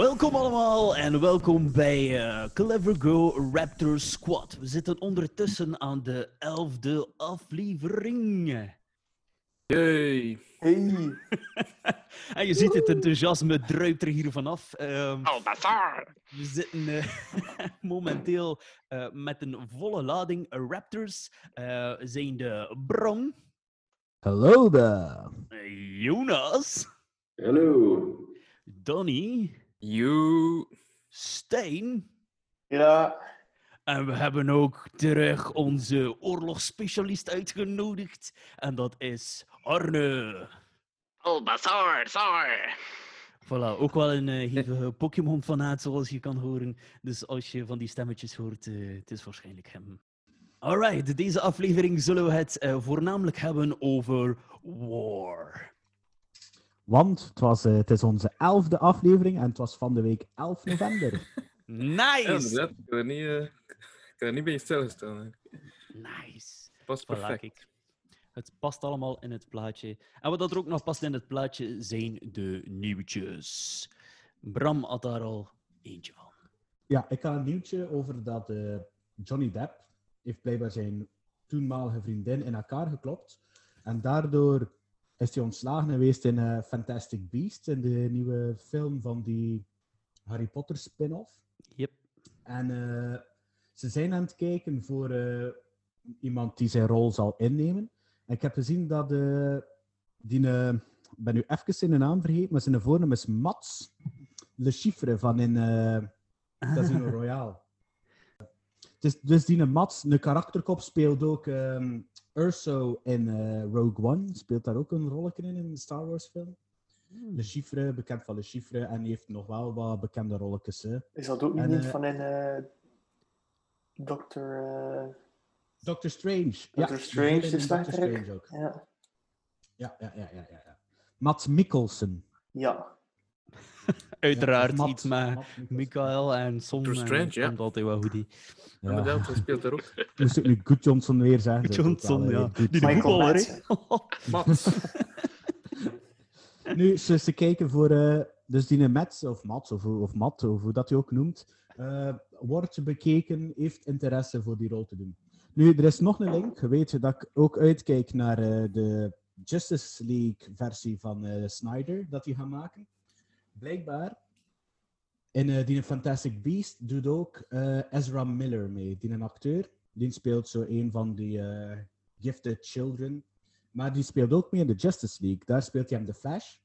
Welkom allemaal en welkom bij eh, Clever Go Raptor Squad. We zitten ondertussen aan de elfde aflevering. Yay. Hey. En je ziet het enthousiasme druipt er hier vanaf. Ehm, Oh, bazar. we zitten eh, momenteel eh, met een volle lading Raptors. eh zijn de Bron, Hallo daar. Jonas, Hallo. Donny, You. Stijn. Ja. En we hebben ook terug onze oorlogsspecialist uitgenodigd. En dat is Arne. Oh, bazar, zar. Voilà, ook wel een uh, hevige Pokémon-fanaat, zoals je kan horen. Dus als je van die stemmetjes hoort, uh, het is waarschijnlijk hem. Alright, deze aflevering zullen we het uh, voornamelijk hebben over war. Want het, was, uh, het is onze elfde aflevering en het was van de week 11 november. nice! Ja, inderdaad. Ik kan er niet, uh, ik kan er niet bij je stilstaan. Nice. Past perfect. Voilà, het past allemaal in het plaatje. En wat er ook nog past in het plaatje zijn de nieuwtjes. Bram had daar al eentje van. Ja, ik had een nieuwtje over dat uh, Johnny Depp heeft blijkbaar zijn toenmalige vriendin in elkaar geklopt. En daardoor is hij ontslagen geweest in uh, Fantastic Beasts, in de nieuwe film van die Harry Potter spin-off. Yep. En uh, ze zijn aan het kijken voor uh, iemand die zijn rol zal innemen. En ik heb gezien dat die, ik ben nu even zijn naam vergeten, maar zijn voornaam is Mats Le Chiffre van in Casino Royale. Dus, dus die Mats, een karakterkop, speelt ook um, Urso in uh, Rogue One. Speelt daar ook een rolletje in, in een Star Wars film. Hmm. Le Chiffre, bekend van Le Chiffre. En die heeft nog wel wat bekende rolletjes. Hè. Is dat ook en, niet uh, van in uh, Doctor... Doctor Strange. Doctor ja, Strange is Doctor Strange ook. Ja. Ja, ja, ja, ja, ja. Mats Mikkelsen. Ja. Uiteraard ja, iets met Michael en Son. Doctor Strange, ja. Komt altijd wel goed. Ja. Inderdaad, hij speelt daar ook. Moest ik nu Good Johnson weer zeggen? Good Johnson, ja. Die Michael Mats. nu, ze, ze kijken voor... Uh, dus die Mats, of Mats, of, of Matt, of hoe dat hij ook noemt, uh, wordt bekeken, heeft interesse voor die rol te doen. Nu, er is nog een link. Je weet dat ik ook uitkijk naar uh, de Justice League versie van uh, Snyder, dat hij gaat maken. Blijkbaar, in uh, die Fantastic Beast doet ook uh, Ezra Miller mee, die een acteur. Die speelt zo een van die Gifted Children. Maar die speelt ook mee in de Justice League. Daar speelt hij hem de Flash.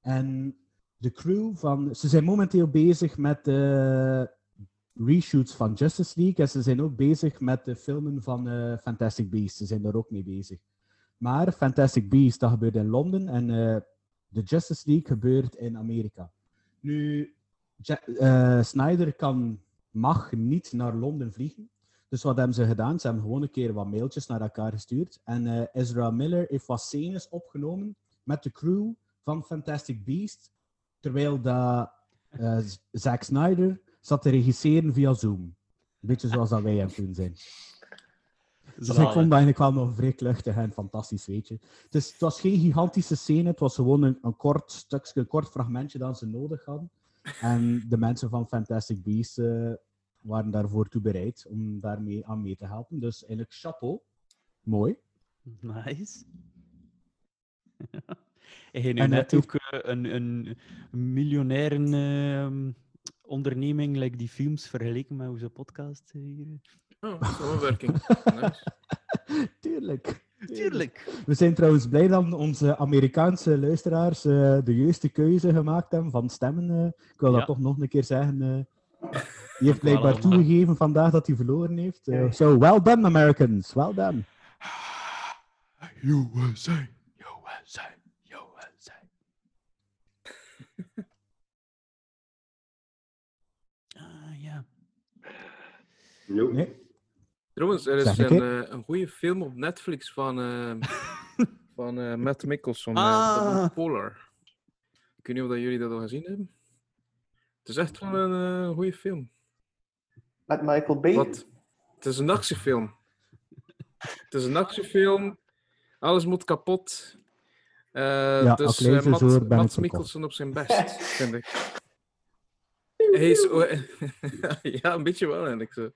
En de crew van... Ze zijn momenteel bezig met reshoots van Justice League. En ze zijn ook bezig met de filmen van Fantastic Beasts. Ze zijn daar ook mee bezig. Maar Fantastic Beasts, dat gebeurt in Londen. En de Justice League gebeurt in Amerika. Nu, uh, Snyder kan, mag niet naar Londen vliegen. Dus wat hebben ze gedaan? Ze hebben gewoon een keer wat mailtjes naar elkaar gestuurd. En Ezra Miller heeft wat scènes opgenomen met de crew van Fantastic Beasts. Terwijl dat, Zack Snyder zat te regisseren via Zoom. Een beetje zoals dat wij aan het doen zijn. Dus ik vond dat eigenlijk wel nog vrij kluchtig en fantastisch, weet je. Dus het was geen gigantische scène, het was gewoon een, een kort stukje, een kort fragmentje dat ze nodig hadden. En de mensen van Fantastic Beasts uh, waren daarvoor toe bereid om daarmee aan mee te helpen. Dus eigenlijk chapeau. Mooi. Nice. Je nu en net ook uh, een, een. Uh, onderneming, like die films, vergeleken met onze podcast hier. Oh, samenwerking. nice. Tuurlijk. Tuurlijk. We zijn trouwens blij dat onze Amerikaanse luisteraars uh, de juiste keuze gemaakt hebben van stemmen. Uh, ik wil ja. dat toch nog een keer zeggen. Uh, die heeft blijkbaar toegegeven vandaag dat hij verloren heeft. Zo, so, well done, Americans. Well done. USA, USA, USA. Ah, ja. Nee. Trouwens, er is een, eh, een goede film op Netflix van, eh, van eh, Matt Mickelson, Ah. eh, The Polar. Ik weet niet of dat jullie dat al gezien hebben. Het is echt wel een goede film. Met Michael Bay. Wat? Het is een actiefilm. Het is een actiefilm. Alles moet kapot. Eh Ja, dus als ik lees eh, het hoor, Matt, ben ik Matt. Mikkelsen op zijn best, vind ik. Hij is... ja, een beetje wel eigenlijk zo.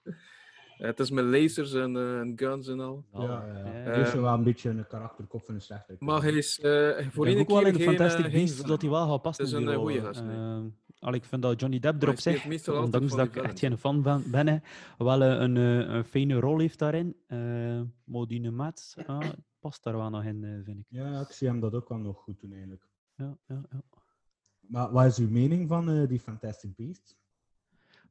Eh, het is met lasers en, eh, en guns en al. Oh, Ja, ja, ja. is zo wel een beetje een karakterkop van een slechte. Maar hij is eh, voor Ik één ook wel keer in Fantastic eh, Beasts villain. dat hij wel gaat passen. Het is in die een, eh, gast, eh. Al, ik vind dat Johnny Depp erop zich, altijd ondanks dat ik echt geen fan van ben, hè, wel eh, een, eh, een fijne rol heeft daarin. Uh, Modine Maat ah, past daar wel nog in, eh, vind ik. Ja, ik zie hem dat ook wel nog goed doen eigenlijk. Ja, ja, ja. Maar wat is uw mening van eh, die Fantastic Beasts?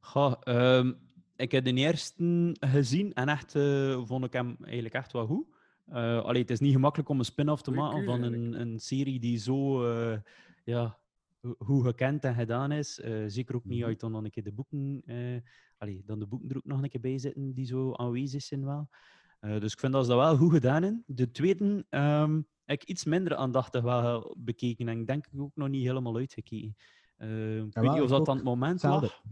Goh, ehm, ik heb de eerste gezien en echt eh, vond ik hem eigenlijk echt wel goed. Eh allee, het is niet gemakkelijk om een spin-off te maken van een, een serie die zo eh, ja, ho- hoe gekend en gedaan is. Zeker ook niet Mhm. uit dan nog een keer de boeken. allee, dan de boeken er ook nog een keer bij zitten die zo aanwezig zijn wel. Dus ik vind dat ze dat wel goed gedaan in. De tweede ehm, heb ik iets minder aandachtig wel bekeken en ik denk ik ook nog niet helemaal uitgekeken. Ik weet niet of ik dat ook. aan het moment lag.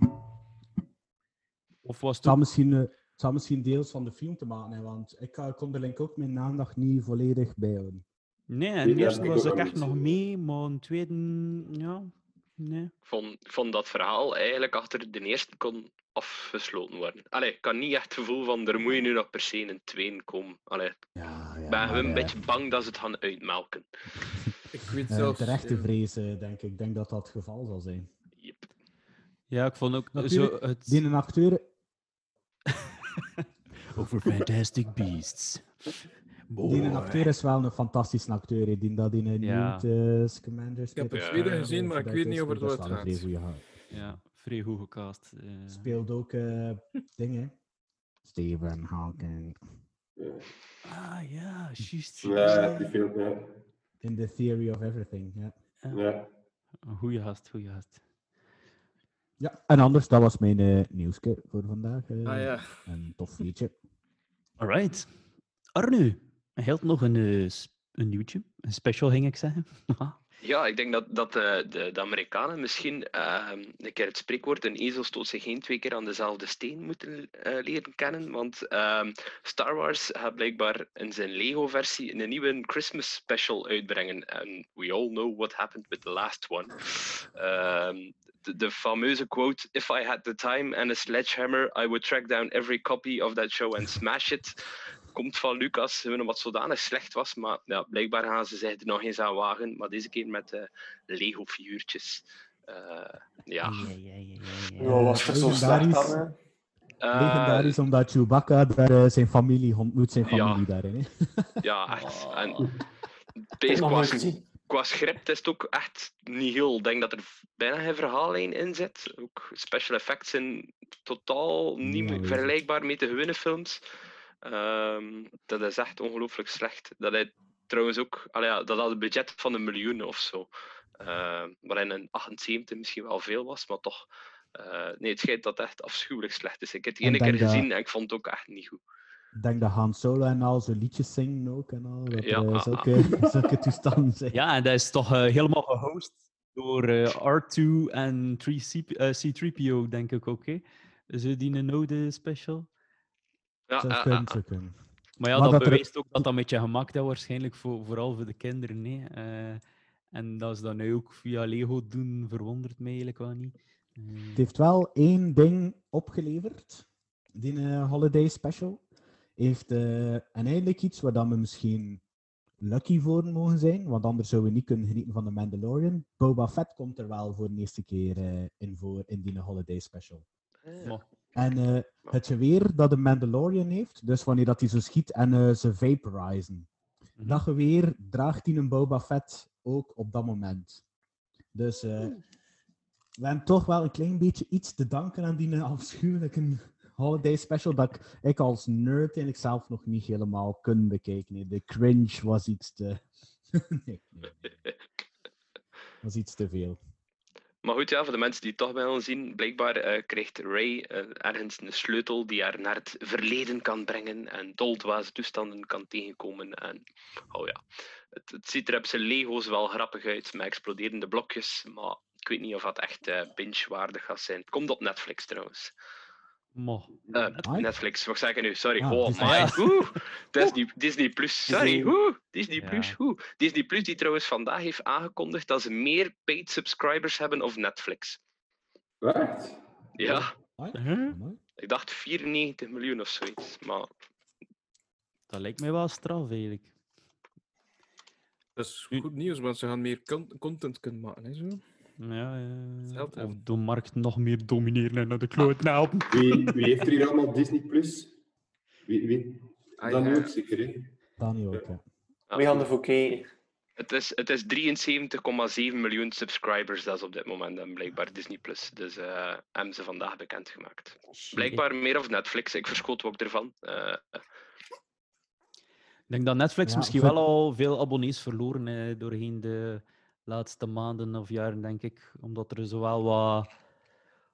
Of was Het misschien, eh, het zal misschien deels van de film te maken hebben, want ik eh, kon er denk ik ook mijn aandacht niet volledig bij houden. Nee, en de ik was ik echt nog mee, maar een tweede, ja, nee. Ik vond, ik vond dat verhaal eigenlijk achter de eerste kon afgesloten worden. Allee, ik had niet echt het gevoel van er moet je nu nog per se in een tweede komen. Allee, ik Ja, ja. ben een beetje bang dat ze het gaan uitmelken. Ik weet eh, zelfs... terechte eh, denk ik. Ik denk dat dat het geval zal zijn. Yep. Ja, ik vond ook zo Natuurlijk, het... Die een acteur, Over Fantastic Beasts. die een acteur is wel een fantastische acteur. Die dat in een Ja. Uh, Scamander heb het Zweden ja, gezien, maar ik weet niet over het wat het gaat. Ja, vrij goed gecast. eh. Speelt ook eh dingen. Stephen Hawking. Ja, Ah, ja, juist. ja die film, ja. In The Theory of Everything. Ja. ja. Een goeie gast, goeie gast. ja, en anders, dat was mijn eh nieuwske voor vandaag. eh. Ah ja. Een tof liedje. Alright. Arnu, hij hield nog een, eh, een nieuwtje. Een special, ging ik zeggen. Ja, ik denk dat, dat de, de, de Amerikanen misschien ehm, een keer het spreekwoord een ezel stoot zich geen twee keer aan dezelfde steen moeten eh, leren kennen. Want ehm, Star Wars gaat blijkbaar in zijn Lego-versie een nieuwe Christmas special uitbrengen. En we all know what happened with the last one. Ehm, de, de fameuze quote: If I had the time and a sledgehammer, I would track down every copy of that show and smash it. Komt van Lucas, wat zodanig slecht was. Maar ja, blijkbaar gaan ze zich er nog eens aan wagen. Maar deze keer met eh, Lego-figuurtjes. Eh, ja. Ja, ja, ja, ja, ja. Ja, was het zo slecht dan? Eh, Legendarisch omdat Chewbacca daar zijn familie ontmoet, zijn Ja. familie daarin. Hè. Ja, echt. En heb nog qua, script is het ook echt niet heel. Ik denk dat er bijna geen verhaallijn in zit. Ook special effects zijn totaal niet vergelijkbaar met de gewone films. Ehm, dat is echt ongelooflijk slecht. Dat hij trouwens ook, ja, dat had een budget van een miljoen of zo. Ehm waarin een 78 misschien wel veel was, maar toch. eh, nee, het schijnt dat het echt afschuwelijk slecht is. Ik heb het En ene keer dat- gezien en ik vond het ook echt niet goed. Ik denk dat Han Solo en al zo liedjes zingen ook en al. Dat Ja, ah, zulke, zulke toestanden zijn. Ja, en dat is toch eh, helemaal gehost door eh, R2 en 3C, eh, C3PO, denk ik ook. Hè? Zo die een oude special. Ja, Zou eh, kunnen, eh, zou kunnen. Maar ja, Maar dat, dat er- bewijst ook dat dat met je gemaakt is, waarschijnlijk voor, vooral voor de kinderen. hè. Eh, en dat ze dat nu ook via Lego doen, verwondert mij eigenlijk wel niet. Het heeft wel één ding opgeleverd, die Holiday Special. Heeft eh, en eigenlijk iets waar dan we misschien lucky voor mogen zijn, want anders zouden we niet kunnen genieten van de Mandalorian. Boba Fett komt er wel voor de eerste keer eh, in voor in die Holiday Special. En eh, het geweer dat de Mandalorian heeft, dus wanneer dat hij zo schiet en eh, ze vaporizen, Mhm. dat geweer draagt hij een Boba Fett ook op dat moment. Dus eh, we hebben toch wel een klein beetje iets te danken aan die afschuwelijke holiday special dat ik, ik als nerd eigenlijk zelf nog niet helemaal kon bekijken. Nee, De cringe was iets te... nee, nee, nee. was iets te veel. Maar goed, ja, voor de mensen die het toch willen zien, blijkbaar eh, krijgt Ray eh, ergens een sleutel die haar naar het verleden kan brengen en doldwaze toestanden kan tegenkomen. En oh ja, het, ziet er op zijn Lego's wel grappig uit met exploderende blokjes, maar ik weet niet of dat echt eh, binge-waardig gaat zijn. Het komt op Netflix trouwens. Mo. Netflix, wat zeg ik nu? Sorry. Ah, oh, Disney. my. Oeh, Disney, Disney Plus. Sorry. Disney. Oeh, Disney Ja. Plus. Oeh. Disney Plus die trouwens vandaag heeft aangekondigd dat ze meer paid subscribers hebben of Netflix. Echt? Ja, Huh? ik dacht 94 miljoen of zoiets. Maar Dat lijkt mij wel straf, eigenlijk. Dat is goed nieuws, want ze gaan meer con- content kunnen maken. Hè, zo. Ja, Of de markt nog meer domineren en naar de kloot helpen. Wie, wie heeft er hier allemaal Disney Plus? Wie, wie? Ah, Dan ja. ook zeker, hè? Dani ook, ja. We gaan kijken. het is, het is 73,7 miljoen subscribers dat is op dit moment en blijkbaar Disney Plus. Dus eh hebben ze vandaag bekendgemaakt. Blijkbaar meer of Netflix. Ik verschoot ook ervan. Eh, Ik denk dat Netflix Ja, misschien voor- wel al veel abonnees verloren eh, doorheen de laatste maanden of jaren, denk ik. Omdat er zowel wat...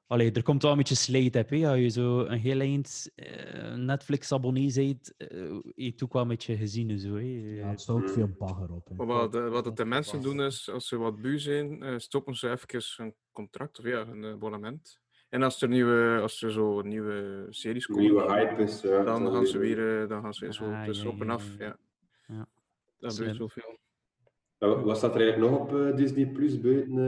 Allee, er komt wel een beetje slijt heb. hè. Als je zo een heel eind eh, Netflix-abonnee bent, eh je ook wel een beetje gezien. en Zo, hè. Ja, het staat ook veel bagger op. hè. Wat, de, wat het de mensen doen is, als ze wat bu zijn, eh, stoppen ze even een contract of ja, een abonnement. En als er, nieuwe, als er zo nieuwe series komen, Nieuwe hype is. Ja, dan, gaan ze weer- weer, dan gaan ze zo Ah, dus ja, op en af. ja, Ja. Ja. Dat Slim. gebeurt zoveel. Ja, wat- staat er eigenlijk nog op eh, Disney Plus buiten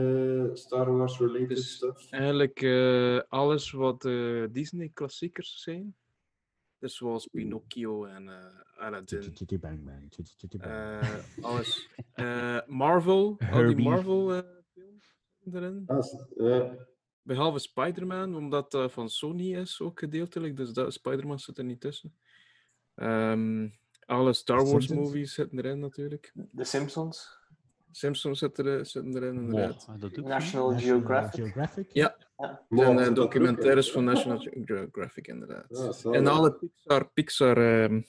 eh, Star Wars related Dus- stuff? Eigenlijk eh, alles wat eh, Disney-klassiekers zijn. Dus zoals Pinocchio en eh Aladdin. Chitty bang bang, chitty chitty bang. eh, alles. Eh, Marvel, al die Herbie. Marvel-films erin. Ah. Behalve Spider-Man, omdat dat van Sony is ook gedeeltelijk. Dus dat, Spider-Man zit er niet tussen. Ehm, alle Star Wars Simpsons? movies zitten erin natuurlijk. De Simpsons. Simpsons zitten, er, zitten erin inderdaad. Wow, dat National National Geographic. Geographic? Ja. Ja. En eh, documentaires van National Geographic inderdaad. Ja, en alle Pixar, Pixar ehm,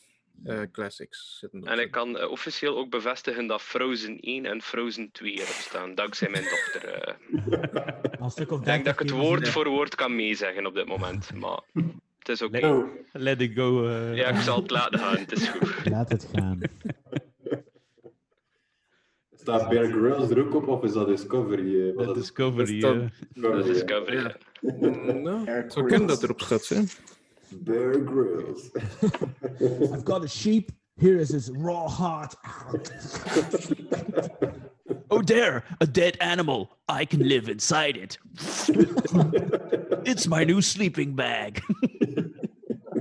eh, classics zitten er En ik kan eh, officieel ook bevestigen dat Frozen 1 en Frozen 2 erop staan, dankzij mijn dochter. eh. Een stuk of ik denk dat ik het 30 woord voor woord kan meezeggen op dit moment, maar het is oké. Oh, Let it go. eh. Ja, ik zal het laten gaan, het is goed. Laat het gaan. Staat Bear Grylls er ook op of is dat Discovery? eh, wat De dat is? Discovery. dat- eh. Dat is Discovery, Discovery. Ja. ja. Nou, het zou kunnen dat erop staat, hè? Bear Grylls. I've got a sheep. Here is his raw heart. Oh, there, a dead animal. I can live inside it. it's my new sleeping bag.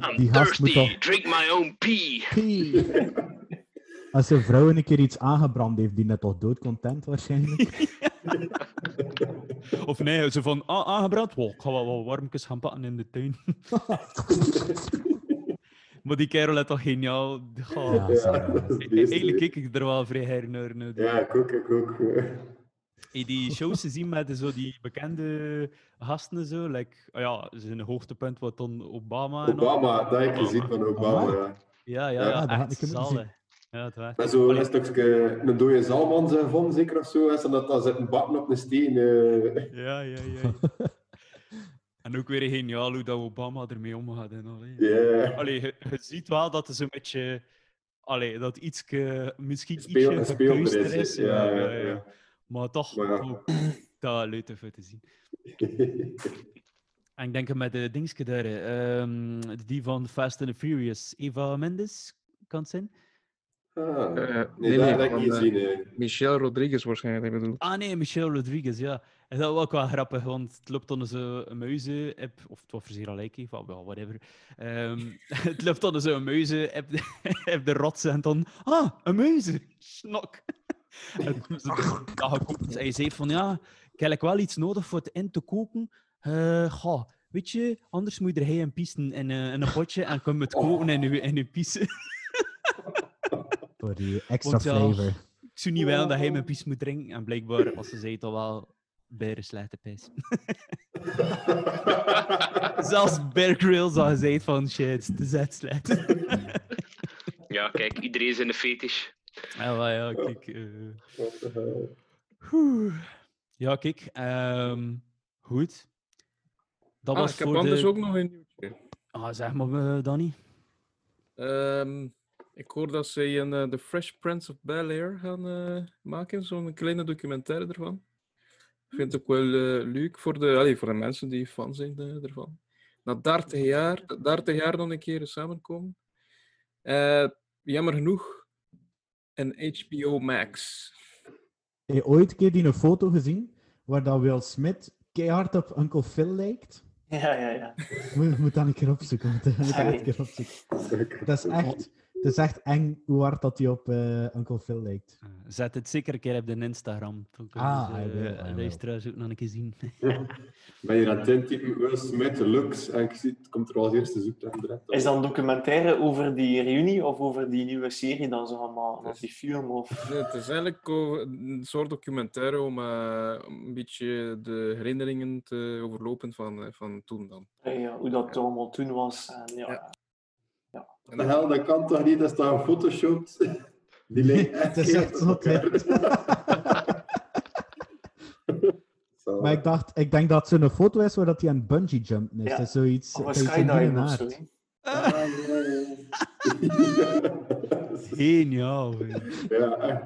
I'm Die thirsty, drink my own pee. Pee. Als een vrouw een keer iets aangebrand heeft, die net toch doodcontent waarschijnlijk. of nee, ze van ah, aangebrand. Wow, ik ga wel wat warmjes gaan pakken in de tuin. maar die kerel is toch geniaal. Goh. Ja, Ja, E-. Eigenlijk kijk ik er wel vrij her naar. Ja, ik ook, ik ook. Hey, die shows te zien met zo die bekende gasten en zo. Like, ah ja, zijn hoogtepunt wat dan Obama en al. Obama, dat heb ik gezien van Obama. Ja. Ja, ja, Ja, ja, echt zalig. Ja, het was. Met Allee, een stukje een dode zalman zijn gevonden, zeker of zo. En dat dan zitten bakken op een steen. eh. Ja, ja, ja. en ook weer geniaal hoe dat Obama ermee omgaat. En al. Allee, je, je ziet wel dat het zo'n beetje... Allee, dat iets misschien Speel- ietsje speelder gekruister is, is. ja, ja, ja. Maar toch Maar ja. ook dat leuk even te zien. En ik denk met de dingetje daar, ehm, die van Fast and the Furious, Eva Mendes, kan het zijn? Ah, Eh, nee, nee, dat nee, heb ik van, niet eh, gezien. Michelle Rodriguez waarschijnlijk bedoel. Ah nee, Michelle Rodriguez, ja. En dat was ook wel grappig, want het loopt zo'n muizen-app, of het was voor zeer alike, of well, whatever. Ehm, het loopt zo'n muizen-app app de rotsen en dan, ah, een muizen, snok. en toen ze. Hij zei van, ja, ik heb wel iets nodig voor het in te koken. Eh, goh, weet je, anders moet je er hij en eh, in een potje en kun je het koken in je, in je piezen. Voor die extra Want ja, flavor. Ik zou niet wel dat hij mijn pies moet drinken. En blijkbaar was ze zei toch wel bij slechte pis. Zelfs Bear Grylls al gezegd van shit, het is echt slecht. Ja, kijk, iedereen is in de fetish. ja, maar ja, kijk. eh. Ja, kijk. ehm, goed. Dat Ah, was ik heb voor anders de... ook nog een nieuwtje. Ah, zeg maar, eh, Danny. Ehm, ik hoor dat ze een eh, The Fresh Prince of Bel-Air gaan eh, maken, zo'n kleine documentaire ervan. Ik vind het ook wel eh, leuk voor de, allee, voor de mensen die fan zijn ervan. Na 30 jaar, 30 jaar dan een keer samenkomen. Eh, jammer genoeg, een HBO Max. Heb je ooit een keer die een foto gezien waar dat Will Smith keihard op Uncle Phil lijkt? Ja, ja, ja. Moet, moet dat een keer opzoeken. Moet, Sorry. een keer opzoeken. Dat is echt, dat is echt eng hoe hard dat hij op eh, Uncle Phil lijkt. Zet het zeker een keer op de Instagram. Dan kunnen Ah, eh, wil. luisteraars ook nog een keer zien. Ben je aan het intypen Will Smith looks en ik zie, het komt er al als eerste zoekterm Is dat een documentaire over die reunie of over die nieuwe serie dan zo allemaal? Of die film? Of... Nee, het is eigenlijk een soort documentaire om eh, een beetje de herinneringen te overlopen van, eh, van toen dan. Eh, ja, hoe dat allemaal toen was. En, ja. De hel, dat kan toch niet? Dat is toch gefotoshopt? Die lijkt echt Het is echt zot. Maar ik dacht, ik denk dat het zo'n foto is waar dat hij aan het bungee jumpen is. Ja. Dat is zoiets. Of een dat hele skydive of zo. Ah, ja, ja. Geniaal. Ja, echt.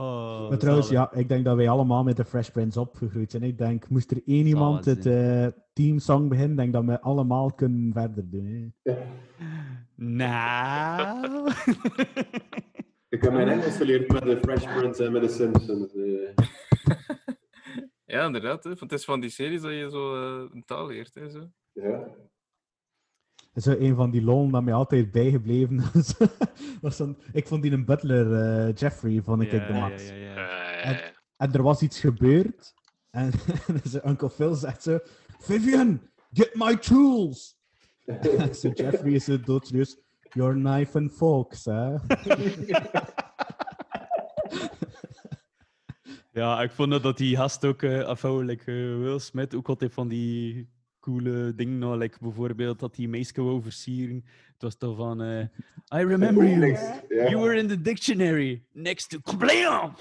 Oh, Maar trouwens, ja, ik denk dat wij allemaal met de Fresh Prince opgegroeid zijn. Ik denk, moest er één iemand het Zalig, eh teamsong beginnen, denk dat we allemaal kunnen verder doen. Hè. Nou. Ik heb mijn Engels geleerd met de Fresh Prince en met de Simpsons. eh. Ja, inderdaad. Hè. Want Het is van die series dat je zo eh, een taal leert. Hè, zo. Ja. Zo een van die lol dat mij altijd bijgebleven is. was dan, ik vond die een butler, eh, Jeffrey, vond ik Ja, het de max. ja, ja. Eh, En, en er was iets gebeurd. En, en zijn Uncle Phil zegt zo: Vivian, get my tools! En zo Jeffrey is zo doodserieus: Your knife and forks, hè? Ja, ik vond dat dat die gast ook uh, afhankelijk uh, Will Smith ook altijd van die coole dingen, nou, like bijvoorbeeld dat die meisje wou versieren. Het was toch van, uh, I remember you. You were in the dictionary next to Kablam!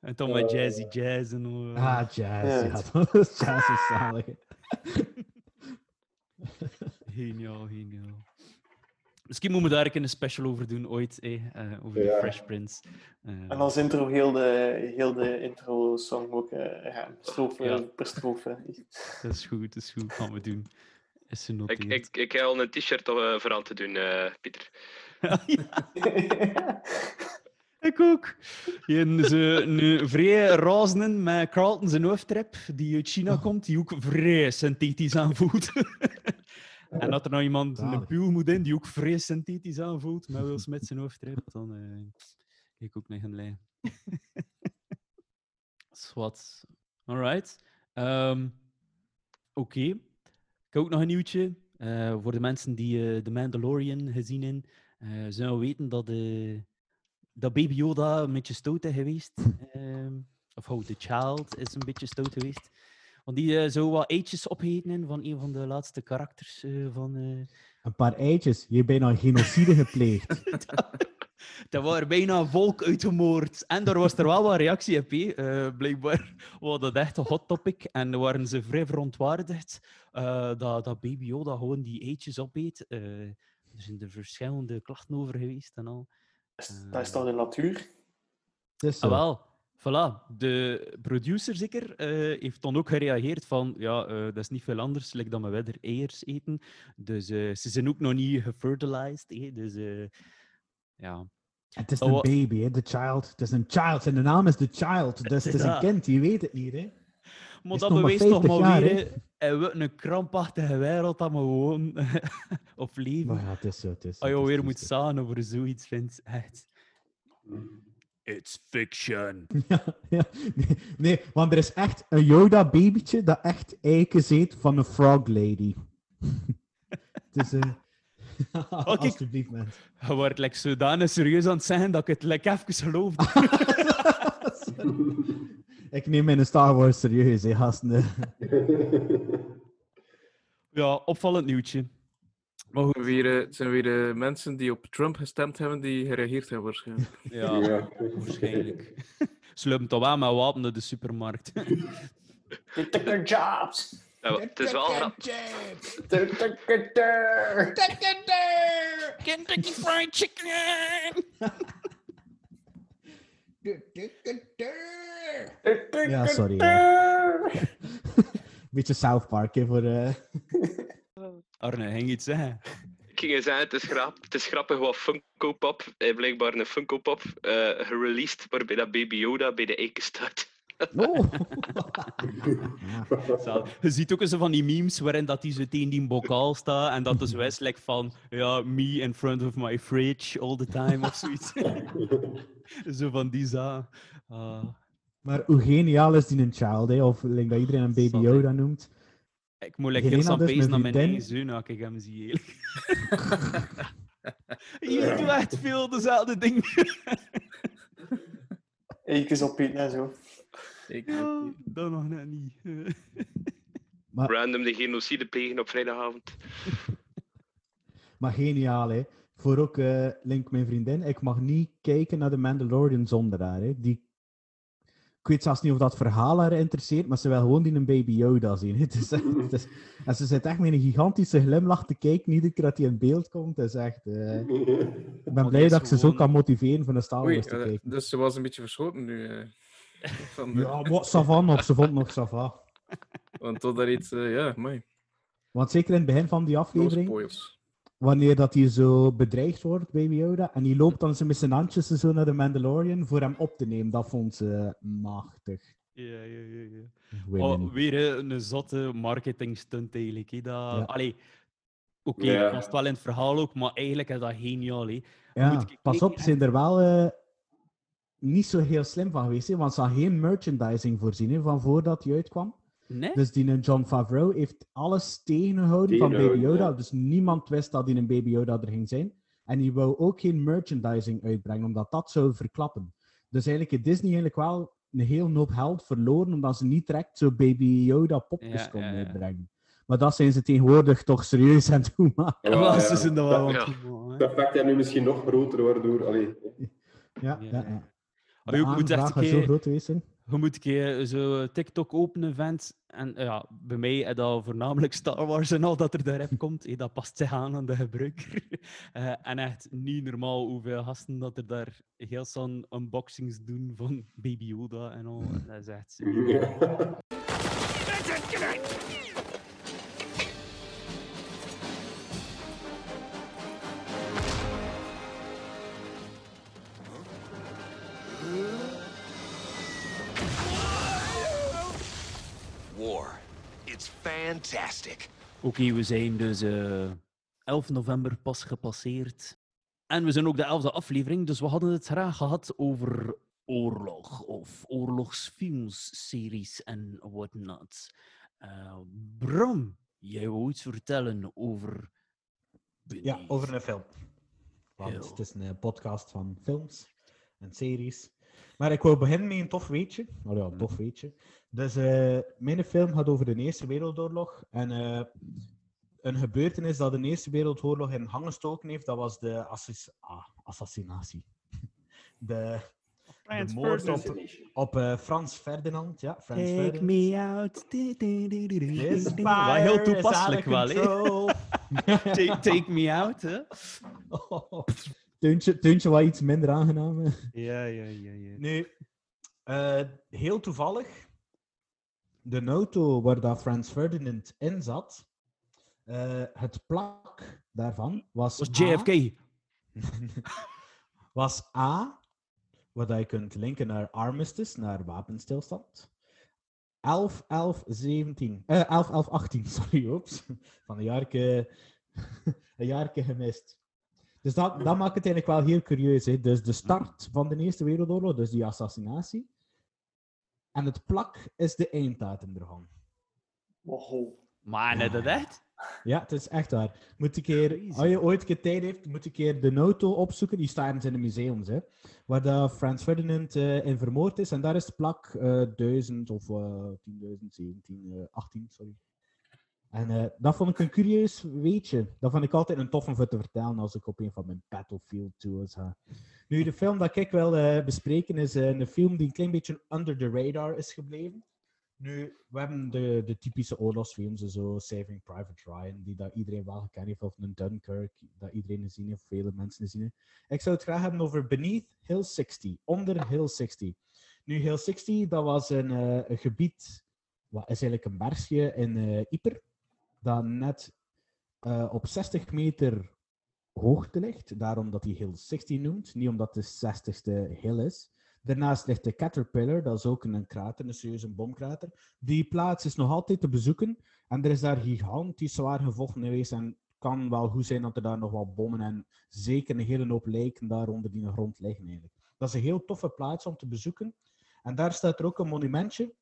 en dan met Jazzy Jazz en uh, Ah, jazz. Ja, Ja, het- dat was jazz is zalig. Geniaal, geniaal. Misschien moeten we daar een special over doen ooit, eh, uh, over de. Fresh Prince. Uh, En als intro heel de, heel de intro-song ook, uh, ja, strofe Ja. per strofe. dat is goed, dat is goed, gaan we doen. Is ze ik, ik, ik heb al een t-shirt uh, voor aan te doen, uh, Pieter. Ik ook. Je hebt een, vrij razenen met Carlton zijn hoofdtrip, die uit China komt, die ook vrij synthetisch aanvoelt. en dat er nou iemand een puul moet in, die ook vrij synthetisch aanvoelt, met Will Smith zijn hoofdtrip, dan eh kijk ik ook naar een lijn. Swat. Alright. Ehm, Oké. Ik heb ook nog een nieuwtje. Eh, voor de mensen die eh The Mandalorian gezien hebben, uh, zullen we weten dat, uh, dat Baby Yoda een beetje stout is geweest. um, of oh, The Child is een beetje stout geweest. Want die uh, zou wat eitjes hebben van een van de laatste karakters uh, van... Een paar eitjes. Je hebt bijna genocide gepleegd. dat waren bijna een volk uitgemoord. En daar was er wel wat reactie op. Uh, blijkbaar was dat echt een hot topic. En waren ze vrij verontwaardigd uh, dat, dat Baby Yoda gewoon die eitjes opeet. Uh, er zijn er verschillende klachten over geweest en al. dat is toch de natuur? Dus ah, wel. Voilà. De producer zeker heeft dan ook gereageerd van ja, dat is niet veel anders like dan we verder eiers eten. Dus ze zijn ook nog niet gefertilized. Eh? Dus ja, het is een baby, hè? The child. Het is een child. Zijn de naam is The Child. Dus het is een kind, je weet het niet, hè? Maar dat bewijst toch maar jaar, weer, en we een krampachtige wereld dat we gewoon of leven. Maar ja, het is zo, het is zo, Als je het is weer moet staan over zoiets, vindt echt... It's fiction. Ja, ja. Nee, nee, want er is echt een Yoda-babytje dat echt eiken eet van een frog lady. dus... Uh... Oh, Alsjeblieft, man. Je wordt like, zodanig serieus aan het zeggen dat ik het like, even geloofde. ik neem mijn Star Wars serieus, hè, gasten. ja, opvallend nieuwtje. Het zijn weer, eh, het zijn weer eh, mensen die op Trump gestemd hebben, die gereageerd hebben waarschijnlijk. Ja, Ja. waarschijnlijk. Ze lopen toch wel met wapen naar de supermarkt. Tukker jobs. Ja, het is wel grappig. Kentucky Fried Chicken! Ja, sorry, Beetje South Park, hè, voor... eh, Arne, ging iets zeggen? Ik ging zeggen, het is, grap, het is grappig wat Funko Pop, eh, blijkbaar een Funko Pop, eh gereleased waarbij dat Baby Yoda bij de eiken staat. Oh! Je ziet ook zo van die memes waarin dat hij zo tegen die bokaal staat en dat is West van ja, me in front of my fridge all the time of zoiets. zo van die za. Ah. Maar hoe geniaal is die een child, hè? Of like, dat iedereen een Baby. Yoda noemt. Ik moet lekker heel dus pezen naar mijn eigen zoon als ik hem zie. eerlijk. Je doet echt veel dezelfde dingen. Eekjes opeten en zo. Ik, Ja, dat nog net niet. Maar, Random de genocide plegen op vrijdagavond. maar geniaal, hè? Voor ook eh, Link, mijn vriendin. Ik mag niet kijken naar de Mandalorian zonder haar. Hè? Die... Ik weet zelfs niet of dat verhaal haar interesseert, maar ze wil gewoon die een Baby Yoda zien. Het is echt, het is... En ze zit echt met een gigantische glimlach te kijken, iedere keer dat hij in beeld komt. Het is echt... eh, Ik ben blij is dat ik ze zo kan motiveren voor een Star Wars te kijken. dus ze was een beetje verschoten nu. eh, van de, Ja, wat Savan nog, ze vond nog Sava. Want tot daar iets, eh, ja, mooi. Want zeker in het begin van die aflevering. Wanneer dat hij zo bedreigd wordt, Baby Yoda, en die loopt dan zo met zijn handjes zo naar de Mandalorian voor hem op te nemen, dat vond ze machtig. Ja, ja, ja. ja. Oh, weer hè, een zotte marketing stunt eigenlijk. Hè. Dat, Ja. Allee, oké, Ja. wel in het verhaal ook, maar eigenlijk is dat geniaal. Hè. ja, moet ik pas op, ze zijn er wel eh, niet zo heel slim van geweest, hè, want ze hadden geen merchandising voorzien hè, van voordat hij uitkwam. Nee? Dus die een John Favreau heeft alles tegengehouden van Baby Yoda. ja. Dus niemand wist dat die een Baby Yoda er ging zijn. En die wou ook geen merchandising uitbrengen, omdat dat zou verklappen. Dus eigenlijk heeft Disney eigenlijk wel een heel hoop geld verloren, omdat ze niet direct zo Baby Yoda popjes Ja, konden ja, ja. uitbrengen. Maar dat zijn ze tegenwoordig toch serieus aan het doen maken. Ja, ze zijn er wel aan effect is nu misschien nog groter, waardoor... Allee, Ja, Ja, ja, ja. De je moet echt een gaat zo keer- groot geweest zijn. Je moet een keer zo TikTok openen, vent. En eh, ja, bij mij is dat voornamelijk Star Wars en al dat er daarop komt. eh, dat past zich aan aan de gebruiker. Eh, en echt niet normaal hoeveel gasten dat er daar heel zo'n unboxings doen van Baby Yoda en al. Dat is echt... niet fantastic. Oké, we zijn dus eh 11 november pas gepasseerd. En we zijn ook de 11e aflevering, dus we hadden het graag gehad over oorlog of oorlogsfilms, series en whatnot. Eh Bram, jij wou iets vertellen over. Ja, over een film. Want Heel. het is een eh, podcast van films en series. Maar ik wou beginnen met een tof weetje. Oh ja, tof weetje. Dus eh, mijn film gaat over de Eerste Wereldoorlog. En eh, een gebeurtenis dat de Eerste Wereldoorlog in hang gestoken heeft, dat was de assis- ah, assassinatie. De, de moord op, op eh, Frans Ferdinand. Ja, Frans Take Ferdinand. me out. Heel toepasselijk out of wel, hè? Take, take me out, hè? Oh, Teuntje, Teuntje wat iets minder aangenaam. Ja, ja, ja. ja. Nu, eh, heel toevallig, de auto waar dat Frans Ferdinand in zat, eh, het plak daarvan was, was A- JFK. was A, wat je kunt linken naar armistice, naar wapenstilstand. 11, 11, 17. Eh, 11, 11, 18, sorry, oeps. Van een jaarke, een jaarke gemist. Dus dat, dat maakt het eigenlijk wel heel curieus. Hè? Dus de start van de Eerste Wereldoorlog, dus die assassinatie. En het plak is de einddatum ervan. Wow. Maar net dat echt? Ja, het is echt waar. Moet een keer, als je ooit een keer tijd heeft, moet een keer de auto opzoeken. Die staat ergens in de museums, hè. Waar dat Frans Ferdinand eh, in vermoord is. En daar is het plak eh 1000 of eh 10.000, 17, eh, 18, sorry. En eh, dat vond ik een curieus weetje. Dat vond ik altijd een tof om voor te vertellen als ik op een van mijn Battlefield tours ga. Nu, de film dat ik wil eh, bespreken is eh, een film die een klein beetje under the radar is gebleven. Nu, we hebben de, de typische oorlogsfilms, zo Saving Private Ryan, die dat iedereen wel gekend heeft, of een Dunkirk, dat iedereen gezien heeft, vele mensen heeft. Ik zou het graag hebben over Beneath Hill 60, onder Hill 60. Nu, Hill 60, dat was een, eh, een gebied, wat is eigenlijk een bergje in eh Yper, dat net op 60 meter hoogte ligt, daarom dat hij Hill 60 noemt, niet omdat de 60ste hill is. Daarnaast ligt de Caterpillar, dat is ook een krater, een serieuze bomkrater. Die plaats is nog altijd te bezoeken en er is daar gigantisch zwaar gevochten geweest en kan wel goed zijn dat er daar nog wat bommen en zeker een hele hoop lijken daar onder die grond liggen eigenlijk. Dat is een heel toffe plaats om te bezoeken. En daar staat er ook een monumentje.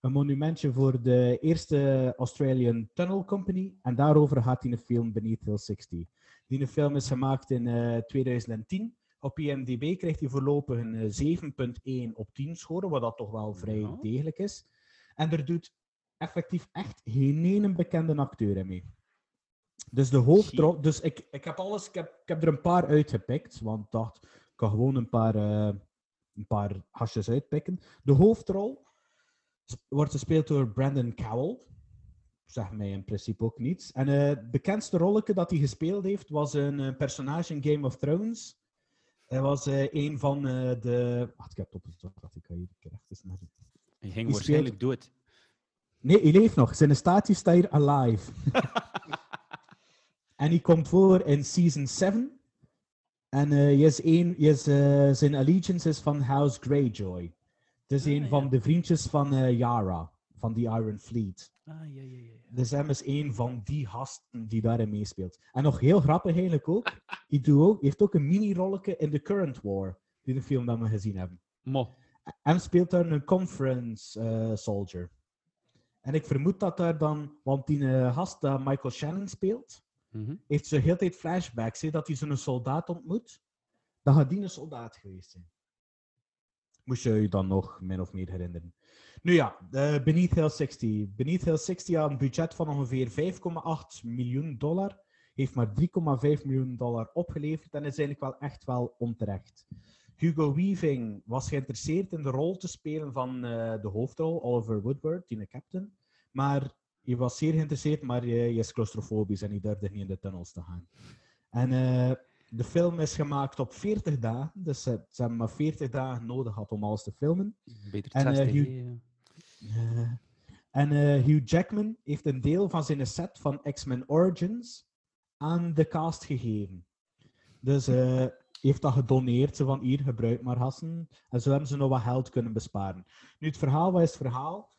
Een monumentje voor de eerste Australian Tunnel Company. En daarover gaat die film Beneath Hill 60. Die film is gemaakt in eh, 2010. Op IMDb krijgt hij voorlopig een eh, 7,1 op 10 scoren, wat dat toch wel vrij Ja. degelijk is. En er doet effectief echt geen ene bekende acteur in mee. Dus de hoofdrol... Dus ik, ik, heb alles, ik, heb, ik heb er een paar uitgepikt, want ik dacht, ik kan gewoon een paar, eh, een paar hasjes uitpikken. De hoofdrol wordt gespeeld door Brandon Cowell. Zeg mij in principe ook niets. En eh, het bekendste rolletje dat hij gespeeld heeft, was een eh, personage in Game of Thrones. Hij was eh, een van de... Wacht, ik heb het opgezocht. Wacht, ik ga hier even naar. Hij ging waarschijnlijk dood. Nee, hij leeft nog. Zijn status staat hier alive. en hij komt voor in season 7. En hij is een, hij is, zijn allegiance is van House Greyjoy. Het is een van de vriendjes van Yara, van die Iron Fleet. Ah, ja, ja, ja. Dus hem is een van die gasten die daarin meespeelt. En nog heel grappig eigenlijk ook, doet ook, heeft ook een mini-rolletje in The Current War, die de film dat we gezien hebben. Mo. En speelt daar een conference eh, soldier. En ik vermoed dat daar dan, want die eh, gast dat Michael Shannon speelt, Mhm. heeft zo heel tijd flashbacks, hè, dat hij zo'n soldaat ontmoet. Dan gaat die een soldaat geweest zijn. Moest je je dan nog min of meer herinneren. Nu ja, eh, Beneath Hill 60. Beneath Hill 60 had een budget van ongeveer 5,8 miljoen dollar. Heeft maar 3,5 miljoen dollar opgeleverd en is eigenlijk wel echt wel onterecht. Hugo Weaving was geïnteresseerd in de rol te spelen van eh, de hoofdrol, Oliver Woodward, die een captain. Maar hij was zeer geïnteresseerd, maar hij, hij is claustrofobisch en hij durfde niet in de tunnels te gaan. En eh, de film is gemaakt op 40 dagen, dus ze, ze hebben maar 40 dagen nodig gehad om alles te filmen. Beter En, 60. Hugh- eh, en eh, Hugh Jackman heeft een deel van zijn set van X-Men Origins aan de cast gegeven. Dus heeft dat gedoneerd, ze van hier, gebruik maar hassen. En zo hebben ze nog wat geld kunnen besparen. Nu, het verhaal, wat is het verhaal?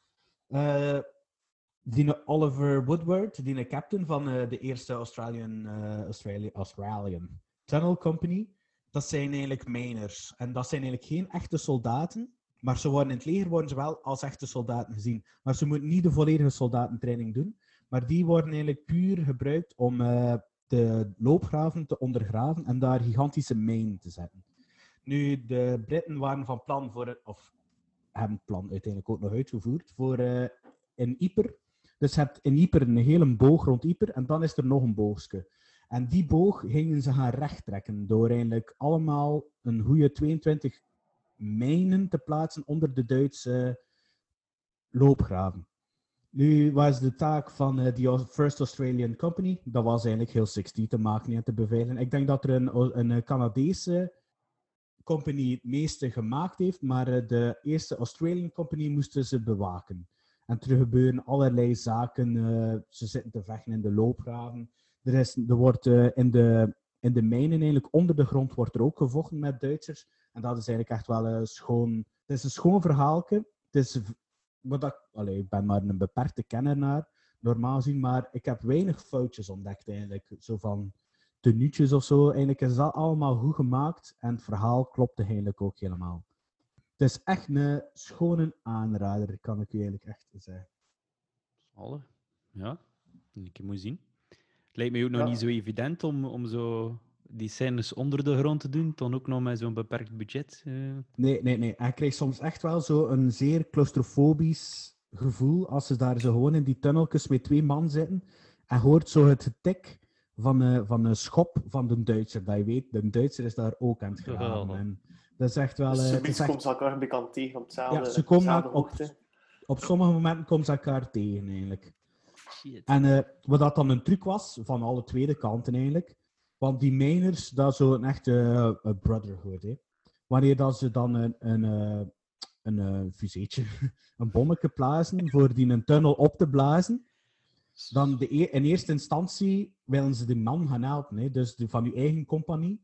Die Oliver Woodward, die captain van de eerste Australian, eh, Australia, Australian Tunnel Company, dat zijn eigenlijk miners. En dat zijn eigenlijk geen echte soldaten, maar ze worden in het leger worden ze wel als echte soldaten gezien. Maar ze moeten niet de volledige soldatentraining doen, maar die worden eigenlijk puur gebruikt om eh, de loopgraven te ondergraven en daar gigantische mijnen te zetten. Nu, de Britten waren van plan voor, het- of hebben het plan uiteindelijk ook nog uitgevoerd, voor eh, in Yper. Dus je hebt in Yper een hele boog rond Yper en dan is er nog een boogske. En die boog gingen ze gaan rechttrekken door eigenlijk allemaal een goede 22 mijnen te plaatsen onder de Duitse loopgraven. Nu was de taak van eh, die First Australian Company, dat was eigenlijk heel 60 te maken en te beveiligen. Ik denk dat er een, een Canadese company het meeste gemaakt heeft, maar eh, de eerste Australian Company moesten ze bewaken. En er gebeuren allerlei zaken. eh, ze zitten te vechten in de loopgraven. Er, is, wordt eh, in, de, in de mijnen, eigenlijk onder de grond, wordt er ook gevochten met Duitsers. En dat is eigenlijk echt wel een schoon... Het is een schoon verhaaltje. Het is... Wat ik, allee, ik ben maar een beperkte kenner naar, normaal gezien, maar ik heb weinig foutjes ontdekt eigenlijk. Zo van tenuutjes of zo. Eigenlijk is dat allemaal goed gemaakt en het verhaal klopt eigenlijk ook helemaal. Het is echt een schone aanrader, kan ik u eigenlijk echt zeggen. Alle. Ja, een keer moet zien. Het lijkt mij ook nog Ja. niet zo evident om, om zo die scènes onder de grond te doen, dan ook nog met zo'n beperkt budget. eh. Nee, nee, nee. Hij krijgt soms echt wel zo een zeer claustrofobisch gevoel als ze daar zo gewoon in die tunneltjes met twee man zitten en hoort zo het getik van, eh, van een schop van de Duitser. Dat je weet, de Duitser is daar ook aan het. En dat is echt wel... Dus eh, echt- ze elkaar bekend tegen op hetzelfde, ja, ze komen op sommige momenten komen ze elkaar tegen, eigenlijk. En eh, wat dat dan een truc was, van alle tweede kanten eigenlijk. Want die miners, dat is zo'n echte eh, brotherhood. Hè. Wanneer dat ze dan een, een, eh, een fuseetje, een bommetje plaatsen voor die een tunnel op te blazen, dan de, e- in eerste instantie willen ze de man gaan helpen. Hè. Dus van uw eigen compagnie.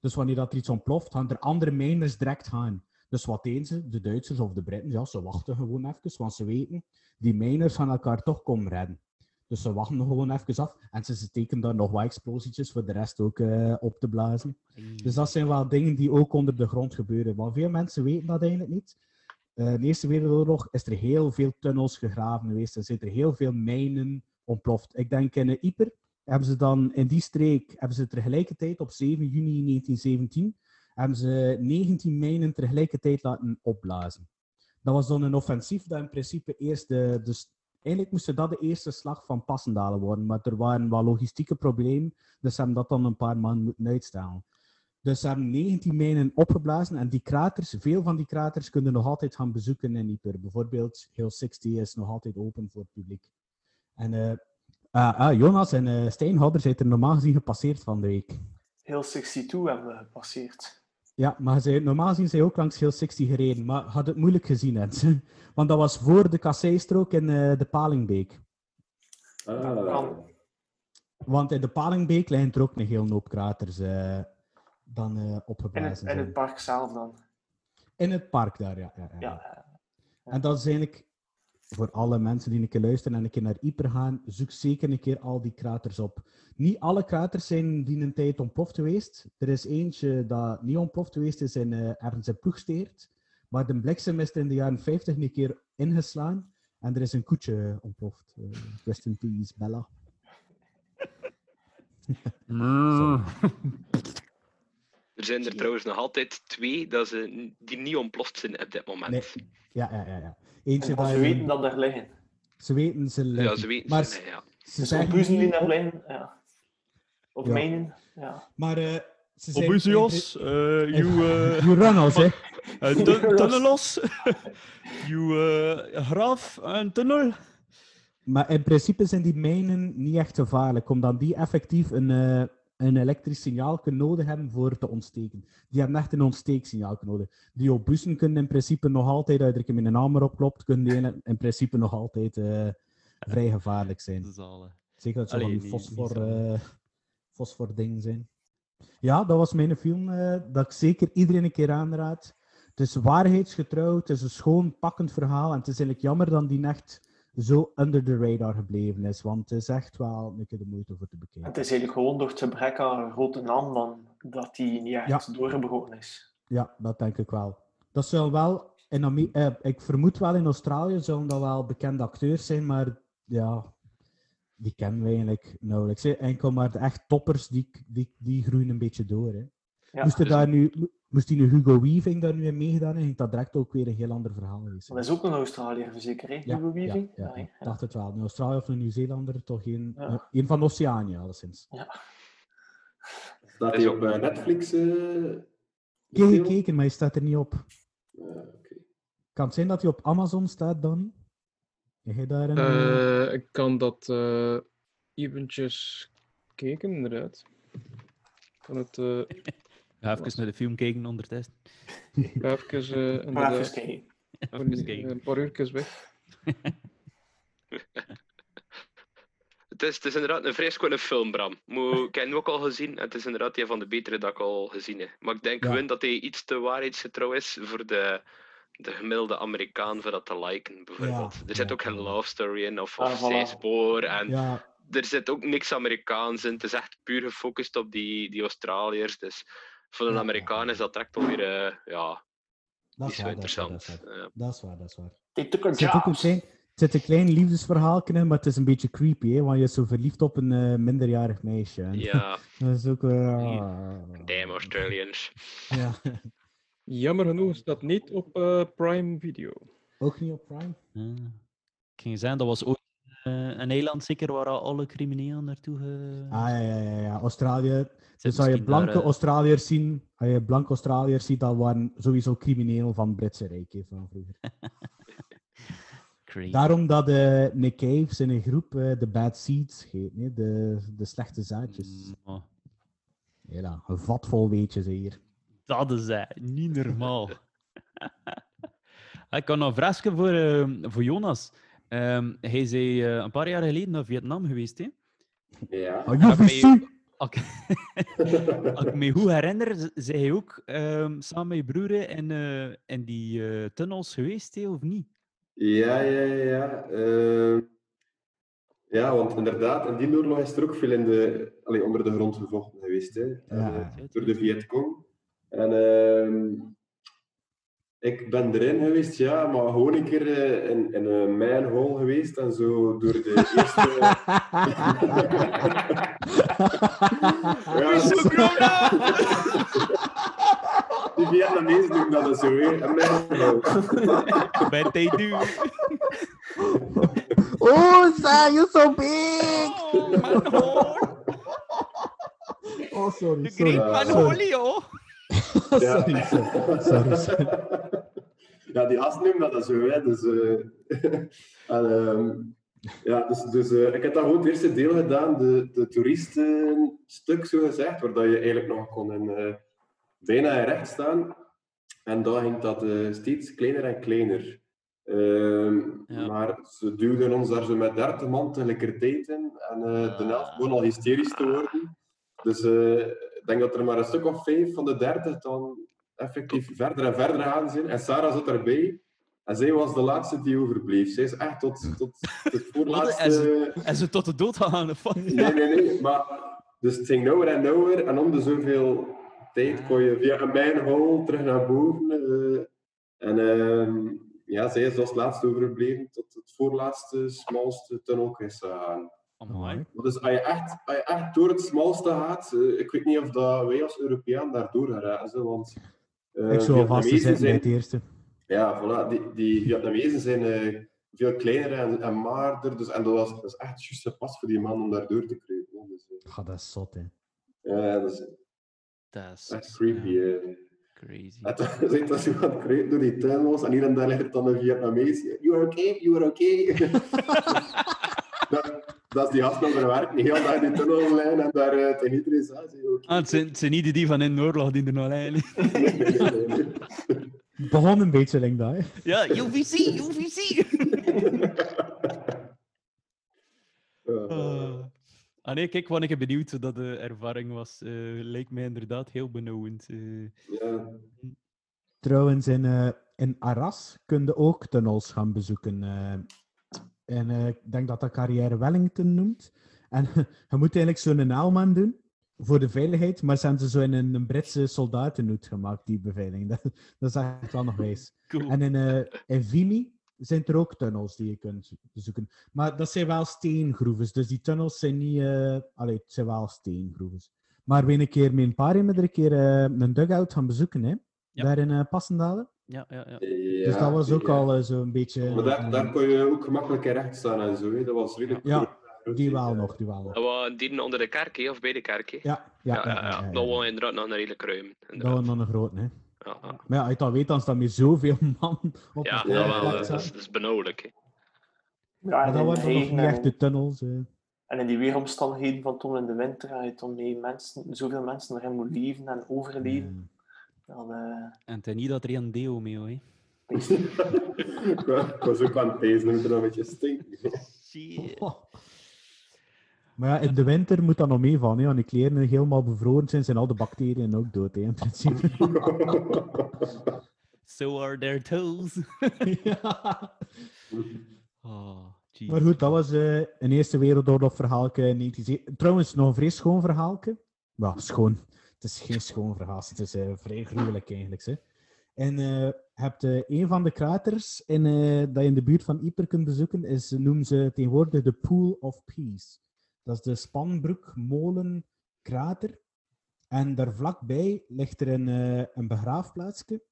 Dus wanneer dat er iets ontploft, gaan er andere miners direct gaan. Dus wat deden ze? De Duitsers of de Britten, ja, ze wachten gewoon even, want ze weten, die miners gaan elkaar toch komen redden. Dus ze wachten gewoon even af en ze steken daar nog wat explosietjes voor de rest ook eh, op te blazen. Dus dat zijn wel dingen die ook onder de grond gebeuren. Want veel mensen weten dat eigenlijk niet. Eh, in de Eerste Wereldoorlog is er heel veel tunnels gegraven geweest. Er zitten er heel veel mijnen ontploft. Ik denk in Yper hebben ze dan in die streek, hebben ze tegelijkertijd op 7 juni 1917, hebben ze 19 mijnen tegelijkertijd laten opblazen. Dat was dan een offensief dat in principe eerst de, de Eigenlijk moest dat de eerste slag van Passendalen worden, maar er waren wel logistieke problemen, dus ze hebben dat dan een paar maanden moeten uitstellen. Dus ze hebben 19 mijnen opgeblazen en die kraters, veel van die kraters kunnen nog altijd gaan bezoeken in Yper. Bijvoorbeeld Hill 60 is nog altijd open voor het publiek. En eh, ah, ah, Jonas en uh, Steinhouder zijn er normaal gezien gepasseerd van de week. Hill 62 hebben we gepasseerd. Ja, maar zij, normaal gezien zijn ook langs Hill 60 gereden, maar had het moeilijk gezien. Hè. Want dat was voor de kasseistrook in uh, de Palingbeek. Ah. Want in de Palingbeek liggen er ook een heel hoop kraters uh, dan uh, In het, opgeblazen. in het park zelf dan. In het park daar, ja. ja, ja. Ja. En dat is eigenlijk voor alle mensen die een keer luisteren en een keer naar Yper gaan, zoek zeker een keer al die kraters op. Niet alle kraters zijn die een tijd ontploft geweest. Er is eentje dat niet ontploft geweest is in, uh, ergens in Ploegsteert. Maar de bliksem is er in de jaren 50 een keer ingeslaan. En er is een koetje ontploft. Uh, rest in peace, Bella. er zijn er trouwens nog altijd twee dat ze, die niet ontploft zijn op dit moment. Nee. Ja, ja, ja. ja. Eentje ze weten dat er liggen. Ze weten ze liggen. Ja, ze weten maar ze, ja. Ze dus zeggen buizen die daar liggen, ja. Of Ja. mijnen, ja. Maar uh, ze zijn... Obusios, uh, you, uh, You run us, hè. uh, tun tunnelos, you uh, graf en tunnel. Maar in principe zijn die mijnen niet echt gevaarlijk, omdat die effectief een, uh, een elektrisch signaal nodig hebben voor te ontsteken. Die hebben echt een ontsteeksignaal nodig. Die obussen kunnen in principe nog altijd, als je met een hamer opklopt, kunnen die in principe nog altijd uh, vrij gevaarlijk zijn. Zeker dat ze van die fosfor, uh, fosfor dingen zijn. Ja, dat was mijn film uh, dat ik zeker iedereen een keer aanraad. Het is waarheidsgetrouw, het is een schoon, pakkend verhaal en het is eigenlijk jammer dat die echt zo under the radar gebleven is, want het is echt wel een keer de moeite voor te bekijken. Het is eigenlijk gewoon door het gebrek aan een grote naam dan, dat die niet echt Ja. doorgebroken is. Ja, dat denk ik wel. Dat zal wel, in eh, ik vermoed wel in Australië zullen dat wel bekende acteurs zijn, maar ja, die kennen we eigenlijk nauwelijks. hè. Enkel maar de echt toppers, die, die, die groeien een beetje door. Hè. Ja. moest, er daar nu, moest die nu Hugo Weaving daar nu in meegedaan hebben, ging dat direct ook weer een heel ander verhaal geweest. Dat is ook een Australiër, zeker, hè? Ja, Hugo ja, Weaving? ja, hè? ik dacht het wel. Een Australië of een Nieuw-Zeelander, toch een, Ja. eh, een van Oceanië, alleszins. Staat hij op uh, Netflix? Uh, Ik heb gekeken, maar hij staat er niet op. Uh, okay. Kan het zijn dat hij op Amazon staat, Danny? Heb jij daar een... eh, Uh, ik kan dat uh, eventjes kijken, inderdaad. Kan het... Ga even naar de film kijken ondertussen. ga even, uh, kijken. Een paar uurtjes weg. Het is, het is inderdaad een vrij schone film, Bram. Mo, ik heb hem ook al gezien en het is inderdaad een van de betere dat ik al gezien heb. Maar ik denk Ja. gewoon dat hij iets te waarheidsgetrouw is voor de, de gemiddelde Amerikaan voor dat te liken, bijvoorbeeld. Ja, er zit ja, ook geen ja. love story in of, Ah, of voilà. En ja, er zit ook niks Amerikaans in. Het is echt puur gefocust op die, die Australiërs. Dus voor een Ja, Amerikaan ja. is dat direct alweer eh, ja, dat is zo waar, dat is waar, dat interessant. is waar. Ja. Dat is waar, dat is waar. Er zit ook een klein, zit een klein liefdesverhaal in, maar het is een beetje creepy, hè, want je is zo verliefd op een eh, minderjarig meisje. En ja, dat is ook weer... ah. damn Australians. Ja, Jammer genoeg staat niet op uh, Prime Video. ook niet op Prime. Ah. Ik ging zeggen, dat was ooit eh, een eiland zeker waar alle criminelen naartoe... ge- Ah, ja, ja, ja, ja. Australië. Dus als je blanke daar, eh, Australiërs zien, als je blanke Australiërs ziet, dat waren sowieso criminelen van het Britse Rijk hè, van vroeger. Crazy. Daarom dat eh, Nick Cave zijn groep eh, de Bad Seeds heet, nee? De, de slechte zaadjes. Oh, Ja, een vat vol weetjes hier. dat is eh, niet normaal. ik had nog een vraagje voor, eh, voor Jonas. Ehm, hij is eh, een paar jaar geleden naar Vietnam geweest, hè? Ja. Oh, me- als ik- me goed herinner, zei hij ook ehm, samen met je broer in, in die eh, tunnels geweest, hè, of niet? Ja, ja, ja. Ja, Ehm, ja want inderdaad, in die oorlog is er ook veel in de, allee, onder de grond gevochten geweest. Hè, Ja. eh, door de Vietcong. En ehm, ik ben erin geweest, ja, maar gewoon een keer in, in een manhole geweest en zo door de eerste... ja, die Vietnamezen doen dat zo, hè. Een manhole. Bij they do. oh, Sam, you're so big! Oh, man, hoor. Oh, sorry, De sorry. great man sorry. holy, oh. Ja. sorry, sorry, sorry, sorry. Ja, die as noemen dat zo, hè. Dus, eh, en, ehm, ja, dus, dus eh, ik heb dan gewoon het eerste deel gedaan, de, de toeristenstuk, zo gezegd, waar dat je eigenlijk nog kon in, eh, bijna in recht staan. En dan ging dat eh, steeds kleiner en kleiner. Ehm, Ja. Maar ze duwden ons daar zo met 30 man tegelijkertijd in. En eh, de helft begon al hysterisch te worden. Dus ik denk dat er maar een stuk of vijf van de 30 dan effectief verder en verder gaan zijn. En Sarah zat erbij. En zij was de laatste die overbleef. Zij is echt tot, tot het voorlaatste... En ze, en ze tot de dood gaan. Nee, nee, nee. Maar, dus het ging nauwer en nauwer. En om de zoveel tijd kon je via een mijnhole terug naar boven. eh, en ehm, ja, zij is als laatste overgebleven tot het voorlaatste, smalste tunnel is gegaan. Amai. Dus als je, echt, als je echt door het smalste gaat, eh, ik weet niet of dat wij als Europeaan daardoor geraken. Want, eh, Ik zou alvast Vietnamezen zitten bij zijn- het eerste. Ja, voilà. Die, die Vietnamezen zijn eh, veel kleiner en, en maarder. Dus, en dat was, dat is echt juist gepast voor die man om daar door te kruipen. Dus, Ga dat is zot, hè. ja, dat is Dat is echt creepy. ja, crazy. En dan zit dat zo aan het kruipen door die tunnels en hier en daar ligt dan een Vietnamees. You are okay, you are okay. dat, dat is die gast zijn werk, niet heel dag in die tunnel liggen en daar uh, tegen iedereen zeggen, "Zeg, oké." Ah, het, zijn, het zijn niet die van in de oorlog die er nog lijnen. Nee, nee, nee, nee. Het begon een beetje, denk ik, dat, hè. Ja, UVC, UVC. Ja. Ah. nee, kijk, wat ik benieuwd hoe dat de ervaring was. eh lijkt mij inderdaad heel benauwend. eh. Ja. Trouwens, in, eh, in Arras kun je ook tunnels gaan bezoeken. eh. en eh, ik denk dat dat Carrière Wellington noemt. En je moet eigenlijk zo'n Aalman doen voor de veiligheid, maar ze hebben ze zo in een, een Britse soldatenhoed gemaakt, die beveiliging. Dat, dat is echt wel nog wijs. Cool. En in, eh in Vimy zijn er ook tunnels die je kunt bezoeken. Maar dat zijn wel steengroeves, dus die tunnels zijn niet... eh allee, het zijn wel steengroeves. Maar we een keer met een paar er een keer eh, een dugout gaan bezoeken, hè? Ja. Daar in Passendalen. Ja, ja, ja. dus dat was ook ja. al zo'n beetje... Maar daar, daar kon je ook gemakkelijk in recht staan en zo. Hè. Dat was redelijk Ja, die hè. wel nog, die wel nog. Was dieren onder de kerk, hè, of bij de kerk. hè? Ja, ja, ja, ja, ja, ja, Dat was inderdaad nog een redelijk ruim. Dat was nog een groot, hè. Ja, ja. Maar ja, als je dat weet, dan staan er zoveel man op ja, de dat, wel, hè. eh, dat, is, dat is benauwelijk. Hè. Ja, Maar dat waren nog niet en- echte tunnels. eh. En in die weeromstandigheden van toen in de winter, ga je toch mee mensen, zoveel mensen erin moet leven en overleven. Dan, eh, En het is niet dat er een deo mee, hoor. ik wa- ik was ook aan het pezen, er een beetje stinken. Maar ja, in de winter moet dat nog meevallen. hè. Als die kleren helemaal bevroren zijn, zijn al de bacteriën ook dood. Hè, in principe. So are their toes. Ja. Oh. Maar goed, dat was eh, een Eerste Wereldoorlog verhaaltje. in 1970. Trouwens, nog een vrij schoon verhaaltje. Ja, schoon. Het is geen schoon verhaal. Het is eh, vrij gruwelijk eigenlijk. Hè. En je hebt een van de kraters in, dat je in de buurt van Yper kunt bezoeken, is, noemen ze tegenwoordig de Pool of Peace. Dat is de Spanbroek Molen krater. En daar vlakbij ligt er een, eh, een begraafplaatsje.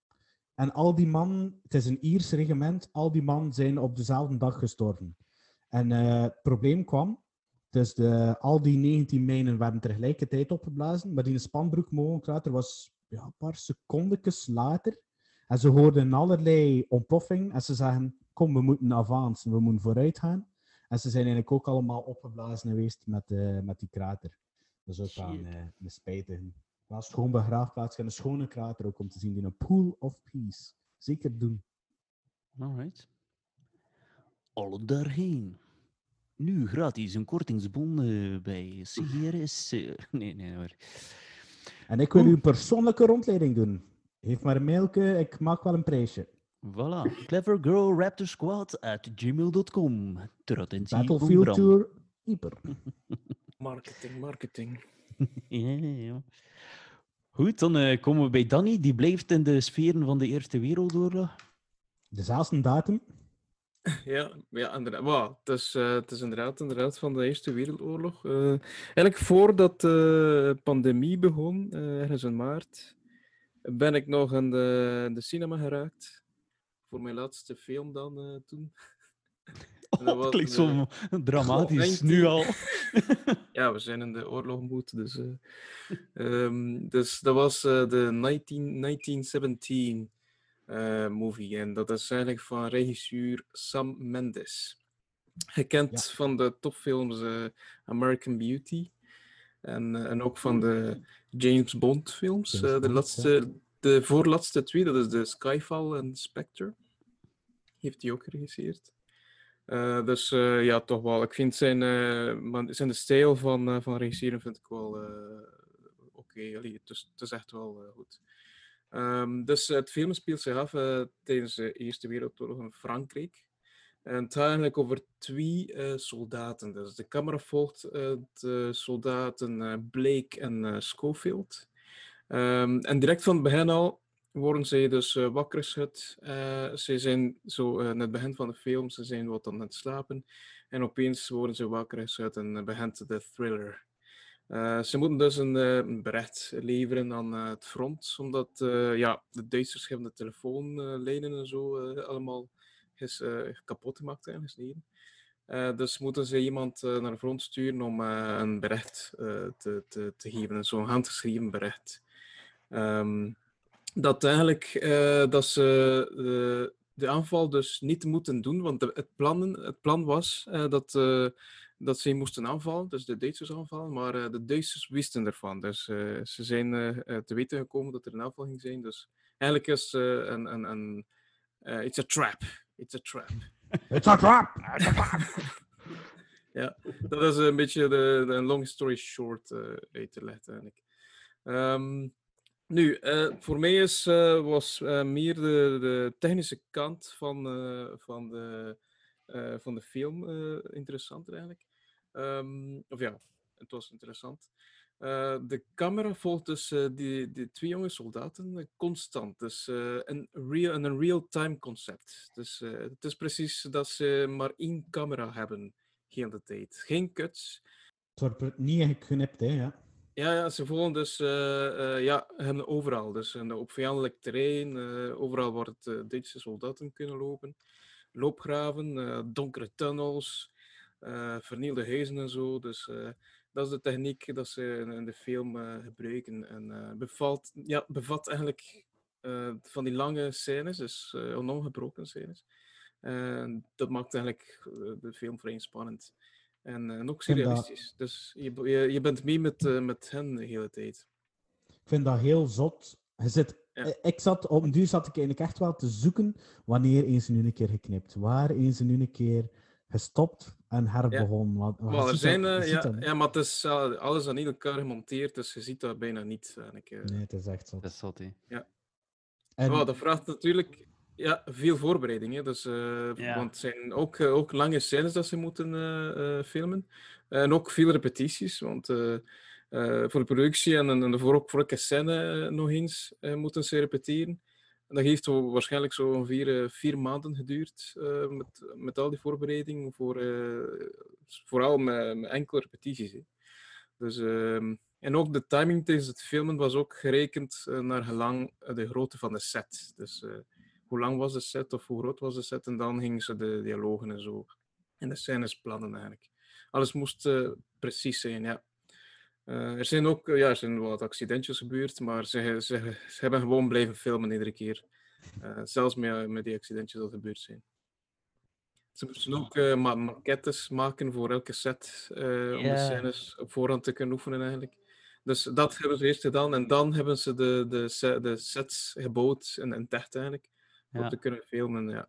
En al die mannen, het is een Iers regiment, al die mannen zijn op dezelfde dag gestorven. En eh, het probleem kwam, dus de, al die 19 mijnen werden tegelijkertijd opgeblazen, maar die spanbroekmolenkrater was ja, een paar secondetjes later. En ze hoorden allerlei ontploffing en ze zeggen, kom, we moeten avancen, we moeten vooruit gaan. En ze zijn eigenlijk ook allemaal opgeblazen geweest met, eh, met die krater. Dat is ook aan uh, een spijtige. Wel schoon begraafplaats en een schone krater ook om te zien in een pool of peace. Zeker doen. Alright. Alle daarheen. Nu gratis een kortingsbon eh, bij CRS. eh, nee, nee hoor. En ik wil u een persoonlijke rondleiding doen. Geef maar een mailje, ik maak wel een prijsje. Voilà. Clever Girl Raptor Squad at gmail.com. Ter attentie van Battlefield. Tour, hyper. Marketing, marketing. ja, ja. Goed, dan eh, komen we bij Danny. Die blijft in de sferen van de Eerste Wereldoorlog. Dezelfde datum. Ja, ja inderdaad. Wow, het, is, eh, het is inderdaad, inderdaad van de Eerste Wereldoorlog. Eh, eigenlijk voordat de pandemie begon, eh, ergens in maart, ben ik nog in de, in de cinema geraakt. Voor mijn laatste film dan eh, toen. En dat Oh, was klinkt zo dramatisch, nu al. ja, we zijn in de oorlogmoed. Dus, eh, ehm, dus dat was eh, de 19, 1917 eh, movie. En dat is eigenlijk van regisseur Sam Mendes. Gekend van de topfilms American Beauty. En, en ook van de James Bond films. James de, Bond, laatste, de voorlaatste twee, dat is de Skyfall en Spectre. Heeft hij ook geregisseerd. Eh, dus eh, ja, toch wel. Ik vind zijn, eh, man- zijn de stijl van, van regisseren vind ik wel oké. Het, is, het is echt wel goed. Ehm, dus het film speelt zich af tijdens de Eerste Wereldoorlog in Frankrijk. En het gaat eigenlijk over twee soldaten. Dus de camera volgt de soldaten Blake en Schofield. Ehm, en direct van het begin al worden zij dus eh, wakker geschud. Eh, ze zijn zo in het begin van de film, ze zijn wat aan het slapen. En opeens worden ze wakker geschud en begint de thriller. Ze moeten dus een, bericht leveren aan het front, omdat ja, de Duitsers hebben de telefoonlijnen en zo allemaal eh, kapot gemaakt en gesneden. Dus moeten ze iemand naar de front sturen om een bericht te, te, te geven, zo'n handgeschreven bericht. Ehm, dat eigenlijk eh, dat ze de, de aanval dus niet moeten doen, want de- het, plannen, het plan was eh, dat, eh, dat ze moesten aanvallen, dus de Duitsers aanvallen, maar eh, de Duitsers wisten ervan. Dus eh, ze zijn eh, eh, te weten gekomen dat er een aanval ging zijn. Dus eigenlijk is eh, een, een, een eh, it's a trap. It's a trap. It's a trap! ja, dat is een beetje de, de long story short eh uit te leggen eigenlijk. Ehm, nu, eh, voor mij is, eh, was eh, meer de, de technische kant van, van, de, van de film interessanter eigenlijk. Ehm, of ja, het was interessant. De camera volgt dus die, die twee jonge soldaten constant. Dus een, real, en een real-time concept. Dus het is precies dat ze maar één camera hebben, heel de tijd. Geen cuts. Het wordt niet geknipt, hè, ja. Ja, ja, ze volgen dus eh, eh, ja, hen overal. Dus eh, op vijandelijk terrein, eh, overal waar het eh, Duitse soldaten kunnen lopen. Loopgraven, donkere tunnels, vernielde huizen en zo. Dus dat is de techniek dat ze in, de film gebruiken. En eh, bevalt, ja, bevat eigenlijk van die lange scènes, dus eh, onongebroken scènes. En dat maakt eigenlijk de film vrij spannend. En, eh, en ook dat- surrealistisch. Dus je, je, je bent mee met, eh, met hen de hele tijd. Ik vind dat heel zot. Je zit, Ja. eh, ik zat, op een duur zat ik eigenlijk echt wel te zoeken wanneer eens nu een keer geknipt. Waar eens nu een keer gestopt en herbegonnen. Maar er zijn, dat- ja, dat ja, maar het is alles aan elkaar gemonteerd, dus je ziet dat bijna niet. Eigenlijk. Nee, het is echt zo. Dat is zot, hè. Ja. En- Wel, dat vraagt natuurlijk ja, veel voorbereiding. Hè? Dus, Ja. Want het zijn ook, eh, ook lange scènes dat ze moeten eh, filmen. En ook veel repetities, want voor de productie en, en voor, ook voor elke scène nog eens moeten ze repeteren. En dat heeft waarschijnlijk zo ongeveer eh, vier maanden geduurd met, met al die voorbereiding, voor, vooral met, met enkele repetities. Hè. Dus ehm, En ook de timing tijdens het filmen was ook gerekend naar gelang de grootte van de set. Dus hoe lang was de set of hoe groot was de set? En dan gingen ze de dialogen en zo. En de scènes plannen eigenlijk. Alles moest eh, precies zijn, ja. Eh, er zijn ook ja, er zijn wat accidentjes gebeurd, maar ze, ze, ze hebben gewoon blijven filmen iedere keer. Eh, zelfs met, met die accidentjes dat gebeurd zijn. Ze moesten ook ma maquettes maken voor elke set om de scènes op voorhand te kunnen oefenen eigenlijk. Dus dat hebben ze eerst gedaan en dan hebben ze de, de, de sets gebouwd en, en echt eigenlijk Ja. om te kunnen filmen. Ja.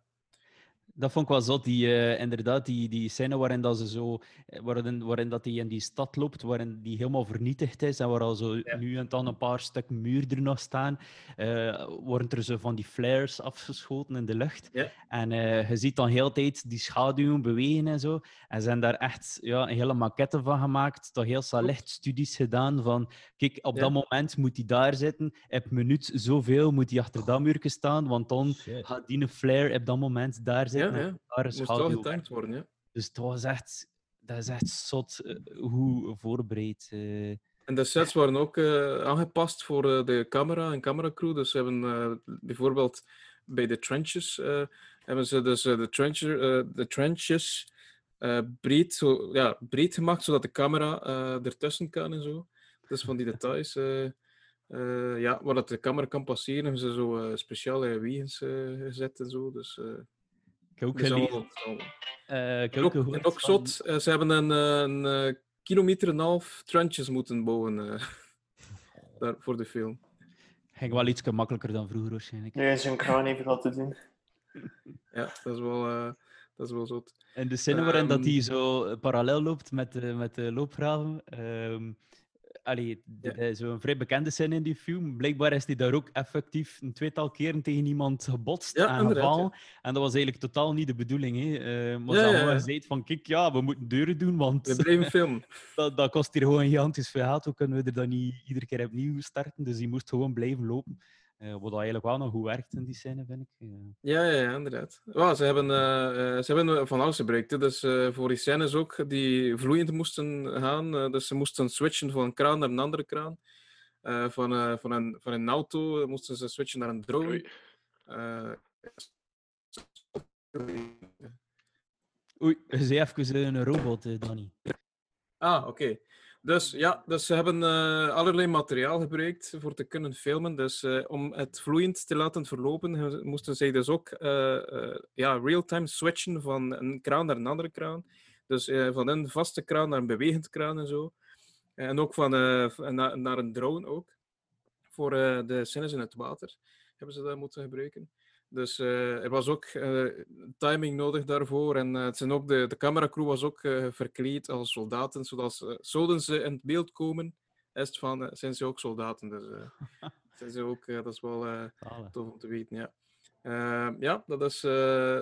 Dat vond ik wel zot, die, eh, inderdaad, die, die scène waarin, dat ze zo, eh, waarin, waarin dat hij in die stad loopt, waarin die helemaal vernietigd is en waar al zo nu en dan een paar stuk muur er nog staan, eh, worden er zo van die flares afgeschoten in de lucht. Ja. En je ziet dan heel de tijd die schaduwen bewegen en zo. En ze hebben daar echt ja, een hele maquette van gemaakt, toch heel lichtstudies gedaan van, kijk, op Ja. dat moment moet hij daar zitten, op minuut zoveel moet hij achter dat muurtje staan, want dan gaat die een flare op dat moment daar zitten. Ja, ja. Moest wel getimed worden, ja. Dus het was echt, dat is echt zot eh, hoe voorbereid. eh. En de sets waren ook eh, aangepast voor de camera en cameracrew. Dus ze hebben bijvoorbeeld bij de trenches hebben ze dus de, trencher, de trenches breed, zo, ja, breed gemaakt, zodat de camera ertussen kan en zo. Dus van die details. ja, waar dat de camera kan passeren, hebben ze zo speciale wegens eh, gezet en zo. Dus, heb ook dus gelezen. eh, ik heb en ook ook, gehoord en ook van- zot, eh, ze hebben een, eh, een, eh, kilometer en een half trenches moeten bouwen eh, daar, voor de film. Ging wel iets makkelijker dan vroeger waarschijnlijk. Nu is een kraan even laten doen. Ja, dat is wel, eh, dat is wel zot. En de scène waarin dat Ehm, hij zo parallel loopt met, de met de loopgraven. ehm allee, is zo'n vrij bekende scène in die film. Blijkbaar is hij daar ook effectief een tweetal keren tegen iemand gebotst Ja, en inderdaad, gevallen. En dat was eigenlijk totaal niet de bedoeling. Hè. Eh, maar Ja, ze ja, hadden ja. gezegd van, kijk, ja, we moeten deuren doen, want We blijven filmen. dat, dat kost hier gewoon gigantisch veel geld. Hoe kunnen we er dan niet iedere keer opnieuw starten? Dus die moest gewoon blijven lopen. Eh, wat eigenlijk wel nog goed werkt in die scène, vind ik. Eh, Ja, ja, ja, inderdaad. Ja, ze, hebben, eh, ze hebben van alles gebruikt. hè. Dus eh, voor die scènes ook, die vloeiend moesten gaan. eh, dus ze moesten switchen van een kraan naar een andere kraan. Eh, van, eh, van, een, van een auto moesten ze switchen naar een drone. Oei, je zei even een robot, Danny. Ah, oké. Dus ja, dus ze hebben eh, allerlei materiaal gebruikt voor te kunnen filmen. Dus eh, om het vloeiend te laten verlopen, moesten zij dus ook eh, ja, real-time switchen van een kraan naar een andere kraan. Dus van een vaste kraan naar een bewegend kraan en zo. En ook van, naar een drone ook. Voor de scènes in het water hebben ze dat moeten gebruiken. Dus eh, er was ook eh, timing nodig daarvoor. En eh, het zijn ook de, de cameracrew was ook verkleed als soldaten. Zodat ze, zouden ze in het beeld komen, is het van, zijn ze ook soldaten. Dus zijn ze ook, dat is wel tof om te weten. Ja, Eh, ja dat is,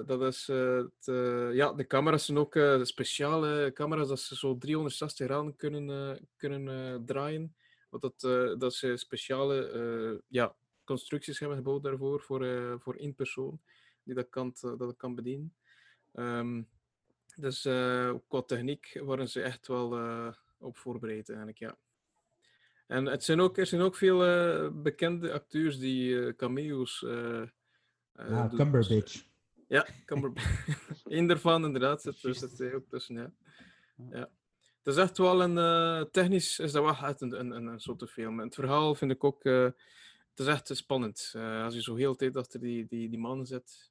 dat is het, ja, de camera's zijn ook speciale camera's dat ze zo 360 graden kunnen, kunnen draaien. Wat dat, dat ze speciale ja, constructies hebben gebouwd daarvoor, voor, eh, voor één persoon die dat kan, dat dat kan bedienen. Ehm, dus eh, qua techniek waren ze echt wel eh, op voorbereid eigenlijk, ja. En het zijn ook, er zijn ook veel eh, bekende acteurs die eh, cameo's eh eh, Ja, doen. Cumberbatch. Ja, Cumberbatch. Eén daarvan inderdaad zit, er- zit hij ook tussen, ja. ja. Het is echt wel een... eh, technisch is dat wel echt een, een, een, een soort film. En het verhaal vind ik ook... eh, het is echt spannend. Eh, als je zo heel de tijd achter die, die, die mannen zit,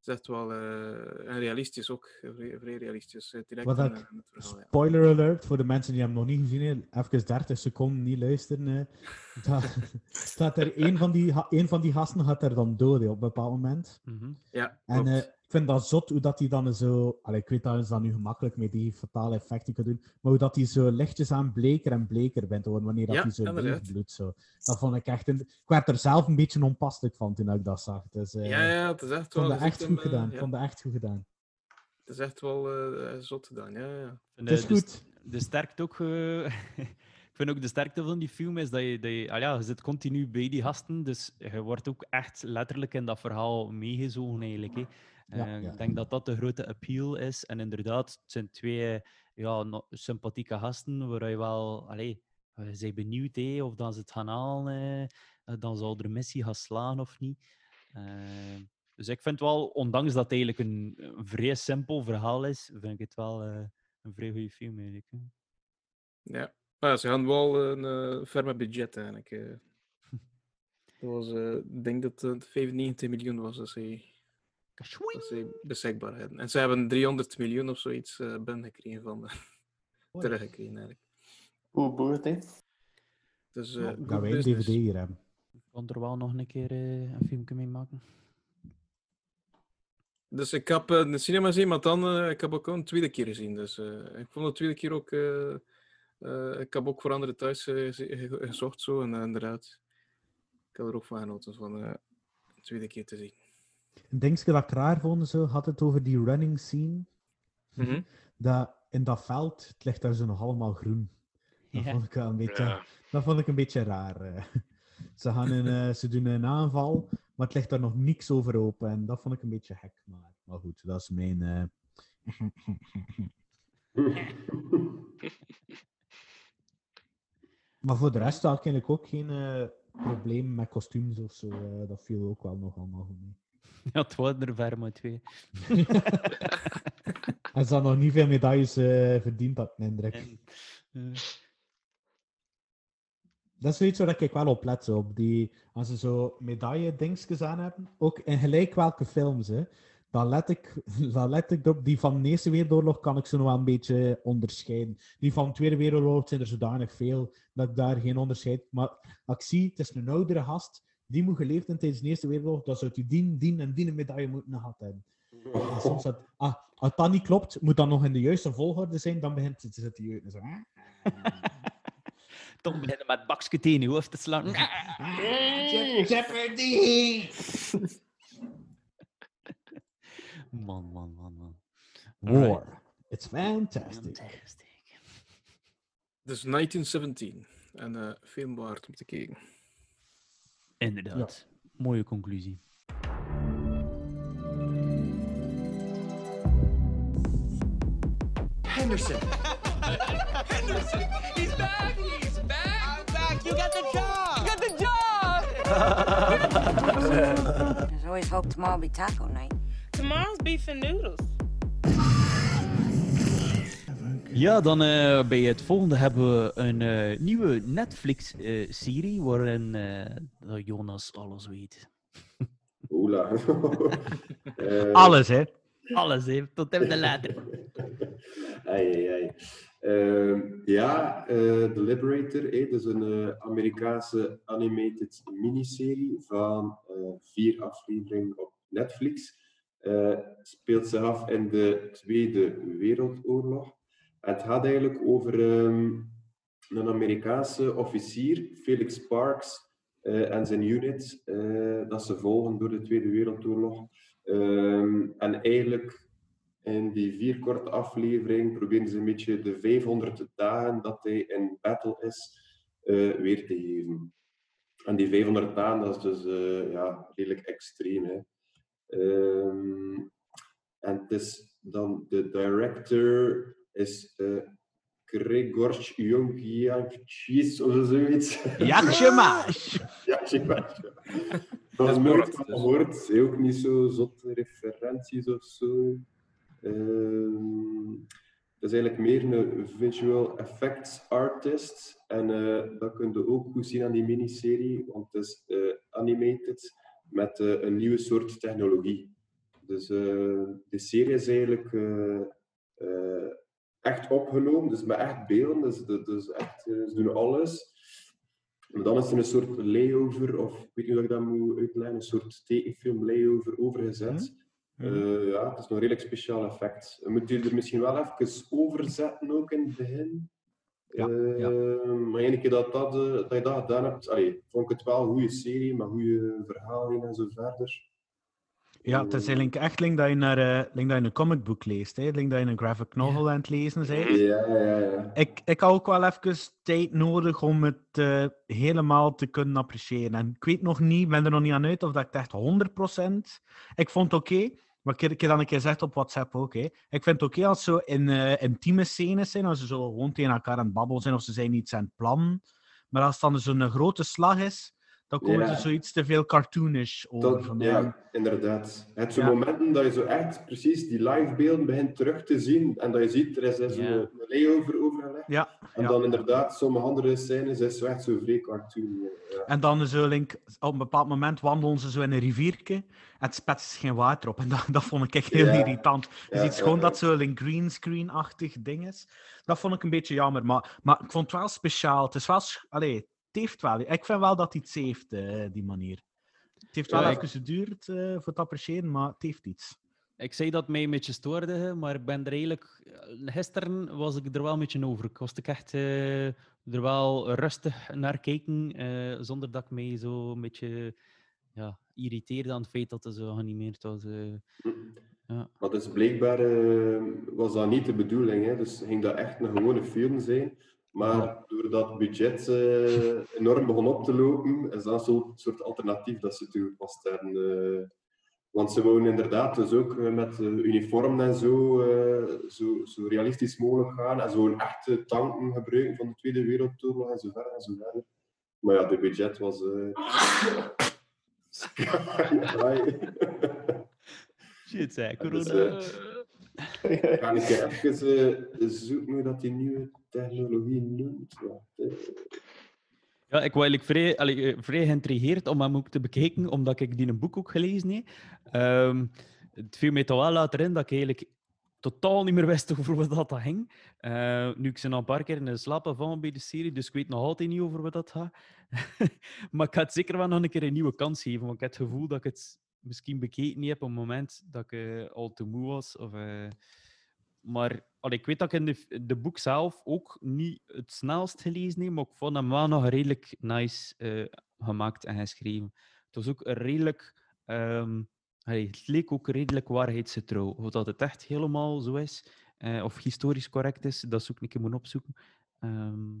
is echt wel... eh, en realistisch ook. Vrij, vrij realistisch. eh, direct Wat ik, eh, ja. spoiler alert voor de mensen die hem nog niet gezien hebben, even 30 seconden niet luisteren. eh. Dat, dat er een van, die, een van die gasten gaat er dan dood op een bepaald moment. Ja, En eh, vind dat zot hoe dat hij dan zo. Allee, ik weet dat ze dat nu gemakkelijk met die fatale effecten kunnen doen. Maar hoe dat hij zo lichtjes aan bleker en bleker bent worden wanneer dat Ja, hij zo leegbloedt. Zo. Dat vond ik echt. Een, ik werd er zelf een beetje onpasselijk van toen ik dat zag. Dus, eh, Ja, ja, het is echt vond wel- je echt goed eh, gedaan. Ja. vond dat echt goed gedaan. Het is echt wel eh, zot gedaan, ja, ja. En, Het is de goed. De sterkte ook. eh, ik vind ook de sterkte van die film is dat je, dat je, ah ja, je zit continu bij die gasten, dus je wordt ook echt letterlijk in dat verhaal meegezogen eigenlijk. Hè. Ja, Eh, ja. Ik denk dat dat de grote appeal is. En inderdaad, het zijn twee ja, no- sympathieke gasten waar je wel allee, we zijn benieuwd hè, of dat ze het gaan halen, eh, dan zal de missie gaan slagen of niet. Eh, dus ik vind wel, ondanks dat het eigenlijk een, een vrij simpel verhaal is, vind ik het wel eh, een vrij goede film eigenlijk. hè. Ja. Maar ze gaan wel een eh ferme budget eigenlijk. Dat was, eh, ik denk dat het 95 miljoen was dat ze, dat ze beschikbaar hadden. En ze hebben 300 miljoen of zoiets eh binnengekregen van teruggekregen eigenlijk. Hoe boert hè? Dus eh Dat wij een. DVD hier hebben. Ik kan er wel nog een keer eh, een filmpje mee maken. Dus ik heb de cinema gezien, maar dan eh, ik heb ook een tweede keer gezien. Dus eh, ik vond de tweede keer ook. eh, eh, ik heb ook voor anderen thuis gezocht, zo en inderdaad. Ik heb er ook van genoten van eh, de tweede keer te zien. Een dingetje dat ik raar vond, zo, had het over die running scene. Mhm. Dat in dat veld, het ligt daar zo nog allemaal groen. Dat Ja. vond ik wel een beetje, Ja. dat vond ik een beetje raar. eh. Ze, gaan een, eh, ze doen een aanval, maar het ligt daar nog niks over open. En dat vond ik een beetje gek. Maar, maar goed, dat is mijn. eh, maar voor de rest had ik eigenlijk ook geen eh probleem met kostuums of zo. eh, dat viel ook wel nog allemaal goed mee. Ja, het waren er ver maar twee. En ze had nog niet veel medailles eh, verdiend, had ik de indruk. En, Dat is zoiets waar ik wel op let. Op die, als ze zo medaille-dingetjes aan hebben, ook in gelijk welke films, hè, dan, let ik, dan let ik op. Die van de Eerste Wereldoorlog kan ik zo nog wel een beetje onderscheiden. Die van de Tweede Wereldoorlog zijn er zodanig veel dat ik daar geen onderscheid. Maar als ik zie, het is een oudere gast, die moet geleefd hebben tijdens de Eerste Wereldoorlog, dan zou hij die, die en die een medaille moeten gehad hebben. En soms dat, ah, als dat niet klopt, moet dat nog in de juiste volgorde zijn, dan begint het te zitten jeugd. Zo, ah. Tom beginnen met bakje tegen je hoofd te slaan. Jeopardy! Man, man, man, man. War. It's fantastic. Fantastic. Dus 1917. En eh film waard om te kijken. Inderdaad. Mooie conclusie. Henderson! Henderson! He's back! He's back! I'm back! You got the job! You got the job! There's always hope tomorrow will be taco night. Tomorrow's beef and noodles. Ja, dan eh, bij het volgende hebben we een eh, nieuwe Netflix-serie waarin eh, Jonas alles weet. Oela. Eh, Alles, hè? Alles, hè? Tot in de letter. Ai, ai, ai. Ehm, ja, eh, The Liberator, eh, dat is een eh, Amerikaanse animated miniserie van eh, vier afleveringen op Netflix. Eh, speelt zich af in de Tweede Wereldoorlog. Het gaat eigenlijk over ehm, een Amerikaanse officier, Felix Sparks, eh, en zijn unit, eh, dat ze volgen door de Tweede Wereldoorlog. Ehm, en eigenlijk in die vier korte afleveringen proberen ze een beetje de 500 dagen dat hij in battle is, eh, weer te geven. En die 500 dagen, dat is dus ja, redelijk extreem. Hè. Ehm, en het is dan de director is uh, Gregor Jungianchis of zoiets. Jaksjemaas! Jaksjemaas. Dat is nooit van gehoord. Ook niet zo zotte referenties of zo. Ehm, het is eigenlijk meer een visual effects artist. En eh, dat kun je ook goed zien aan die miniserie, want het is eh, animated met eh, een nieuwe soort technologie. Dus de serie is eigenlijk echt opgenomen, dus met echt beelden. Dus, dus- echt, eh, ze doen alles. Maar dan is er een soort layover, of ik weet niet hoe ik dat moet uitleggen, een soort tekenfilm layover overgezet. Eh, ja, het is nog een redelijk speciaal effect. We moeten je er misschien wel even overzetten ook in het begin. Ja, Eh, Maar één keer dat, dat, dat je dat gedaan hebt, allee, vond ik het wel een goede serie, met goede verhalen en zo verder. Ja, het is eigenlijk echt link dat je, naar, eh, link dat je een comicboek leest. Hè? Link dat je een graphic novel aan het lezen bent. Ja, ja, ja. Ik, ik had ook wel even tijd nodig om het eh, helemaal te kunnen appreciëren. En ik weet nog niet, ben er nog niet aan uit of dat ik het echt 100%. Ik vond het oké, Maar ik heb ik heb dan een keer gezegd op WhatsApp ook. Hè. Ik vind het oké als zo in eh, intieme scènes zijn, als ze zo gewoon tegen elkaar aan het babbelen zijn of ze zijn iets aan het plannen. Maar als het dan zo'n grote slag is, dan komt Ja. er zoiets te veel cartoonish over. Dat, van, ja, ja, inderdaad. Het zijn Ja. momenten dat je zo echt precies die livebeelden begint terug te zien en dat je ziet, er is er zo'n Ja. een layover overgelegd. Ja, En dan inderdaad, sommige andere scènes is zo echt zo vrij cartoon. En dan zo link, op een bepaald moment wandelen ze zo in een rivierke en het spetst geen water op. En dat, dat vond ik echt heel irritant. Je Ja, ziet gewoon dat zo een green screen-achtig ding is. Dat vond ik een beetje jammer, maar, maar ik vond het wel speciaal. Het is wel... Allee, heeft wel... Ik vind wel dat iets heeft, eh, die manier. Het heeft wel Ja, even geduurd eh, voor het appreciëren, maar het heeft iets. Ik zei dat mij een beetje stoorde, maar ik ben er eigenlijk... eh, Gisteren was ik er wel een beetje over. Ik was ik echt eh, er wel rustig naar kijken, eh, zonder dat ik mij zo een beetje ja, irriteerde aan het feit dat het zo geanimeerd was. eh. ja. Maar dus blijkbaar eh, was dat niet de bedoeling. Hè? Dus ging dat echt een gewone film zijn. Maar doordat het budget eh, enorm begon op te lopen, is dat een soort, soort alternatief dat ze toegepast hebben. eh. want ze wouden inderdaad dus ook eh, met uniformen en zo, eh, zo, zo realistisch mogelijk gaan. En zo'n echte tanken gebruiken van de Tweede Wereldoorlog en zo verder en zo verder. Maar ja, de budget was... eh. Shit, zeg, Dus, eh, Ga ik even zoeken hoe dat die nieuwe technologie noemt. Eh. Ja, ik was eigenlijk vrij, allee, eh, vrij geïntrigeerd om hem ook te bekijken, omdat ik die een boek ook gelezen heb. Ehm, het viel mij toch wel later in dat ik eigenlijk totaal niet meer wist over wat dat ging. Eh, nu, ik al een paar keer in slaap gevallen bij de serie, dus ik weet nog altijd niet over wat dat gaat. maar ik ga het zeker wel nog een keer een nieuwe kans geven, want ik heb het gevoel dat ik het misschien bekeken niet heb op het moment dat ik eh, al te moe was. Of, maar allee, ik weet dat ik in de, de boek zelf ook niet het snelst gelezen heb, maar ik vond hem wel nog redelijk nice eh, gemaakt en geschreven. Het was ook een redelijk... ehm, allee, het leek ook redelijk waarheidsgetrouw. Of dat het echt helemaal zo is, eh, of historisch correct is, dat zoek ik een moeten opzoeken. Ehm,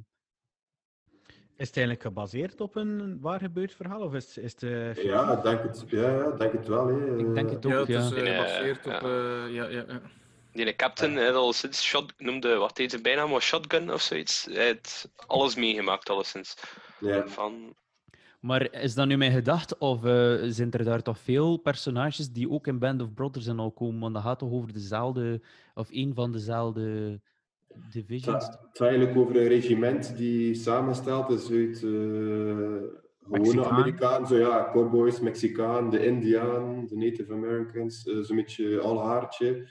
Is het eigenlijk gebaseerd op een waar gebeurd verhaal? Of is, is de film- Ja, ik denk het, ja, denk het wel. Hè. Ik denk het ook, Ja, het is ja. eh, gebaseerd ja. op... eh, ja, ja, ja. Die captain had al sinds shot, noemde, wat heet zijn bijnaam, was Shotgun of zoiets. Hij heeft alles meegemaakt, alleszins. Ja. Van, Maar is dat nu mijn gedachte, of eh, zijn er daar toch veel personages die ook in Band of Brothers en al komen? Want dat gaat toch over dezelfde, of een van dezelfde divisions? Het gaat eigenlijk over een regiment die samengesteld is uit eh gewone Mexicaan. Amerikanen. Zo ja, cowboys, Mexicaan, de Indiaan, de Native Americans. eh, Zo'n beetje al haartje.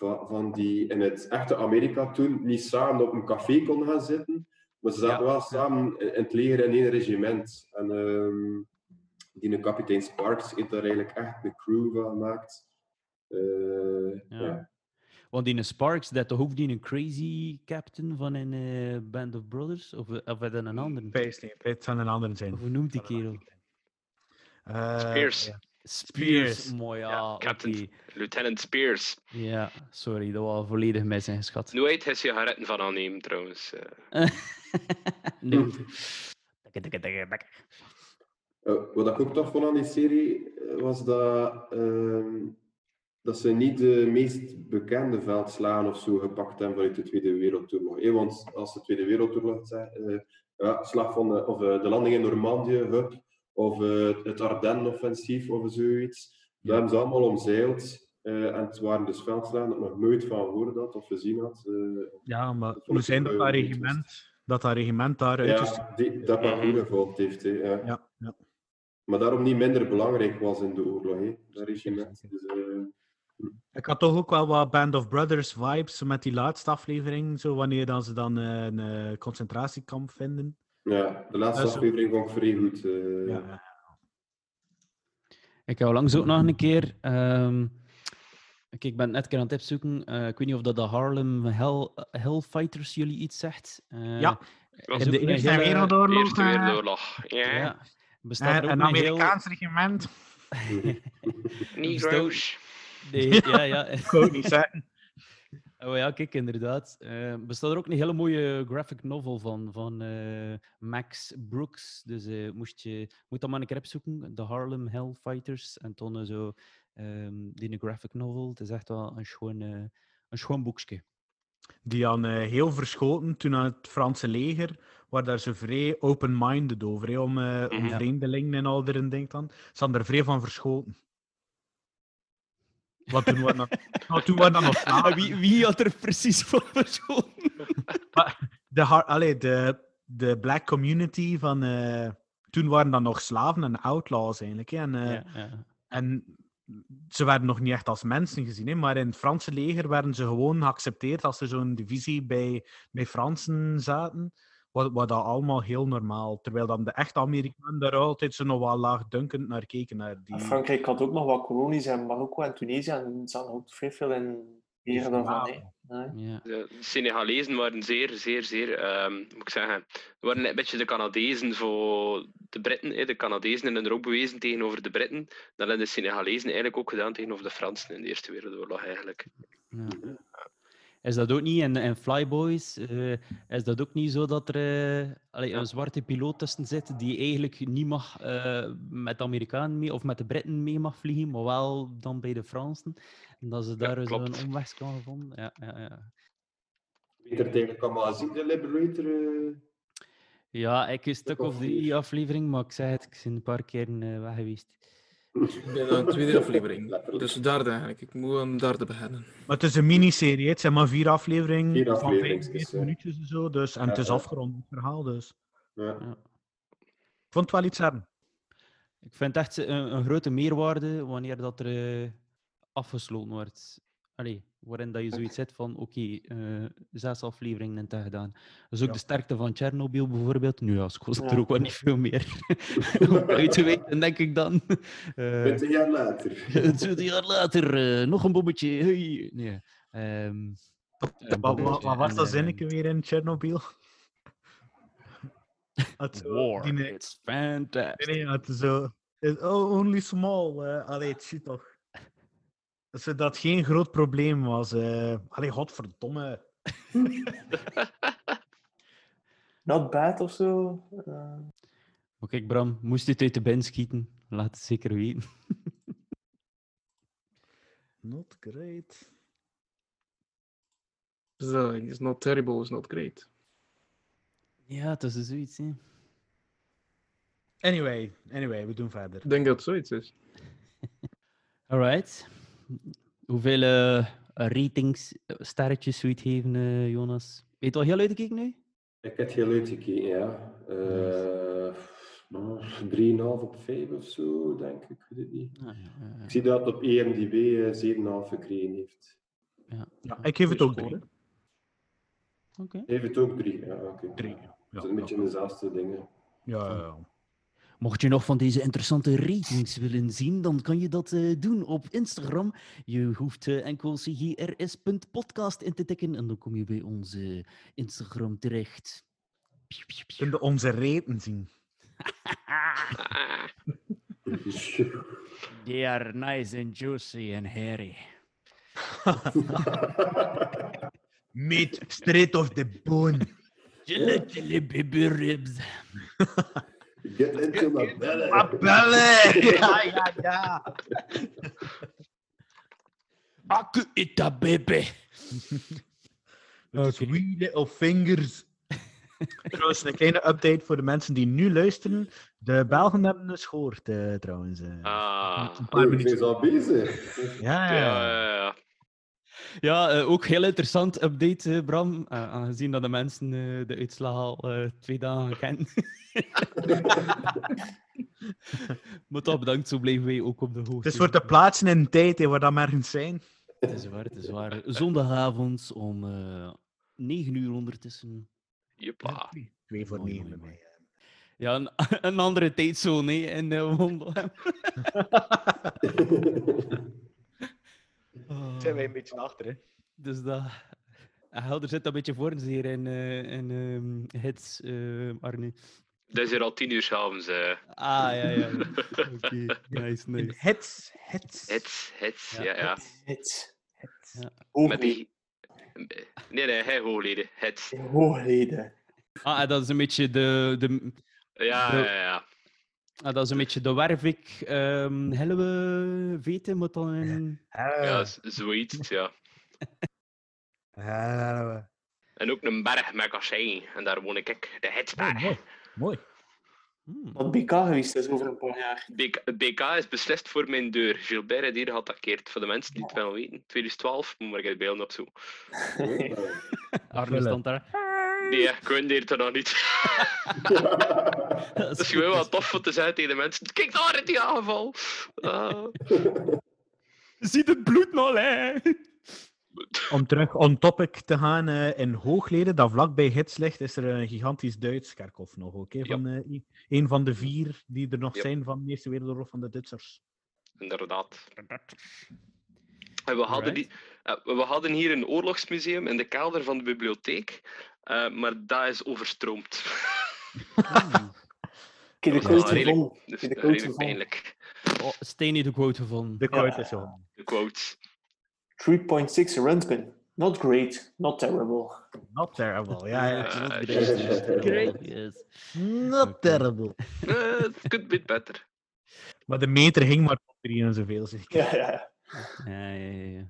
Van, van die in het echte Amerika toen niet samen op een café konden gaan zitten. Maar ze zaten wel samen in in het leger in één regiment. En ehm, die een kapitein Sparks heeft daar eigenlijk echt een crew van gemaakt. Eh, Ja. ja. Want in Sparks, dat toch ook die een crazy captain van een eh, Band of Brothers? Of, of is dat een niet, het zou een andere zijn. Of hoe noemt die kerel? Eh, Spears. ja. Spears. Spears. Mooi, ja. ja, captain. Lieutenant Spears. Ja, sorry, dat was volledig mis ingeschat. Nu heet hij sigaretten van aannemen, trouwens. eh. Nee. Eh, wat ik ook toch vond aan die serie, eh, was dat, ehm, dat ze niet de meest bekende veldslagen of zo gepakt hebben vanuit de Tweede Wereldoorlog. Eh, want als de Tweede Wereldoorlog zegt, eh, ja, slag van de, of de landing in Normandië, hup, of eh, het Ardennen-offensief of zoiets, dat hebben ze allemaal omzeild. Eh, en het waren dus veldslagen dat ik nog nooit van gehoord had of gezien had. eh. Ja, maar hoe ik zijn dat dat regiment, dat dat regiment daar Ja, die, dat parcours gevolgd heeft. Hè, ja. Ja, ja. Maar daarom niet minder belangrijk was in de oorlog, hè, dat regiment. Dus, Ik had toch ook wel wat Band of Brothers vibes met die laatste aflevering, zo wanneer dan ze dan een concentratiekamp vinden. Ja, de laatste is- aflevering vond ik vrij goed. eh. Ja, Ik ga langs ook nog een keer. ehm, kijk, ik ben net een keer aan het opzoeken. eh, ik weet niet of dat de Harlem Hell, Hellfighters jullie iets zegt. Eh, Ja, in de Eerste hele- Wereldoorlog. Eerste Wereldoorlog. Ja. Ja. Bestaat er en ook een heel- Amerikaans regiment. Negroes. Nee, ja, ja. Ik niet zeggen. Oh ja, kijk, inderdaad. Eh, bestaat er ook een hele mooie graphic novel van, van eh, Max Brooks. Dus eh, moest je moet dat maar een keer opzoeken. The Harlem Hellfighters. En eh, zo ehm, die graphic novel. Het is echt wel een schoon, een schoon boekje. Die aan heel verschoten toen aan het Franse leger, waar daar ze vrij open-minded over, hè, om, om Mhm. vreemdelingen en al erin denkt dan. Ze hadden er vrij van verschoten. Want toen waren dat, nou, toen waren dat nog slaven. wie, wie had er precies van verschoten? de, allee, de, de black community van... eh, toen waren dat nog slaven en outlaws eigenlijk. Hè, en, eh, Ja, ja. en ze werden nog niet echt als mensen gezien, hè, maar in het Franse leger werden ze gewoon geaccepteerd als er zo'n divisie bij, bij Fransen zaten. Wat, wat dat allemaal heel normaal. Terwijl dan de echte Amerikanen daar altijd zo nog wel laagdunkend naar keken. Naar die... Frankrijk had ook nog wat kolonies in Marokko en Tunesië en ze hadden ook vrij veel in Eren daarvan. hè. Nee. De Senegalezen waren zeer, zeer, zeer, ehm, moet ik zeggen, waren een beetje de Canadezen voor de Britten. hè. De Canadezen hebben er ook bewezen tegenover de Britten. Dat hebben de Senegalezen eigenlijk ook gedaan tegenover de Fransen in de Eerste Wereldoorlog eigenlijk. Ja. Is dat ook niet in, in Flyboys? eh, is dat ook niet zo dat er eh, allee, een zwarte piloot tussen zit die eigenlijk niet mag eh, met de Amerikanen mee of met de Britten mee mag vliegen, maar wel dan bij de Fransen? En dat ze daar zo'n klopt. omweg kan gevonden? Ja, ja, ja. Er eigenlijk allemaal zien, de Liberator? ja, ik een stuk of drie aflevering, maar ik zei het, ik ben een paar keer eh, weg geweest. Ik ben aan de tweede aflevering. Dus de derde eigenlijk. Ik moet aan de derde beginnen. Maar het is een miniserie, het zijn maar vier afleveringen Vier van afleveringen, 45 ja. minuutjes en zo. Dus, en het is ja. afgerond, het verhaal. Dus. Ja. Ik vond het wel iets hebben. Ik vind het echt een, een grote meerwaarde wanneer dat er eh, afgesloten wordt. Allee, waarin dat je zoiets zet van, oké, eh, zes afleveringen en dat gedaan. Dat is ook Ja. de sterkte van Chernobyl bijvoorbeeld. Nu ja, het kost er ook wel niet veel meer om uit te weten, denk ik dan. Eh, 20 jaar later. 20 jaar later, eh, nog een bommetje. Hey. Nee. ehm, een Wat, wat, wat was dat eh, zinnetje weer in Chernobyl? Het zo- War, die it's fantastic. Nee, nee, het is zo. oh, only small. eh allee, het ziet toch. Dat ze- dat geen groot probleem was. eh allee, godverdomme. Not bad of zo. Eh, Maar kijk, Bram, moest je het uit de bin schieten? Laat het zeker weten. Not great. So, it's not terrible, it's not great. Ja, het is zoiets, hè. Anyway, anyway, we doen verder. Ik denk dat het zoiets is. Alright. Hoeveel eh, ratings, eh, sterretjes zou je het geven, eh, Jonas? Weet je al heel uitgekeken nu? Ik heb heel uitgekeken, ja. Eh, nou, 3,5 op 5 of zo, denk ik. Ik weet het niet. Ah, ja, ja, ja. Ik zie dat het op EMDB eh, 7,5 gekregen heeft. Ja. Ja, ik geef het ook drie. gewoon- Oké. Heeft het ook 3? Ja, oké. Drie, Het ja, is een beetje dezelfde dingen. Ja, ja, ja. Mocht je nog van deze interessante ratings willen zien, dan kan je dat eh, doen op Instagram. Je hoeft eh, enkel cgrs.podcast in te tikken en dan kom je bij onze Instagram terecht. Kun je onze reten zien? They are nice and juicy and hairy. Meat straight off the bone. Chili chili baby ribs. Get into my belly. Ah, belly! Ja, ja, ja. Aku ita baby. Wee little fingers. Trouwens, een kleine update voor de mensen die nu luisteren. De Belgen hebben dus gehoord, eh, trouwens. eh. Ah. Een paar minuten. is al bezig. Ja, Ja, ja. ja, ja. Ja, eh, ook heel interessant update, eh, Bram. Eh, aangezien dat de mensen eh, de uitslag al eh, twee dagen kennen. maar toch bedankt, zo blijven wij ook op de hoogte. Het is voor te plaatsen in tijd hè, waar dat maar ergens zijn. Het is waar, het is waar. Zondagavond om eh 9 uur ondertussen. Jepla. Twee voor Mooi, negen bij mij. Ja, een, een andere tijdzone hè, in uh, Wondelhem. Zijn wij een beetje achter, hè? Dus dat... Ah, Helder zit een beetje voor ons hier in, eh in ehm, hits, eh, Arne. Dat is hier al tien uur s'avonds. eh. Ah, ja, ja. Oké, nice, nice. Hits, hits. Hits, hits, Ja, ja, ja. Het. Ja. Met die, Nee, nee, hij hoogleden. Het. Hoogleden. Ah, dat is een beetje de... de Ja, de- ja, ja. Ah, dat is een beetje de Wervik, um, Helwe, weten, moet dan een... Ja, zoiets, ja. En ook een berg met kassein. En daar woon ik, ik de Hetsberg. mooi. Wat BK geweest is over een paar jaar. BK, is beslist voor mijn deur. Gilbert heeft hier geattaqueerd. Voor de mensen die het wel weten. 2012, moet maar ik het beelden op zo. Arne stond daar. Nee, ik het er nog niet. Dat is gewoon wel tof om te zeggen tegen de mensen. Kijk daar in die aanval. Ah. Zie het bloed nog, hè? Om terug on topic te gaan, eh, in Hoogleden, dat vlakbij Hits ligt, is er een gigantisch Duits kerkhof nog hè, Van, eh, een van de vier die er nog Ja. zijn van de Eerste Wereldoorlog van de Duitsers. Inderdaad. En we, hadden die, eh, we hadden hier een oorlogsmuseum in de kelder van de bibliotheek. Eh, maar dat is overstroomd. Ik heb de quote gevonden. Ik heb de dat quote is redelijk gevonden. pijnlijk. Oh, Steen heeft de quote gevonden. De quote is zo. De quotes. 3.6 Röntgen. Not great, not terrible. Not terrible, ja, ja. Eh, Great. Yes. Not terrible. Het could be better. Maar de meter ging maar op drie en zoveel, zeker. Ja, ja, ja. Ja, ja, ja.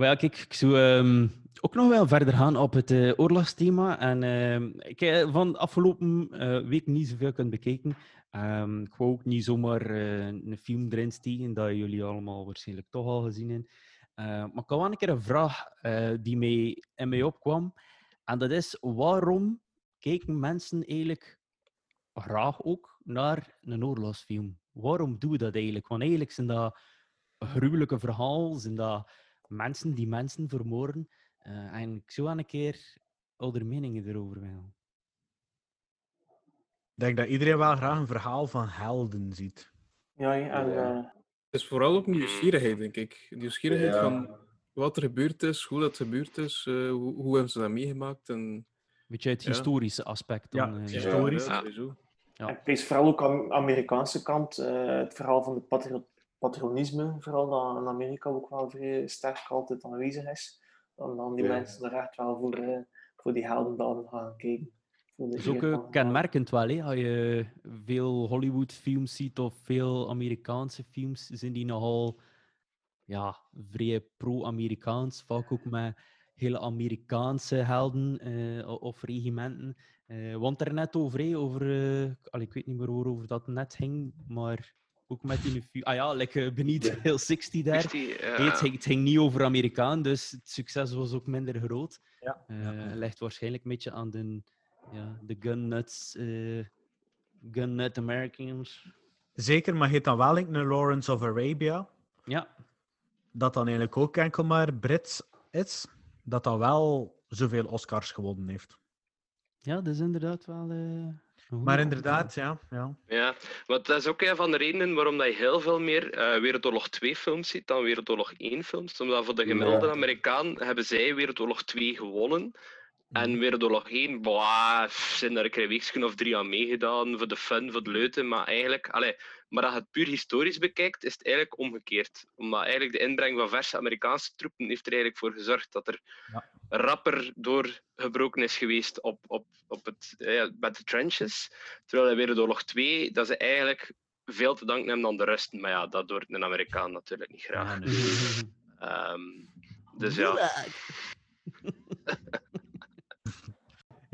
Ja. Ah, kijk, ik zou ehm, ook nog wel verder gaan op het eh, oorlogsthema. En ehm, ik heb van de afgelopen eh, week niet zoveel kunnen bekijken. Ehm, ik wou ook niet zomaar eh, een film erin steken, dat jullie allemaal waarschijnlijk toch al gezien hebben. Eh, maar ik had wel een keer een vraag eh, die mij, in mij opkwam. En dat is, waarom kijken mensen eigenlijk graag ook naar een oorlogsfilm? Waarom doen we dat eigenlijk? Want eigenlijk zijn dat gruwelijke verhalen, zijn dat mensen die mensen vermoorden. Eh, en ik zou wel een keer oude meningen erover willen. Ik denk dat iedereen wel graag een verhaal van helden ziet. Ja, en Ja. eh, Het is vooral ook nieuwsgierigheid, denk ik. Nieuwsgierigheid Ja. van wat er gebeurd is, hoe dat gebeurd is, eh, hoe, hoe hebben ze dat meegemaakt. En, Beetje het Ja. historische aspect. Ja, Dan, eh, het historisch. Ja. Ja. het is vooral ook aan de Amerikaanse kant eh, het verhaal van het patrio- patrionisme, vooral dat in Amerika ook wel vrij sterk altijd aanwezig is. Dan, dan die Ja. mensen er echt wel voor, eh, voor die heldendaden gaan kijken. Dat is ook eh, kenmerkend wel, hè? als je veel Hollywood-films ziet of veel Amerikaanse films, zijn die nogal ja, vrij pro-Amerikaans, vaak ook met hele Amerikaanse helden eh, of regimenten. Eh want er net over, over eh, allee, ik weet niet meer waarover dat net ging, maar ook met die film. Ah ja, like, uh, Beneath Hill 60 daar. 60, ja. Hey, het, ging, het ging niet over Amerikaan, dus het succes was ook minder groot. Ja. Eh, ligt waarschijnlijk een beetje aan de, ja, de gun nuts, eh, gun nut Americans. Zeker, maar heet dan wel een Lawrence of Arabia, Ja, dat dan eigenlijk ook enkel maar Brits is, dat dan wel zoveel Oscars gewonnen heeft. ja, dat is inderdaad wel. Maar inderdaad, ja. ja. Ja, want dat is ook een van de redenen waarom dat je heel veel meer eh, Wereldoorlog 2 films ziet dan Wereldoorlog 1 films. Omdat voor de gemiddelde Ja. Amerikaan hebben zij Wereldoorlog 2 gewonnen. En Wereldoorlog 1, boah, zijn er een of drie aan meegedaan, voor de fun, voor de leuten. Maar eigenlijk, allee, maar als je het puur historisch bekijkt, is het eigenlijk omgekeerd. Omdat eigenlijk de inbreng van verse Amerikaanse troepen heeft er eigenlijk voor gezorgd dat er Ja. rapper doorgebroken is geweest op, op, op het, ja, met de trenches. Terwijl in Wereldoorlog 2, dat ze eigenlijk veel te danken hebben aan de rusten. Maar ja, dat doet een Amerikaan natuurlijk niet graag. Ja, nee. Ehm, dus ja.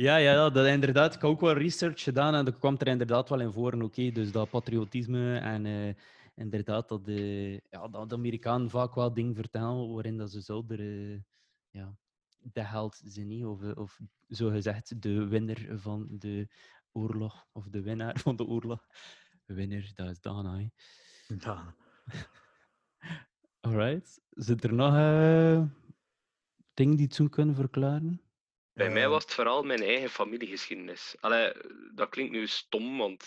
Ja, ja, dat inderdaad. Ik heb ook wel research gedaan en dat kwam er inderdaad wel in voor. Oké, dus dat patriotisme en eh, inderdaad dat de, ja, dat de Amerikanen vaak wel dingen vertellen waarin dat ze zouden eh, ja, de held zijn, niet? Of, eh, of zo gezegd de winnaar van de oorlog, of de winnaar van de oorlog. Winnaar, dat is Dana. hè. Ja. Alright. Zit er nog eh dingen die het zo kunnen verklaren? Bij mij was het vooral mijn eigen familiegeschiedenis. Allee, dat klinkt nu stom, want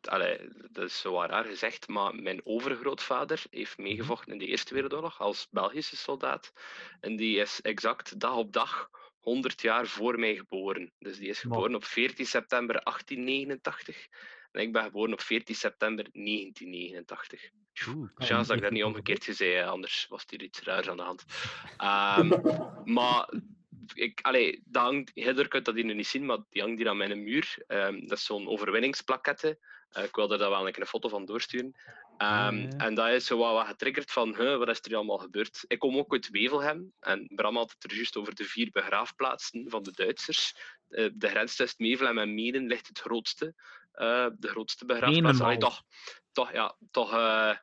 allee, dat is zo raar gezegd, maar mijn overgrootvader heeft meegevochten in de Eerste Wereldoorlog als Belgische soldaat. En die is exact dag op dag 100 jaar voor mij geboren. Dus die is geboren op 14 september 1889 En ik ben geboren op 14 september 1989. Oeh, Chance dat ik dat niet omgekeerd gezegd anders was er iets raars aan de hand. Ehm, maar ik, allee, dat hangt, kunt dat hier nu niet zien, maar die hangt hier aan mijn muur. Ehm, dat is zo'n overwinningsplaquette. Eh, ik wil er daar wel een, een foto van doorsturen. Ehm, ja. En dat is zo wat, wat getriggerd van, huh, wat is er hier allemaal gebeurd? Ik kom ook uit Wevelgem en Bram had het er juist over de vier begraafplaatsen van de Duitsers. De grens tussen Wevelgem en Menen ligt het grootste, eh, de grootste begraafplaats. Allee, toch, toch, ja, toch eh,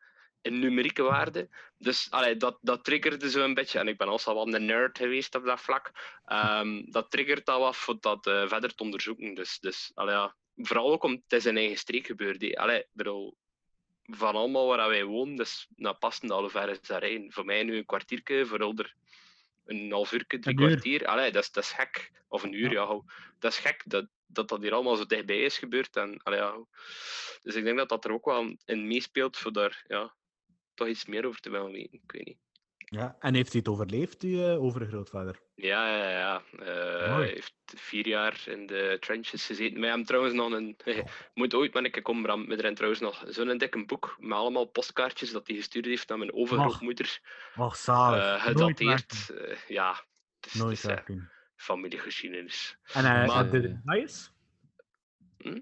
in numerieke waarde. Dus allee, dat, dat triggerde zo een beetje. En ik ben also wel een nerd geweest op dat vlak. Ehm, dat triggert dat wat voor dat eh, verder te onderzoeken. Dus, dus allee, ja, vooral ook omdat het is in eigen streek gebeurd. Allee, bedoel, van allemaal waar wij wonen, dus nou, passen al ver is daar rijden. Voor mij nu een kwartiertje, voor Elder een half uur, drie Een kwartier. Allee, dat, is, dat is gek. Of een uur, ja. Dat is gek dat, dat dat hier allemaal zo dichtbij is gebeurd. En, allee, ja. Dus ik denk dat dat er ook wel in meespeelt voor daar ja, toch iets meer over te willen weten. Ik weet niet. Ja, en heeft hij het overleefd, uw eh, overgrootvader? Ja, ja, ja. Eh, hij heeft vier jaar in de trenches gezeten. Wij hebben trouwens nog een... moet ooit maar een keer komen, Bram. We hebben trouwens nog zo'n dikke boek met allemaal postkaartjes dat hij gestuurd heeft naar mijn overgrootmoeder. Och, zalig. Nooit gedateerd. ja, het is, Nooit is, familiegeschiedenis. En hij Maar- had de medailles? Hm?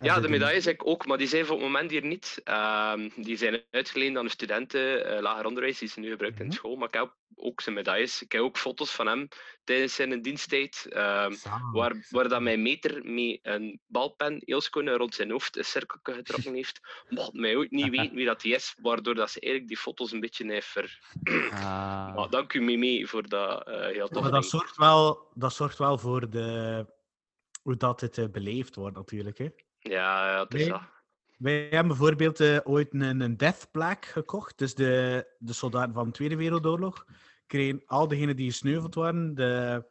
Ja, de medailles ik ook, maar die zijn voor het moment hier niet. Ehm, die zijn uitgeleend aan de studenten eh, lager onderwijs, die ze nu gebruikt Mhm. in school. Maar ik heb ook zijn medailles. Ik heb ook foto's van hem tijdens zijn diensttijd, ehm, waar, waar dat mijn meter met een balpen heel schoon rond zijn hoofd een cirkel getrokken heeft. Mocht mij ooit niet weten wie dat die is, waardoor dat ze eigenlijk die foto's een beetje heeft ver... Ah. Maar dank u, Mimi, voor dat eh heel tof Maar dat zorgt, wel, dat zorgt wel voor de, hoe dat het eh, beleefd wordt, natuurlijk. Hè? Ja, ja, het is dat. Wij hebben bijvoorbeeld eh, ooit een, een death plaque gekocht. Dus de, de soldaten van de Tweede Wereldoorlog kregen, al degenen die gesneuveld waren, de,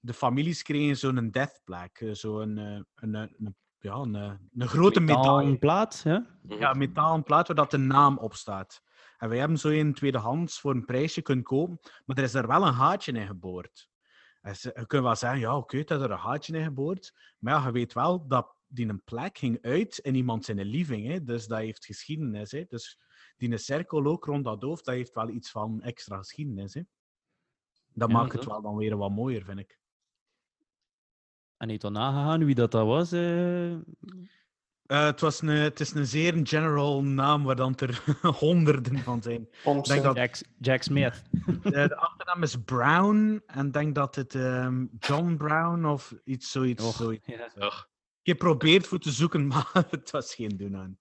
de families kregen zo'n death plaque. eh, Zo'n een, een, een, ja, een, eh, een grote medaille. Metalen plaat, ja? Ja, een metalen plaat waar dat de naam op staat. En wij hebben zo een tweedehands voor een prijsje kunnen kopen, maar er is er wel een haatje in geboord. En ze- je kunt wel zeggen, ja, oké, dat er een haatje in geboord. Maar ja, je weet wel dat die een plek ging uit in iemand zijn living. Hè? Dus dat heeft geschiedenis. Hè? Dus die een cirkel ook rond dat hoofd, dat heeft wel iets van extra geschiedenis. Hè? Dat Ja, maakt het wel dan weer wat mooier, vind ik. En heeft dan nagegaan wie dat, dat was? eh? Eh, het, was een, het is een zeer general naam waar dan er honderden van zijn. Denk dat, Jack, Jack Smith. Eh, de achternaam is Brown en ik denk dat het ehm, John Brown of iets zoiets. Och, zoiets ja. Geprobeerd voor te zoeken, maar het was geen doen aan.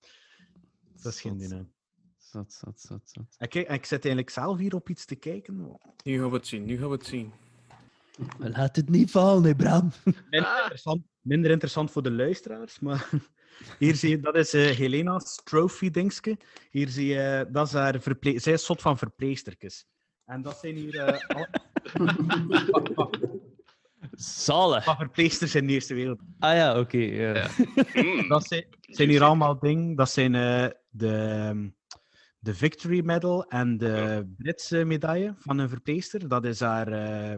Het was geen doen aan. Zot, zot, zot, zot. Ik, ik zit eigenlijk zelf hier op iets te kijken. Nu gaan we het zien, nu gaan we het zien. Laat het niet vallen, hè, Bram. Minder interessant, minder interessant voor de luisteraars, maar hier zie je, dat is eh, Helena's trophy dingske. Hier zie je, dat is haar verple- zij is zot van verpleegstertjes. En dat zijn hier eh, Zalig. van verpleegsters in de Eerste Wereld. Ah ja, oké. ja. Dat zijn, zijn hier allemaal dingen. Dat zijn eh, de, ehm, de Victory Medal en de Britse medaille van een verpleegster. Dat is haar, eh,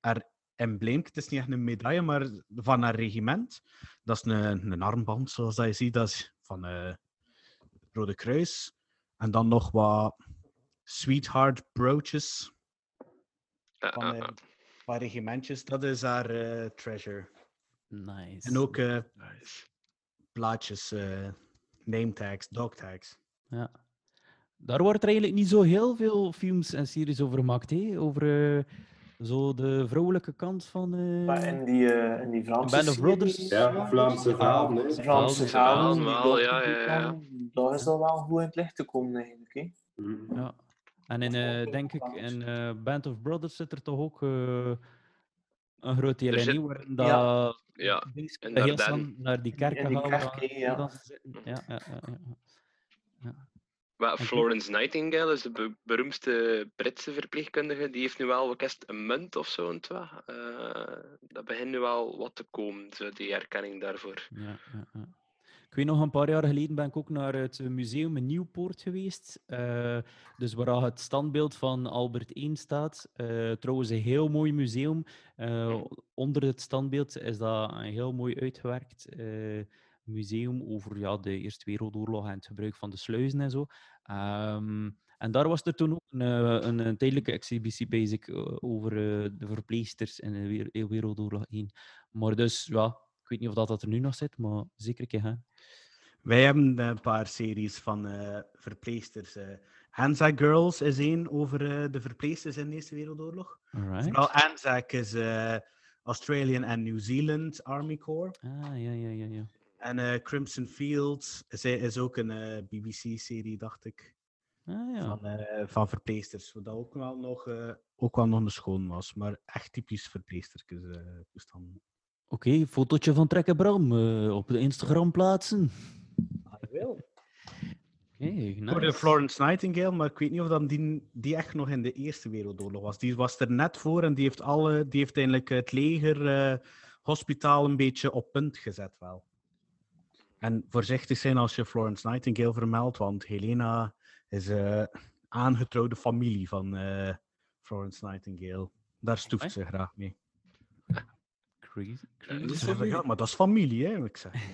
haar embleem. Het is niet echt een medaille, maar van haar regiment. Dat is een, een armband, zoals dat je ziet. Dat is van eh, het Rode Kruis. En dan nog wat sweetheart brooches van van regimentjes. Dat is haar eh, treasure. Nice. En ook eh, plaatjes, eh name tags, dog tags. Ja. Daar wordt er eigenlijk niet zo heel veel films en series over gemaakt, hè? Over eh, zo de vrouwelijke kant van... eh, Maar in die, eh, in die Vlaamse Band of Brothers. Ja, Vlaamse verhalen, hè. Vlaamse Vlaamse verhalen, ja, ja, ja. Daar is dat wel goed in het licht te komen, eigenlijk. Hè? Ja. En in, eh, denk ik, in eh, Band of Brothers zit er toch ook eh, een groot deel in, zit- hè, waarin dat Ja, ja, heel snel naar die kerk In die gaan. kerk, hè, ja. dan. Ja, ja, ja, ja, ja. Maar Oké. Florence Nightingale is de be- beroemdste Britse verpleegkundige. Die heeft nu wel wat een munt of zo. En twa. Eh, dat begint nu wel wat te komen, zo die erkenning daarvoor. Ja, ja, ja. Ik weet nog, een paar jaar geleden ben ik ook naar het museum in Nieuwpoort geweest. eh, dus waar het standbeeld van Albert I staat. Eh, trouwens, een heel mooi museum. Eh, onder het standbeeld is dat heel mooi uitgewerkt. museum over ja, de Eerste Wereldoorlog en het gebruik van de sluizen en zo. Ehm, en daar was er toen ook een, een, een tijdelijke exhibitie bezig over de verpleegsters in de Wer- Wereldoorlog 1. Maar dus, ja, ik weet niet of dat, dat er nu nog zit, maar zeker een keer gaan. Wij hebben een paar series van eh, verpleegsters. eh Anzac Girls is één over eh, de verpleegsters in de Eerste Wereldoorlog. Alright. Vooral Anzac is Australian en New Zealand Army Corps. Ah, ja, ja, ja. ja. En Crimson Fields is, is ook een BBC-serie, dacht ik. Ah, ja. Van, van verpleegsters. Wat ook wel nog, ook wel nog een schoon was. Maar echt typisch verpleegstertjes. toestanden. Oké, fotootje van Trekken Bram op de Instagram plaatsen. Hoorde nice. Florence Nightingale, maar ik weet niet of dan die, die echt nog in de Eerste Wereldoorlog was. Die was er net voor en die heeft, alle, die heeft eigenlijk het leger, hospitaal een beetje op punt gezet wel. En voorzichtig zijn als je Florence Nightingale vermeldt, want Helena is eh aangetrouwde familie van eh, Florence Nightingale. Daar stoeft ze graag mee. Crazy. Zeggen, ja, maar dat is familie, hè? Ik zeg,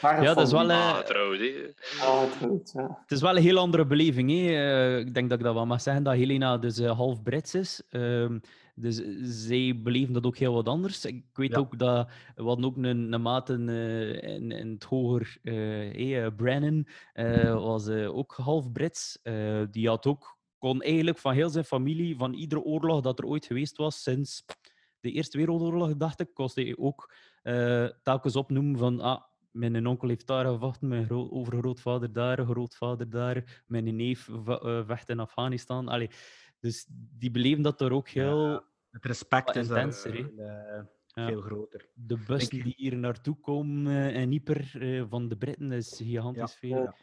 Ja, dat is wel... eh, trouwens. Het is wel een heel andere beleving. Hè? Eh, ik denk dat ik dat wel mag zeggen, dat Helena dus eh, half Brits is. Ehm, dus zij beleven dat ook heel wat anders. Ik weet ook dat we hadden ook een, een maat in, eh, in, in het hoger, eh eh, Brennan, eh, was eh, ook half Brits. Eh, die had ook, kon eigenlijk van heel zijn familie, van iedere oorlog dat er ooit geweest was, sinds de Eerste Wereldoorlog, dacht ik, kon hij ook eh, telkens opnoemen van ah, mijn onkel heeft daar gevochten, mijn gro- overgrootvader daar, grootvader daar, mijn neef eh, vecht in Afghanistan. Allee, dus die beleven dat er ook heel het respect is intenser. veel, eh, Ja. veel groter. De bussen Denk- die hier naartoe komen in Ieper eh, van de Britten is gigantisch veel. Ja.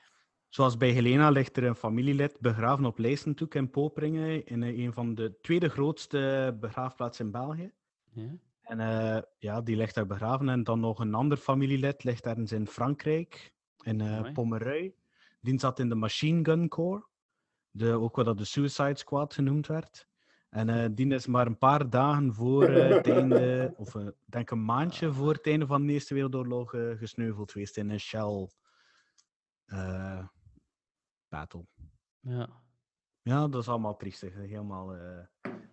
Zoals bij Helena ligt er een familielid begraven op Leissentoek in Poperingen, in een van de tweede grootste begraafplaatsen in België. Ja. En eh, ja, die ligt daar begraven. En dan nog een ander familielid ligt ergens in Frankrijk, in. Pomerui. Die zat in de Machine Gun Corps, de, ook wat dat de Suicide Squad genoemd werd. En eh, die is maar een paar dagen voor het einde, of ik denk een maandje voor het einde van de Eerste Wereldoorlog gesneuveld geweest in een Shell battle. Ja. Ja, dat is allemaal triestig. Helemaal,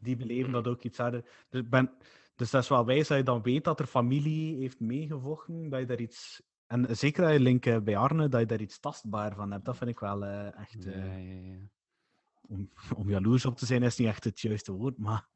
die beleven dat ook iets harder. Dus, ik ben, dus dat is wel wijs dat je dan weet dat er familie heeft meegevochten, dat je daar iets... En zeker dat je link eh, bij Arne, dat je daar iets tastbaar van hebt. Dat vind ik wel eh, echt... eh, Om, om jaloers op te zijn is niet echt het juiste woord, maar...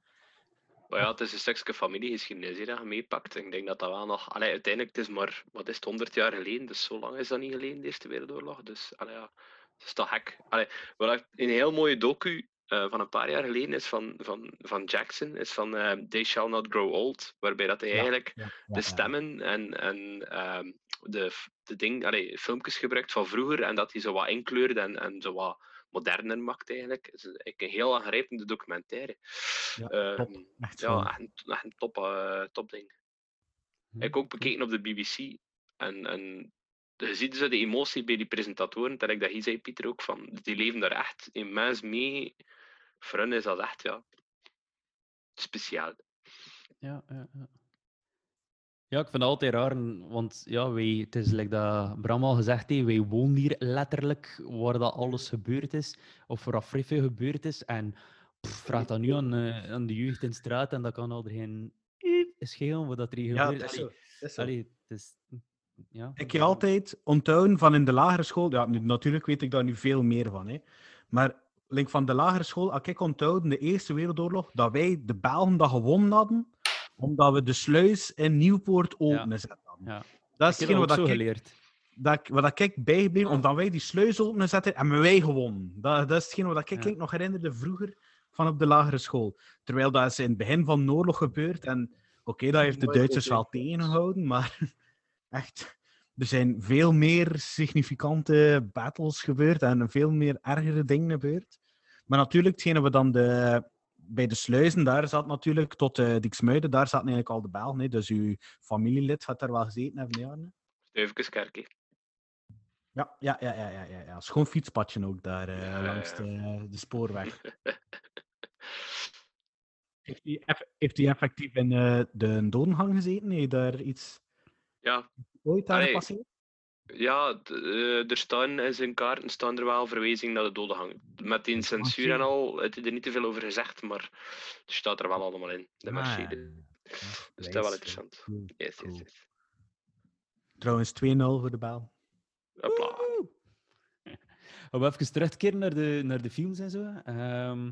Maar ja, het is een stukje familiegeschiedenis dat je meepakt. Ik denk dat dat wel nog... Allee, uiteindelijk, het is maar, wat is het, 100 jaar geleden. Dus zo lang is dat niet geleden, de Eerste Wereldoorlog. Dus, allee, ja, het is toch gek. Allee, wat ik- een heel mooie docu eh, van een paar jaar geleden is van, van, van Jackson, is van eh, They Shall Not Grow Old. Waarbij dat hij eigenlijk ja, de stemmen en, en ehm, de, de ding, allee, filmpjes gebruikt van vroeger en dat hij zo wat inkleurt en, en zo wat moderner maakt eigenlijk. Het is eigenlijk een heel aangrijpende documentaire. Ja, Ehm, top. Echt ja, zo. echt een, echt een top, eh, top ding. Ik heb ook bekeken op de BBC en, en je ziet dus de emotie bij die presentatoren, dat ik dat hier zei, Pieter, ook van, die leven daar echt immens mee. Voor hen is dat echt, ja, speciaal. Ja, ja, ja. Ja, ik vind het altijd raar, want ja, wij, het is like dat Bram al gezegd heeft, wij wonen hier letterlijk waar dat alles gebeurd is, of waar Afrife gebeurd is. En pff, vraag dat nu aan, eh, aan de jeugd in de straat en dat kan al er geen schelen wat dat er hier Ja, gebeurt. dat is zo, dat is zo. allee, het is... Ja. Ik heb altijd onthouden van in de lagere school. Ja, nu, natuurlijk weet ik daar nu veel meer van. Hè. Maar link van de lagere school, had ik onthouden de Eerste Wereldoorlog, dat wij de Belgen dat gewonnen hadden, omdat we de sluis in Nieuwpoort opengezet hadden. Ja. Dat is hetgeen wat ik, geleerd. dat, ik- wat ik bijgebleven, omdat wij die sluis openzetten en wij gewonnen. Dat, dat is hetgeen wat ik ik nog herinnerde vroeger van op de lagere school. Terwijl dat is in het begin van de oorlog gebeurd en oké, dat heeft de Duitsers wel tegengehouden, maar echt, er zijn veel meer significante battles gebeurd en veel meer ergere dingen gebeurd. Maar natuurlijk, hetgene we dan de, bij de sluizen, daar zat natuurlijk, tot uh, Diksmuiden, daar zaten eigenlijk al de Belgen. hè. Dus uw familielid had daar wel gezeten, Arne? Stuivekeskerk, hè. Ja, ja, ja, ja, ja, ja, ja. Schoon fietspadje ook daar eh, Ja, langs de, de spoorweg. heeft hij effectief in eh, de dodengang gezeten? Nee, daar iets. Ja. Ooit? Ja, eh, er staan in zijn kaarten staan er wel verwijzingen naar de dodengang. Met die censuur en al, het is er niet te veel over gezegd, maar het staat er wel allemaal in. De Ah, Mercedes. Dus dat is wel interessant. Yes, yes, yes. Trouwens, 2-0 voor de bel. Hopla. Om even terug te keren naar de, naar de films en zo. Ehm,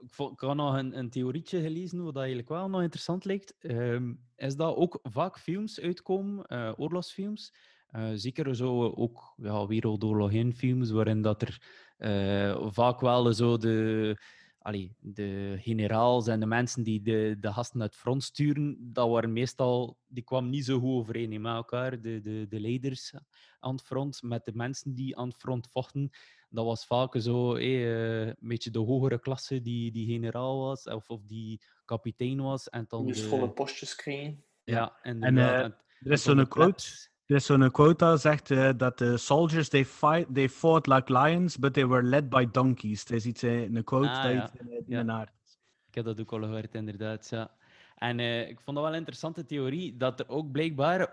ik, vo- ik nog een, een theorietje gelezen, wat eigenlijk wel nog interessant lijkt. Ehm, is dat ook vaak films uitkomen, eh, oorlogsfilms. Eh, zeker zo ook ja, Wereldoorlog 1 films, waarin dat er eh, vaak wel zo de, allee, de generaals en de mensen die de, de gasten uit het front sturen, dat waren meestal, die kwamen niet zo goed overeen met elkaar, de, de, de leiders aan het front, met de mensen die aan het front vochten. Dat was vaak zo hé, eh, een beetje de hogere klasse die, die generaal was, of, of die kapitein was. En dan Dus de- volle postjes krijgen. Ja, En eh, En- er is en zo'n de quote. Er is zo'n quote dat zegt eh, dat de soldiers they fight they fought like lions, but they were led by donkeys. Het is iets eh, een quote Ah, dat ja. in, in Ja. Ik heb dat ook al gehoord, inderdaad. Ja. En eh, ik vond dat wel een interessante theorie, dat er ook blijkbaar eh,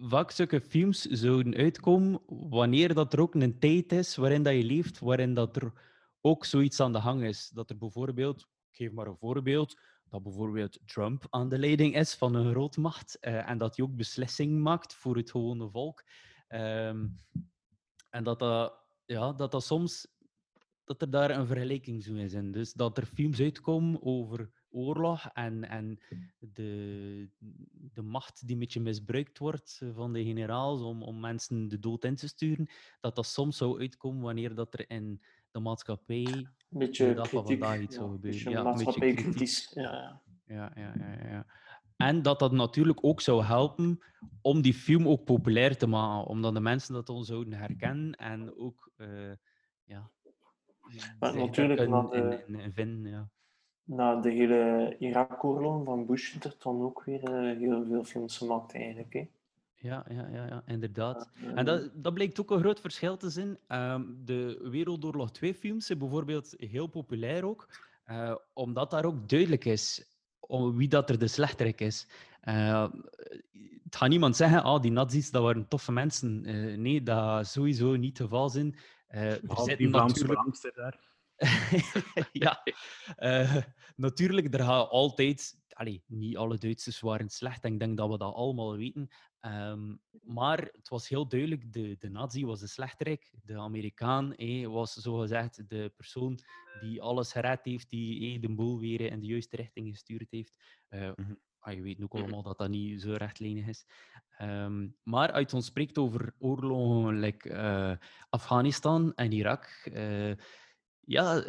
vaak zulke films zouden uitkomen wanneer dat er ook een tijd is waarin dat je leeft, waarin dat er ook zoiets aan de gang is. Dat er bijvoorbeeld, ik geef maar een voorbeeld, dat bijvoorbeeld Trump aan de leiding is van een grootmacht eh, en dat hij ook beslissingen maakt voor het gewone volk. Ehm, en dat dat, ja, dat dat soms dat er daar een vergelijking zo is. Dus dat er films uitkomen over oorlog en, en de, de macht die een beetje misbruikt wordt van de generaals om, om mensen de dood in te sturen, dat dat soms zou uitkomen wanneer dat er in de maatschappij Beetje dag van vandaag iets ja, zou gebeuren. Ja, maatschappijkritisch, kritiek. ja, ja. Ja, ja. En dat dat natuurlijk ook zou helpen om die film ook populair te maken, omdat de mensen dat dan zouden herkennen en ook eh, ja, Maar natuurlijk, na in, de, in, in vinden. Ja. na de hele Irak-oorlog van Bush er dan ook weer eh, heel veel films gemaakt eigenlijk. Hè. Ja, ja, ja, ja, inderdaad. En dat, dat blijkt ook een groot verschil te zijn. Ehm, de Wereldoorlog 2-films zijn bijvoorbeeld heel populair ook, eh, omdat daar ook duidelijk is om wie dat er de slechterik is. Eh, het gaat niemand zeggen, ah, die nazi's dat waren toffe mensen. Eh, nee, dat gaat sowieso niet het geval zijn. Eh, er zitten natuurlijk... daar. ja, eh, natuurlijk, er gaat altijd. Allee, niet alle Duitsers waren slecht, en ik denk dat we dat allemaal weten. Ehm, maar het was heel duidelijk: de, de Nazi was de slechterik. De Amerikaan eh, was zogezegd de persoon die alles gered heeft, die eh, de boel weer in de juiste richting gestuurd heeft. Eh, ah, je weet ook allemaal dat dat niet zo rechtlijnig is. Ehm, maar als je ons spreekt over oorlogen like, eh, Afghanistan en Irak, eh, ja,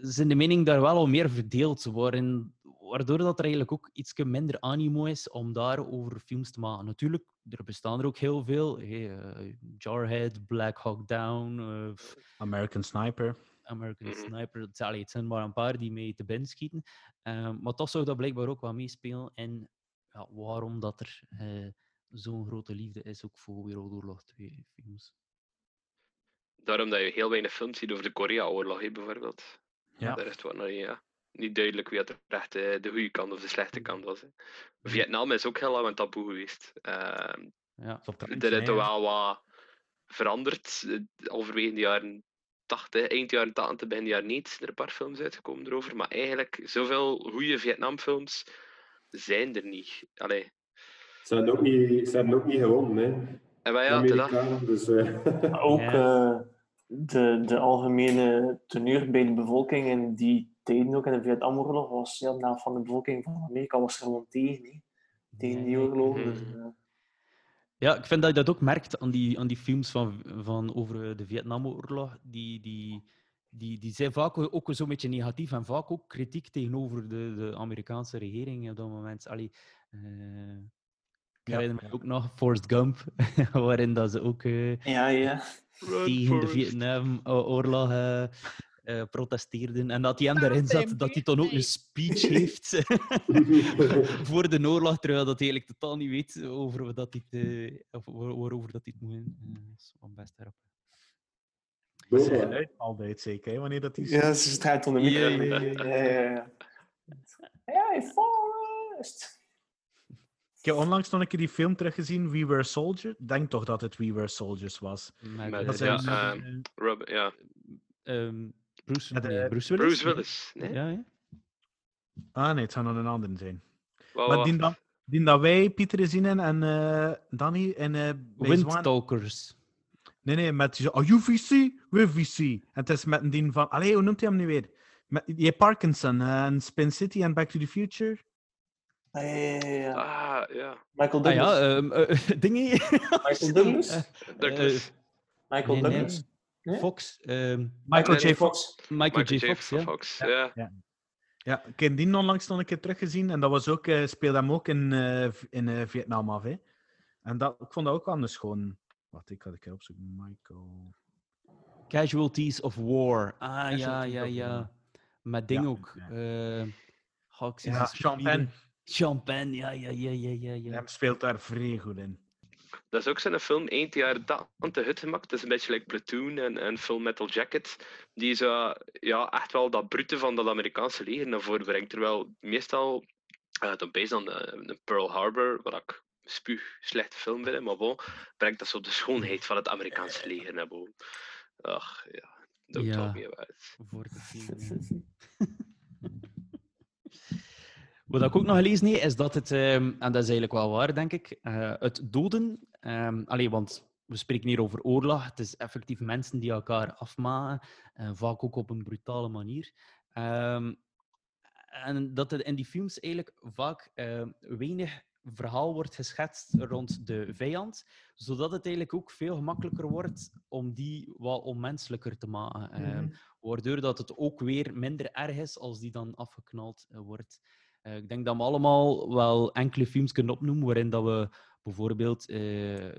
zijn de mening daar wel al meer verdeeld, waarin, waardoor dat er eigenlijk ook iets minder animo is om daarover films te maken. Natuurlijk, er bestaan er ook heel veel. hey, eh, Jarhead, Black Hawk Down, eh, American Sniper. American Sniper. Het, allee, het zijn maar een paar die mee te binnen schieten. Ehm, maar toch zou dat blijkbaar ook wel meespelen in ja, waarom dat er eh, zo'n grote liefde is ook voor Wereldoorlog 2 films. Daarom dat je heel weinig films ziet over de Korea-oorlog, bijvoorbeeld. Ja. Daar is het niet, ja, niet duidelijk wie er echt eh, de goede kant of de slechte kant was. Hè. Vietnam is ook heel lang een taboe geweest. Ehm Ja. dat is toch wel wat veranderd. eh, Halverwege de jaren 80, eind jaren 80, begin jaren 90 zijn er een paar films uitgekomen erover. Maar eigenlijk, zoveel goede Vietnamfilms zijn er niet. Allee. Ze hebben ook niet, ze hebben ook niet gewonnen, hè. En wij ja, dus... eh, ook eh, de, de algemene teneur bij de bevolking in die tijden, ook in de Vietnamoorlog, was ja, de helft van de bevolking van Amerika was gewoon tegen. Tegen die oorlog. Dus, eh, Ja, ik vind dat je dat ook merkt aan die, aan die films van, van over de Vietnamoorlog. Die, die, die, die zijn vaak ook zo'n beetje negatief en vaak ook kritiek tegenover de, de Amerikaanse regering op dat moment. Allee, eh, ik Ja. herinner me ook nog Forrest Gump, waarin dat ze ook eh, Ja, ja. tegen de Vietnamoorlog eh, eh, protesteerden. En dat hij hem daarin zat, dat hij dan ook een speech heeft voor de oorlog, terwijl dat hij eigenlijk totaal niet weet over wat dat hij of waar- waarover dat hij het moet. Eh, dat is wel best erop. Dat is geluid altijd zeker, hè, wanneer dat die... Ja, ze staat onder de micro. Ja, ja, ja. Hey, Forrest! Ik heb onlangs nog een keer die film teruggezien, We Were Soldiers. Ik denk toch dat het We Were Soldiers was. Met, Dat eh, zijn ja, dus, ehm, Rob, ja. ehm, Bruce, Met, nee, eh, Bruce Willis? Bruce Willis. Nee? Ja, ja. Ah nee, het zou nog een andere zijn. Wat- maar wat- die dat, die dat wij, Pieter, zien in en eh Danny en eh Windtalkers. Nee, nee, met die zo, are you VC? En het is met een ding van, allee, hoe noemt hij hem nu weer? Met, heeft Parkinson eh, en Spin City en Back to the Future. Ah, ja, ja, ja, ja. Ah, ja. Michael Ah Douglas. ja, ehm, eh, dingen. Michael Douglas? Douglas. eh, Michael nee. Douglas. Nee? Fox. ehm, Michael J. Fox. Michael, J. Fox, ja. Fox, ja. Ja. Ja, ik heb die onlangs nog een keer teruggezien en dat was ook, eh speelde hem ook in, eh, in eh, Vietnam af. Hè. En dat, ik vond dat ook anders gewoon. Wacht, ik had een keer opzoeken. Michael. Casualties of War. Ah, ja, Casualties ja, ja. Met ding Ja, ook. ja. eh, ik Ja, Champagne. Champagne, ja, ja, ja, ja, ja. ja. Hem speelt daar vrij goed in. Dat is ook zo'n film, eind jaar dat aan de hut gemaakt. Het is een beetje like Platoon en, en Full Metal Jacket. Die zo, ja, echt wel dat brute van dat Amerikaanse leger naar voren brengt. Terwijl meestal, uh, dan bezig aan de, de Pearl Harbor, wat ik spuug slechte film vind, maar bon, brengt dat zo de schoonheid van het Amerikaanse leger naar boven. Ach, ja. Don't Ja. talk me about it. Voor te zien. Wat ik ook nog gelezen heb, is dat het, ehm, en dat is eigenlijk wel waar, denk ik, eh, het doden, ehm allee, want we spreken hier over oorlog, het is effectief mensen die elkaar afmaken, eh, vaak ook op een brutale manier. Ehm, en dat er in die films eigenlijk vaak eh, weinig verhaal wordt geschetst rond de vijand, zodat het eigenlijk ook veel gemakkelijker wordt om die wat onmenselijker te maken. Mhm. Waardoor dat het ook weer minder erg is als die dan afgeknald eh, wordt. Eh, ik denk dat we allemaal wel enkele films kunnen opnoemen waarin dat we bijvoorbeeld eh,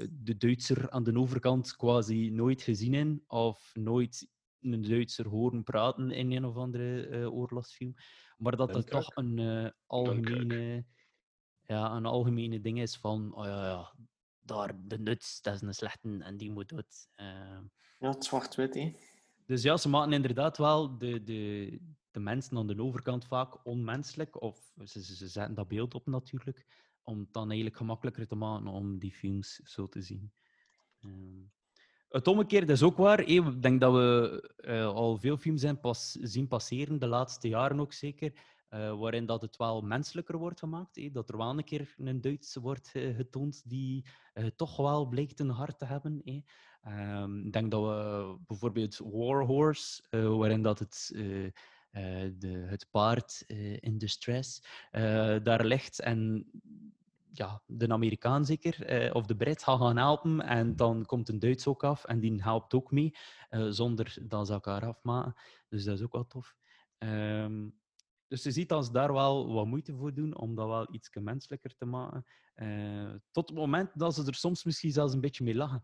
de Duitser aan de overkant quasi nooit gezien hebben of nooit een Duitser horen praten in een of andere eh, oorlogsfilm. Maar dat het Dunkirk. toch een algemene, ja, een algemene ding is van, oh ja, ja, daar, de nuts, dat is een slechte en die moet dood. Ja, het zwart-wit, hè. dus ja, ze maken inderdaad wel de, de, mensen aan de overkant vaak onmenselijk. Of ze, ze ze zetten dat beeld op natuurlijk. Om het dan eigenlijk gemakkelijker te maken om die films zo te zien. Ehm, het omgekeerde is ook waar. Ik denk dat we eh, al veel films zijn pas, zien passeren, de laatste jaren ook zeker. eh, waarin dat het wel menselijker wordt gemaakt. Dat er wel een keer een Duitse wordt eh, getoond die toch wel blijkt een hart te hebben. Ehm, ik denk dat we bijvoorbeeld War Horse, waarin dat het, de, het paard eh, in distress eh, daar ligt en ja, de Amerikaan zeker, eh, of de Brit, gaat gaan helpen en dan komt een Duits ook af en die helpt ook mee, eh, zonder dat ze elkaar afmaken. Dus dat is ook wel tof. Ehm, dus je ziet dat ze daar wel wat moeite voor doen om dat wel iets menselijker te maken. Eh, tot het moment dat ze er soms misschien zelfs een beetje mee lachen.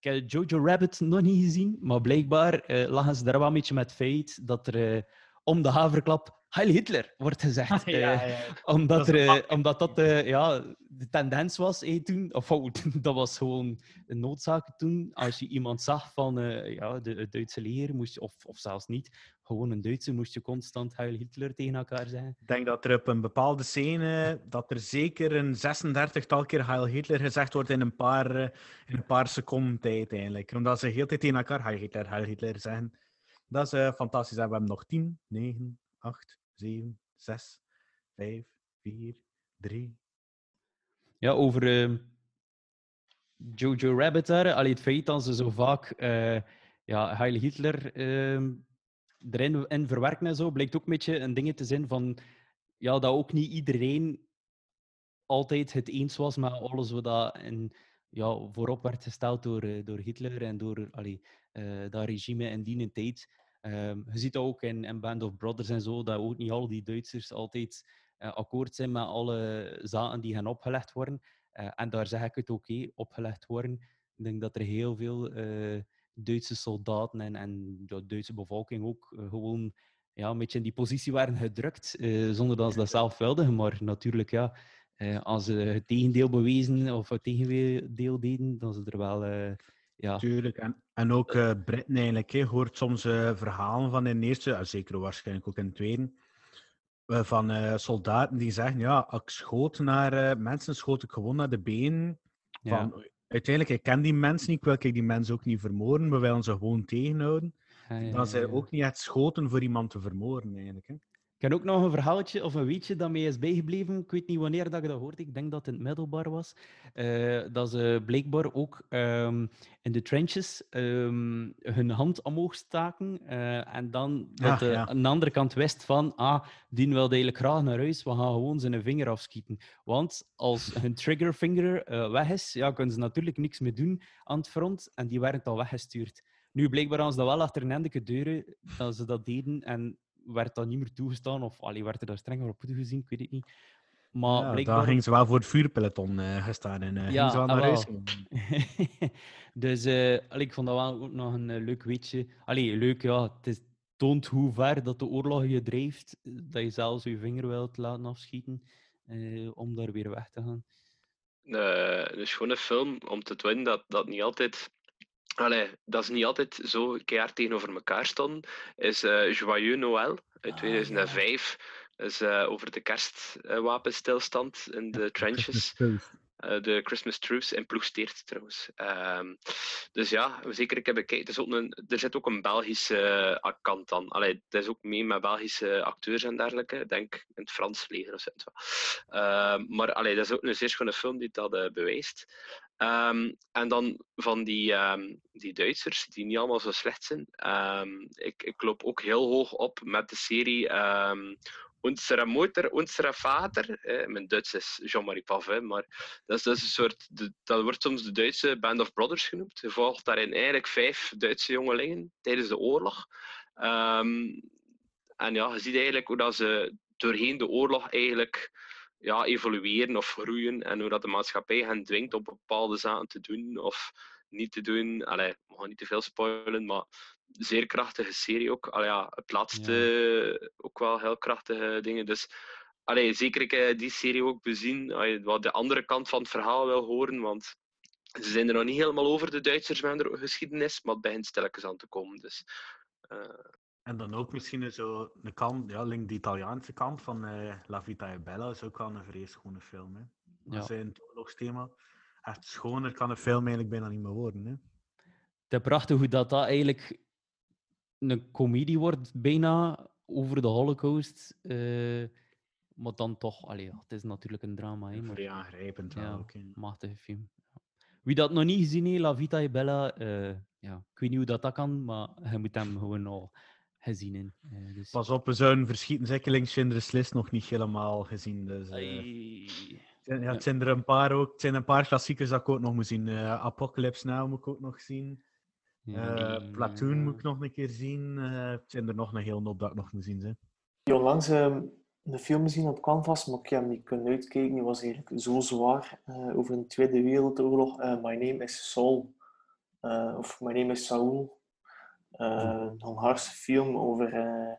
Ik heb Jojo Rabbit nog niet gezien, maar blijkbaar eh, lachen ze daar wel een beetje met feit dat er eh, om de haverklap Heil Hitler wordt gezegd. Ja, ja, Eh, ja. omdat, Dat er, eh, omdat dat eh, ja, de tendens was eh, toen. Of oh, dat was gewoon een noodzaak toen. Als je iemand zag van eh, ja, de, het Duitse leger, moest je, of, of zelfs niet, gewoon een Duitse, moest je constant Heil Hitler tegen elkaar zeggen. Ik denk dat er op een bepaalde scène dat er zeker een 36-tal keer Heil Hitler gezegd wordt in een paar, in een paar seconden tijd eigenlijk. Omdat ze heel de tijd tegen elkaar Heil Hitler, Heil Hitler zeggen. Dat is eh, fantastisch. En we hebben nog 10, 9, 8, 7, 6, 5, 4, 3. Ja, over eh, Jojo Rabbit daar. Allee, het feit dat ze zo vaak eh, ja, Heil Hitler eh, erin in verwerken en zo, blijkt ook een beetje een ding te zijn van ja, dat ook niet iedereen altijd het eens was met alles wat dat ja, voorop werd gesteld door, eh, door Hitler en door allee, dat regime in die tijd. Ehm, je ziet dat ook in, Band of Brothers en zo, dat ook niet al die Duitsers altijd eh, akkoord zijn met alle zaken die gaan opgelegd worden. Eh, en daar zeg ik het ook, hé, opgelegd worden. Ik denk dat er heel veel eh, Duitse soldaten en, en de Duitse bevolking ook eh, gewoon ja, een beetje in die positie waren gedrukt, eh, zonder dat ze dat zelf wilden. Maar natuurlijk, ja, eh, als ze het tegendeel bewezen of het tegendeel deden, dan ze er wel... eh, ja. Tuurlijk. En, en ook eh Britten eigenlijk. hè. Je hoort soms eh, verhalen van in de eerste, en zeker waarschijnlijk ook in de tweede, van soldaten die zeggen, ja, ik schoot naar mensen, schoot ik gewoon naar de benen. Ja. Van, uiteindelijk, ik ken die mensen niet, ik wil ik die mensen ook niet vermoorden, we willen ze gewoon tegenhouden. Ja, ja, Dan zijn ook niet echt schoten voor iemand te vermoorden, eigenlijk. Hè. Ik heb ook nog een verhaaltje of een weetje dat mij is bijgebleven. Ik weet niet wanneer dat ik dat hoorde. Ik denk dat het in het middelbaar was. Eh, dat ze blijkbaar ook ehm, in de trenches ehm, hun hand omhoog staken. eh, en dan dat Ah, de, ja. aan de andere kant wist van, ah, die wil eigenlijk graag naar huis. We gaan gewoon zijn vinger afschieten. Want als hun triggerfinger eh, weg is, ja, kunnen ze natuurlijk niks meer doen aan het front. En die werden dan weggestuurd. Nu, blijkbaar hadden ze dat wel achter een deuren dat ze dat deden. En werd dat niet meer toegestaan. Of allee, werd er daar strenger op toegezien, ik weet het niet. Maar Ja, blijkbaar... Daar gingen ze wel voor het vuurpeloton eh gestaan en eh gingen ze wel ah, naar huis. dus eh, allee, ik vond dat wel ook nog een leuk weetje. Allee, leuk, ja. Het is, toont hoe ver dat de oorlog je drijft. Dat je zelfs je vinger wilt laten afschieten eh, om daar weer weg te gaan. eh, een schone film om te winnen dat dat niet altijd. Allee, dat is niet altijd zo keihard tegenover elkaar stonden. Is eh Joyeux Noël uit 2005. Dat is eh, over de kerstwapenstilstand in de trenches. Eh, de Christmas Truce in Ploegsteert trouwens. Ehm, dus ja, zeker ik heb bekeken. Een, er zit ook een Belgische kant aan. Allee, het is ook mee met Belgische acteurs en dergelijke. Ik denk in het Frans leger of zo. Ehm, maar allee, dat is ook een zeer schone film die dat eh, bewijst. Ehm, en dan van die, ehm, die Duitsers, die niet allemaal zo slecht zijn. Ehm, ik, ik loop ook heel hoog op met de serie Unsere Mutter, Unsere Vater. Eh, mijn Duits is Jean-Marie Pavin, maar dat is, dat is een soort, dat wordt soms de Duitse Band of Brothers genoemd. Je volgt daarin eigenlijk vijf Duitse jongelingen tijdens de oorlog. En ja, je ziet eigenlijk hoe dat ze doorheen de oorlog eigenlijk ja, evolueren of groeien en hoe dat de maatschappij hen dwingt om bepaalde zaken te doen of niet te doen. Allee, we gaan niet te veel spoilen, maar zeer krachtige serie ook. Allee, ja, het laatste ook wel heel krachtige dingen. Dus allee, zeker ik eh, die serie ook bezien, als je wat de andere kant van het verhaal wil horen, want ze zijn er nog niet helemaal over, de Duitsers, met hun geschiedenis, maar het begint stilletjes aan te komen. Dus, eh, En dan ook misschien zo een kant, ja, link de Italiaanse kant van eh, La Vita e Bella is ook wel een vrees schone film. Hè. Dat Ja. is een oorlogsthema. Echt schoner kan een film eigenlijk bijna niet meer worden. Hè. Het is prachtig hoe dat, dat eigenlijk een comedie wordt, bijna over de Holocaust. eh, maar dan toch, allee, ja, het is natuurlijk een drama. Hè, maar, Vrij aangrijpend wel ja, ook, hè. machtige film. Wie dat nog niet gezien heeft, La Vita e Bella, eh, ja, ik weet niet hoe dat, dat kan, maar je moet hem gewoon al gezien hebben. eh, dus. Pas op, we zouden verschieten. Zeker links Schindler's List nog niet helemaal gezien. Dus, eh, Ai. het zijn- ja, het zijn er een paar ook. Het zijn een paar klassiekers dat ik ook nog moet zien. Eh, Apocalypse Now moet ik ook nog zien. Eh, Platoon moet ik nog een keer zien. Eh, het zijn er nog een hele hoop dat ik nog moet zien. Hè. Onlangs ehm, een film gezien op Canvas, maar ik heb hem niet kunnen uitkijken. Die was eigenlijk zo zwaar eh, over een Tweede Wereldoorlog. Eh, My Name is Saul. Eh, of My Name is Saul. Eh, een Hongaarse film over eh,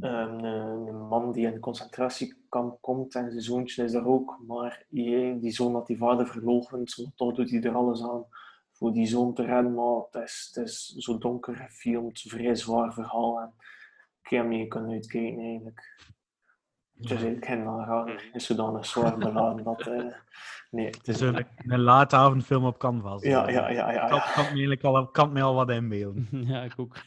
een, eh, een man die in een concentratiekamp komt en zijn zoontje is daar ook. Maar die zoon had die vader verloochend, toch doet hij er alles aan voor die zoon te redden. Maar het is, het is zo donker gefilmd, vrij zwaar verhaal. En ik heb hem niet kunnen uitkijken eigenlijk. Het is eigenlijk geen aanrader. is zodanig zwaar beladen dat... eh, nee. Het is een, een late avondfilm op Canvas. Ja, ja, ja, ja, Ik kan, ja. kan me eigenlijk al, kan me al wat inbeelden. ja, ik ook.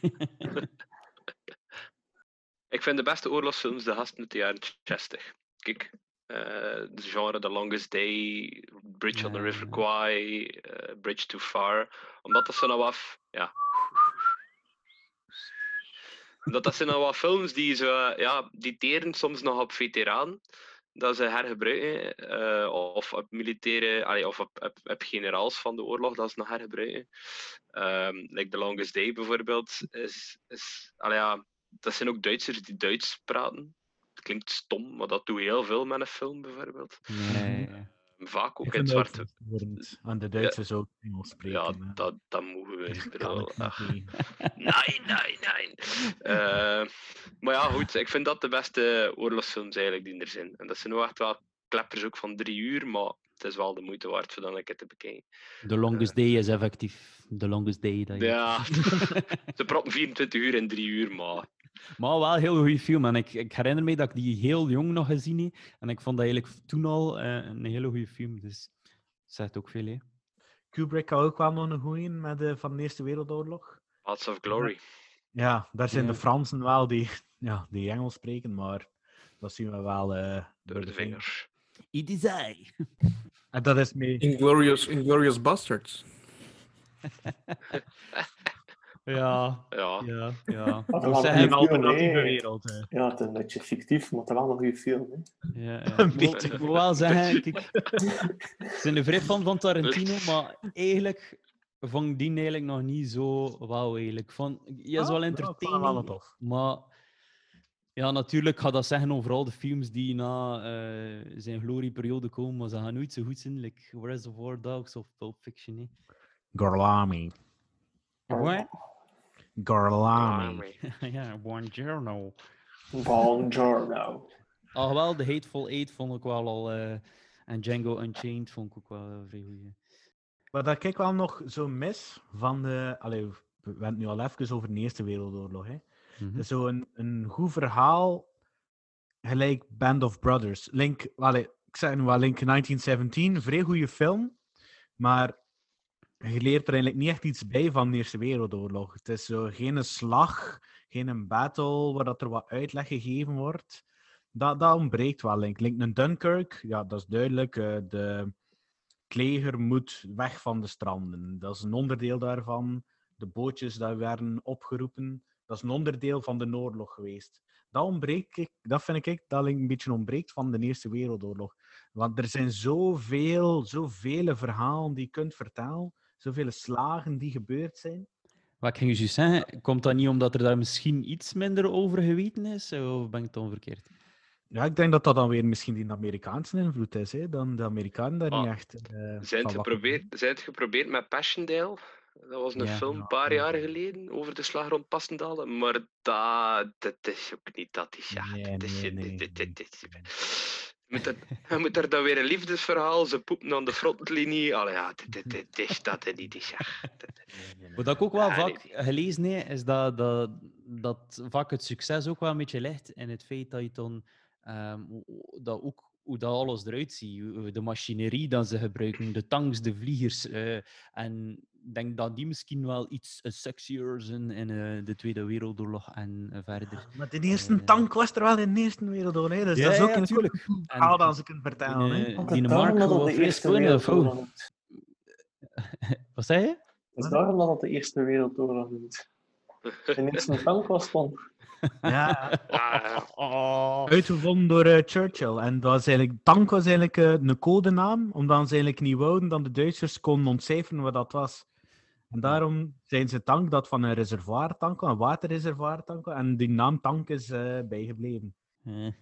Ik vind de beste oorlogsfilms de gasten uit de jaren 60. Kijk, eh de genre The Longest Day, Bridge on the River Kwai, eh, Bridge Too Far. Omdat dat zo nou af, ja. Dat, dat zijn nou wat films die zo, ja, die teren soms nog op veteraan. Dat ze hergebruiken. eh, of op militaire, allee, of op, op, generaals van de oorlog dat ze nog hergebruiken. Ehm like The Longest Day bijvoorbeeld. Is, is, allee, ja, dat zijn ook Duitsers die Duits praten. Het klinkt stom, maar dat doe je heel veel met een film bijvoorbeeld. Vaak ook Ik in het zwarte. verwarrend. Aan de Duitsers ook Engels spreken. Ja, hè. dat, dat mogen we. Ik ik ach. tegen. Nee, nee, nee. Eh, maar ja, goed. Ik vind dat de beste oorlogsfilms eigenlijk die er zijn. En dat zijn wel echt wel kleppers ook van drie uur, maar het is wel de moeite waard voor dan een keer te bekijken. The Longest Day is effectief the longest day. Dat je... Ja, ze proppen 24 uur in drie uur, maar Maar wel een heel goede film. En ik, ik herinner me dat ik die heel jong nog gezien heb. En ik vond dat eigenlijk toen al eh, een hele goede film. Dus dat zegt ook veel, hè. Kubrick had ook wel nog een goeie met de, van de Eerste Wereldoorlog. Paths of Glory. Ja, daar zijn Ja. de Fransen wel die, ja, die Engels spreken, maar dat zien we wel eh, Door de vingers. It is I. En dat is mee. Inglorious, Inglorious Bastards. Ja. Ja. Ja, ja. Dat zeg een alternatieve wereld, hè. Ja, het is een beetje fictief, maar het is wel een goede film. Hè. Ja, ja. Een beetje. Ik moet wel zeggen, kijk, ik ben een vrij fan van Tarantino, maar eigenlijk vond ik die eigenlijk nog niet zo wauw. Eigenlijk. Vond, ja, is Ah, wel ja, vond hem wel entertaining, tof. maar ja, natuurlijk gaat dat zeggen over al de films die na eh, zijn glorieperiode komen, maar ze gaan nooit zo goed zijn, like Reservoir Dogs of Pulp Fiction. Hè. Garlami. What? Garlami. ja, buongiorno. Buongiorno. Al wel, The Hateful Eight vond ik wel al, eh, en Django Unchained vond ik ook wel een vrij goeie. Wat dat ik wel nog zo mis van de. Allee, we hebben het nu al even over de Eerste Wereldoorlog. Hè. Is zo een, een goed verhaal, gelijk Band of Brothers. Link, allee, ik zeg nu wel Link 1917, een vrij goede film, maar je leert er eigenlijk niet echt iets bij van de Eerste Wereldoorlog. Het is zo geen slag, geen battle waar dat er wat uitleg gegeven wordt. Dat, dat ontbreekt wel, Link. Een Dunkirk, ja, dat is duidelijk. eh, de, het leger moet weg van de stranden. Dat is een onderdeel daarvan. De bootjes die werden opgeroepen, dat is een onderdeel van de oorlog geweest. Dat, ontbreekt, dat vind ik dat een beetje ontbreekt van de Eerste Wereldoorlog. Want er zijn zoveel, zoveel verhalen die je kunt vertellen, zoveel slagen die gebeurd zijn. Wat ik ging je zeggen, komt dat niet omdat er daar misschien iets minder over geweten is? Of ben ik dan verkeerd? Ja, ik denk dat dat dan weer misschien die Amerikaanse invloed is, hè? dan de Amerikanen daar niet Ah, echt. eh, Zijn het, geprobeerd, zijn het geprobeerd met Passchendaele? Dat was een Ja. film een paar jaar geleden over de slag rond Passendale, maar dat, dat is ook niet dat is. Ja, Nee, dat is, nee, moet, er, je moet er dan weer een liefdesverhaal, ze poepen aan de frontlinie. Allee, ja, dit, dit, dat en niet is. Ja. Wat ik ook wel Ja, vaak gelezen heb, is dat, dat, dat vaak het succes ook wel een beetje ligt in het feit dat je dan ehm, dat ook hoe dat alles eruit ziet, de machinerie dat ze gebruiken, de tanks, de vliegers. eh, en ik denk dat die misschien wel iets eh, sexier zijn in eh, de Tweede Wereldoorlog en verder. Maar de eerste tank was er wel in de Eerste Wereldoorlog, hè? dus Ja, dat is ook ja, een tuurlijk. goed En verhaal dat ze kunnen vertellen. die, die Mark daarom dat de Eerste? Wereldoorlog. Wat zei je? Het is daarom dat het de Eerste Wereldoorlog noemt. De eerste tank was dan. Ja, Oh. uitgevonden door eh, Churchill. En dat was eigenlijk, tank was eigenlijk eh, een codenaam, omdat ze eigenlijk niet wouden dat de Duitsers konden ontcijferen wat dat was. En daarom zijn ze tank dat van een reservoirtank, een waterreservoirtank, en die naam tank is eh, bijgebleven.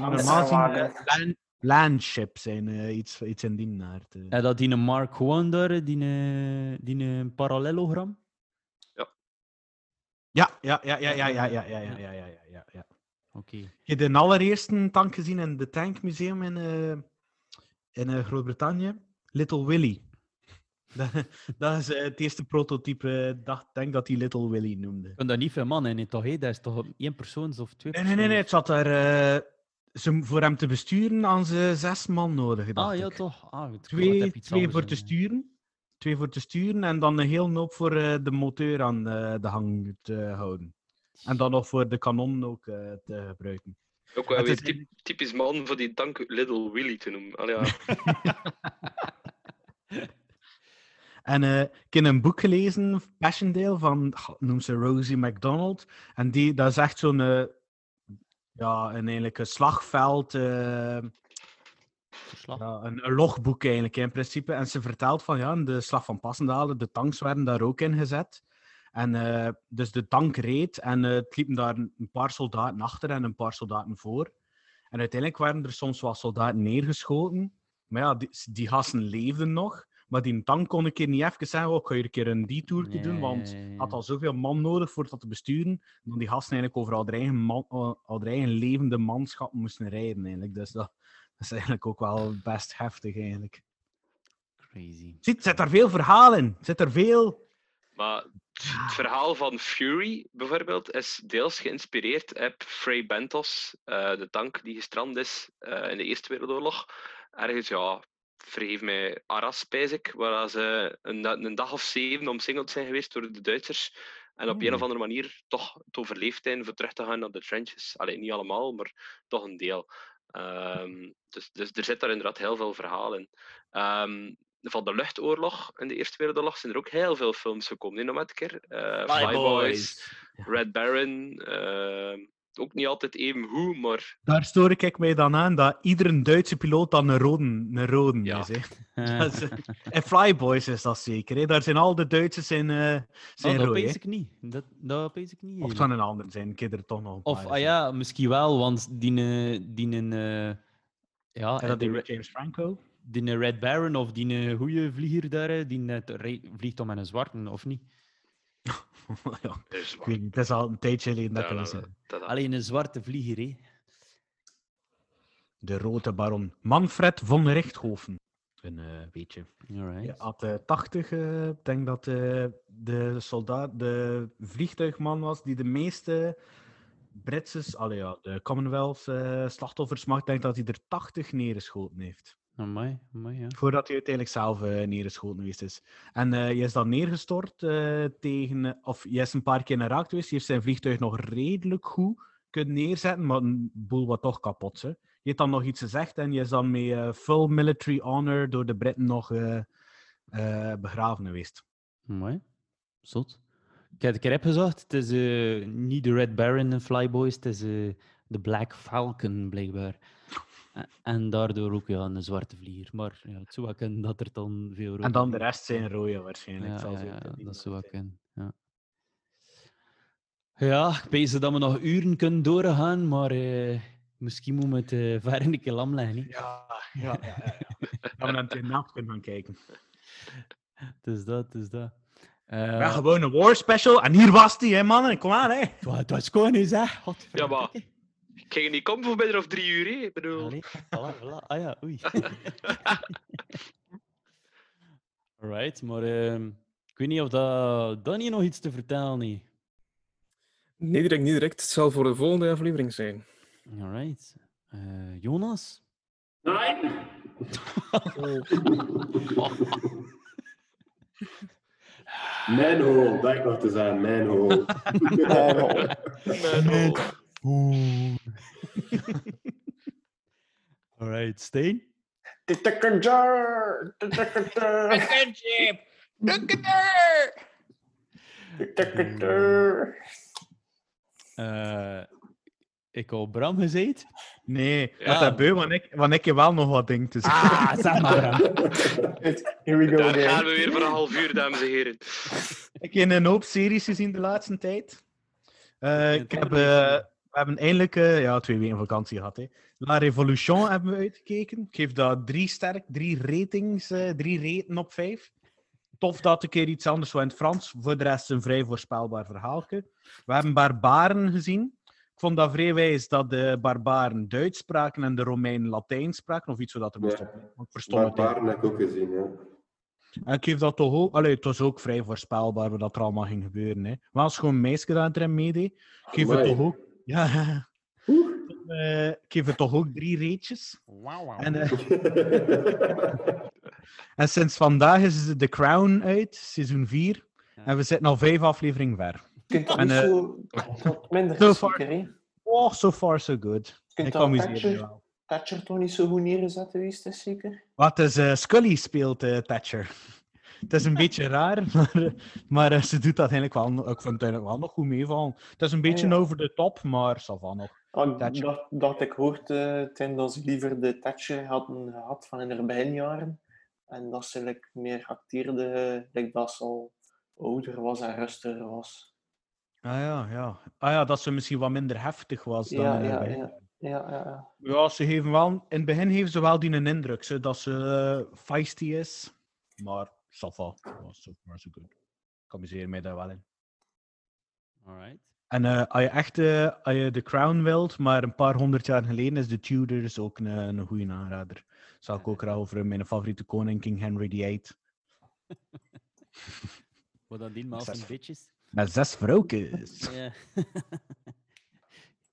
Ah, normaal zien is wel land, landships zijn eh, iets, iets in die. Ja, dat die een Mark gewoon daar, die, een- die een parallelogram. Ja, ja, ja, ja, ja, ja, ja, ja, ja, ja, ja, ja, ja. Oké. Heb je de allereerste tank gezien in het Tankmuseum in, eh, in eh, Groot-Brittannië? Little Willy. Dat, dat is eh, het eerste prototype. Dacht, denk dat hij Little Willy noemde. Vind dat niet veel man in, toch? hè? Dat is toch één persoon of twee Nee, nee, nee, nee. Het zat daar... ze, voor hem te besturen hadden ze zes man nodig, dacht Ah, ja, ik. toch? Ah, goed. Twee, twee voor te sturen. Twee voor te sturen en dan een heel hoop voor eh, de motor aan eh, de hang te houden. En dan nog voor de kanon ook eh, te gebruiken. Ook wel weer is typ- typisch man voor die tank Little Willy te noemen. Allee, ja. En ik heb een boek gelezen, Passchendaele, van, noem ze Rosie MacDonald. En die, dat is echt zo'n, ja, een, eigenlijk een slagveld, ja, een, een logboek eigenlijk in principe. En ze vertelt van, ja, de slag van Passendale, de tanks werden daar ook in gezet. En eh, dus de tank reed en eh, het liepen daar een paar soldaten achter en een paar soldaten voor. En uiteindelijk werden er soms wat soldaten neergeschoten. Maar ja, die, die gasten leefden nog. Maar die tank kon een keer niet even zeggen, oh, ik ga hier een keer een detour Ja, doen, want had al zoveel man nodig voor dat te besturen, dat die gasten eigenlijk over al eigen, man, al eigen levende manschap moesten rijden. Eigenlijk. Dus dat, dat is eigenlijk ook wel best heftig, eigenlijk. Crazy. Ziet, zit er veel verhaal in. Zit er veel... Maar het verhaal van Fury bijvoorbeeld is deels geïnspireerd op Frey Bentos, eh, de tank die gestrand is eh, in de Eerste Wereldoorlog. Ergens, ja, vergeef mij, Arras, spijs ik, waar ze een, een dag of zeven omsingeld zijn geweest door de Duitsers. En op een of andere manier toch het overleefd zijn voor terug te gaan naar de trenches. Alleen niet allemaal, maar toch een deel. Ehm, dus, dus er zit daar inderdaad heel veel verhaal in. Ehm, van de luchtoorlog in de Eerste Wereldoorlog zijn er ook heel veel films gekomen. Nee, nog met een keer. Eh, Fly Fly Boys. Boys, Red Baron. ehm, ook niet altijd even hoe, maar Daar stoor ik mij dan aan dat iedere Duitse piloot dan een rode, een rode is. Hè. Is, eh, en Flyboys is dat zeker. Hè. Daar zijn al de Duitsers zijn, eh zijn Oh, dat rood. weet ik niet. Dat, dat weet ik niet. Of het van een ander zijn, ik er toch nog een Of, paar ah ja, misschien wel, want die... eh, die eh, ja, En dat die James Franco. Die Red Baron of die goede vlieger daar, die vliegt om met een zwarte, of niet? ja, ik weet niet, het is al een tijdje geleden dat ik dat dat- Alleen een zwarte vlieger, hè? De Rode Baron. Manfred von Richthofen. Een eh beetje. Alright. Ja, had eh, 80, eh, ik denk dat eh, de soldaat, de vliegtuigman was die de meeste Britse, allee, ja, de Commonwealth eh, slachtoffers mag, denk dat hij er 80 neergeschoten heeft. Amai, amai, ja. Voordat hij uiteindelijk zelf eh, neergeschoten geweest is. En eh hij is dan neergestort tegen, of hij is een paar keer geraakt geweest. Hij heeft zijn vliegtuig nog redelijk goed kunnen neerzetten, maar een boel wat toch kapot. Hè. Je heeft dan nog iets gezegd en je is dan met full military honor door de Britten nog begraven geweest. Mooi. Zot. Ik heb, ik heb gezegd, het is eh, niet de Red Baron en Flyboys, het is eh, de Black Falcon, blijkbaar. E- En daardoor ook ja, een zwarte vlieger. Maar ja, het zou wel kunnen dat er dan veel rode En dan de rest zijn rode waarschijnlijk. Ja, zal dat zou wel kunnen. Ja. Ja, ik weet dat we nog uren kunnen doorgaan, maar eh, misschien moeten we het eh ver een keer lam leggen. Ja, ja, ja. ja, ja. Dat we naar de nacht kunnen gaan kijken. Het is dat, het is dat. Ja, gewoon een war special. En hier was die, hè, mannen. Kom aan, hè. Het was gewoon eens, hè. ja, maar ik ging niet komen voor minder of drie uur. Hè. Ik bedoel... Allee, voilà, voilà. Ah ja, oei. Alright, maar ehm, ik weet niet of dat Danny nog iets te vertellen heeft. Nee, direct, niet direct. Het zal voor de volgende aflevering zijn. Alright. Eh, Jonas? Nee. Manhole, dat ik nog te zijn, manhole. Manhole. Alright, Steen? Detector! Detector! Attention! Look at her! Detector! Eh, ik al Bram gezegd? Nee, Ja. dat is beu, want ik, want ik heb wel nog wat dingen te zeggen. Ah, zeg maar, Bram. Here we go Daar again. gaan we weer voor een half uur, dames en heren. Ik heb een hoop series gezien de laatste tijd. Eh, ik heb, eh, we hebben eindelijk eh, ja, twee weken vakantie gehad. Hè. La Revolution hebben we uitgekeken. Ik geef dat drie sterk, drie ratings, eh, drie raten op vijf. Tof dat een keer iets anders was in het Frans. Voor de rest een vrij voorspelbaar verhaaltje. We hebben Barbaren gezien. Ik vond dat vrij wijs dat de Barbaren Duits spraken en de Romeinen Latijn spraken. Of iets zodat er moest op. Het Barbaren heb ik ook gezien, ja. en ik geef dat toch ook... Allee, het was ook vrij voorspelbaar wat dat er allemaal ging gebeuren. Hè. Maar als gewoon meisje dat erin meedeed, ik geef het toch ook... Ja, Eh, ik geef het toch ook drie reetjes. En, eh, en sinds vandaag is The Crown uit, seizoen 4. En we zitten al vijf afleveringen ver. Kunt dat En, niet eh, zo wat minder so far- hè? Oh, so far so good. Je kunt Ik dat Thatcher, wel. Thatcher toch niet zo goed neergezet geweest, is zeker? Wat is eh, Scully speelt eh, Thatcher. Het is een beetje raar, maar, maar ze doet dat eigenlijk wel. Ik vind het eigenlijk wel nog goed meevallen. Het is een beetje ja. over de top, maar ça va nog. Ah, dacht, dacht ik hoorde uh, dat ze liever de Thatcher hadden gehad van in haar beginjaren. En dat ze like, meer acteerde, like, dat ze al ouder was en rustiger was. Ah ja, ja. Ah ja, dat ze misschien wat minder heftig was dan Ja, ja, begin. ja, ja, ja, ja. Ja, ze geven wel, in het begin geven ze wel die een indruk, zo, dat ze eh, feisty is. Maar, va. Ja, so far so good. Ik amuseer mij daar wel in. Alright. En eh, als je echt eh, als je The Crown wilt, maar een paar honderd jaar geleden is The Tudors ook een, een goede aanrader. Zal ik ook graag over mijn favoriete koning, King Henry VIII. Wat dan die maal Zes. zijn bitches. Met zes vrouwtjes. Ja.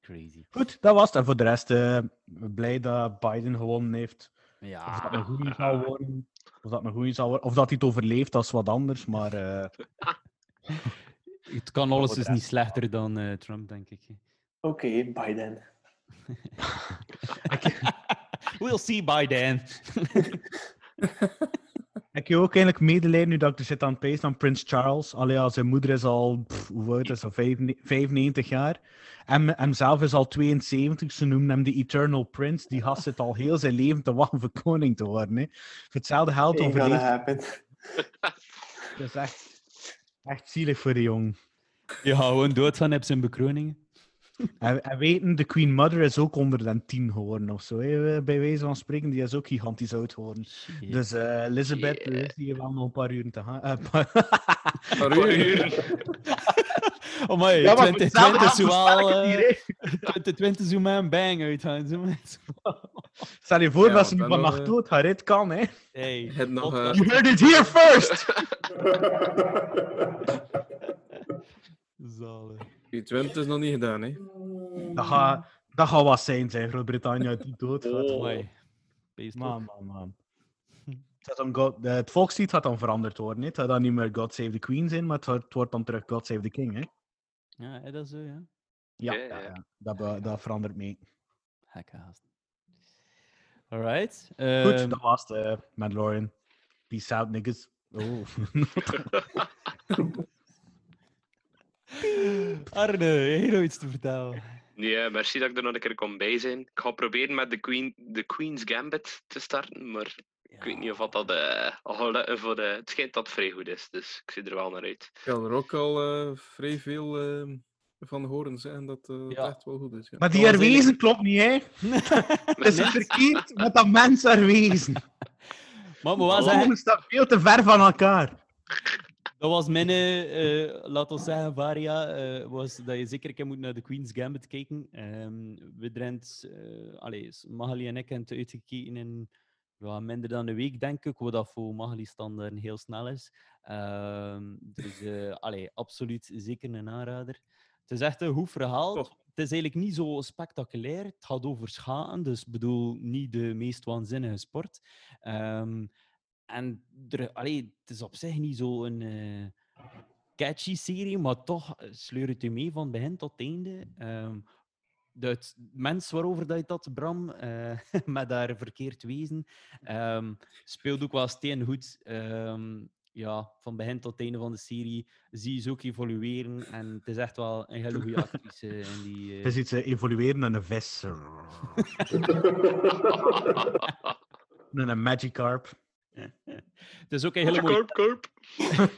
Crazy. Goed, dat was het. En voor de rest, eh, blij dat Biden gewonnen heeft. Ja. Of dat een goeie zal worden. Of dat een goeie zal worden. Of dat hij het overleeft, dat is wat anders. Maar eh, Het kan alles is niet slechter dan eh, Trump, denk ik. Oké, Biden. We'll see by then. Ik heb ook eigenlijk medelijden nu dat ik er zit aan het pezen aan Prins Charles. Allee, ja, zijn moeder is al, pff, hoe oud is dat, 95 jaar. En hemzelf is al 72, ze noemen hem de Eternal Prince. Die gast zit al heel zijn leven te wachten voor koning te worden. Hè. Voor hetzelfde geld overleeft happen. Dat is echt, echt zielig voor de jong. Je gaat gewoon doodgaan op zijn bekroning. En, en weten, de Queen Mother is ook onder de 10 geworden of zo. hè. Bij wijze van spreken, die is ook gigantisch oud geworden. Dus eh, Elizabeth, Yeah. is die wel nog een paar uur te gaan. Eh, paar-. Oh my, Ja, maar 2020 hetzelfde zou geld wel... versterken eh, hier, 2020 zou mij een bang zo met- Stel je voor Ja, dat ze nu dan vannacht nog, dood gaat. Het kan, hè. Hey, Het nog, eh, You heard it here first! Zalig. Die 20 is nog niet gedaan, hè? Dat gaat, dat gaat wat zijn, zijn Groot-Brittannië die doodgaat. Oh Man, man, man. God, eh, het volkslied gaat dan veranderd worden. hè. Het gaat dan niet meer God Save the Queen zijn, maar het wordt- het wordt dan terug God Save the King. Hè? Ja, is dat zo, ja? Ja, Ja, ja, ja. ja. Dat, be- dat verandert mee. Gekke haast. Alright. Goed, ehm, dat was het. eh, Mandalorian. Peace out, niggas. Oh. Arne, heb je nog iets te vertellen? Nee, merci dat ik er nog een keer kon bij zijn. Ik ga proberen met de, Queen, de Queen's Gambit te starten, maar ik weet niet of dat, dat eh, al voor de... Het schijnt dat het vrij goed is, dus ik zie er wel naar uit. Ik kan er ook al eh, vrij veel eh, van horen zeggen dat eh, het Ja. echt wel goed is. Ja. Maar die herwezen klopt niet, hè? Het is verkeerd met dat mens herwezen. Maar Ze staan veel te ver van elkaar. Dat was mijn, eh, laat ons zeggen, varia, eh, was dat je zeker een keer moet naar de Queen's Gambit kijken. Ehm we drent, eh allee, Magali en ik hebben het uitgekeken in ja, minder dan een week, denk ik, wat dat voor Magali standaard heel snel is. Ehm, dus allee, absoluut zeker een aanrader. Het is echt een goed verhaal. Toch. Het is eigenlijk niet zo spectaculair. Het gaat over schaten, dus ik bedoel niet de meest waanzinnige sport. Ehm, en er, allee, het is op zich niet zo een eh, catchy serie, maar toch sleurt het je mee van begin tot einde. Ehm de het mens waarover dat je dat, Bram, eh, met daar verkeerd wezen, ehm, speelt ook wel steengoed. Ehm ja, van begin tot einde van de serie zie je ze ook evolueren. En het is echt wel een hele goede actrice in die... eh, Het is iets evolueren naar een vis. Naar een Magikarp. Het is ook een hele mooie... Korp.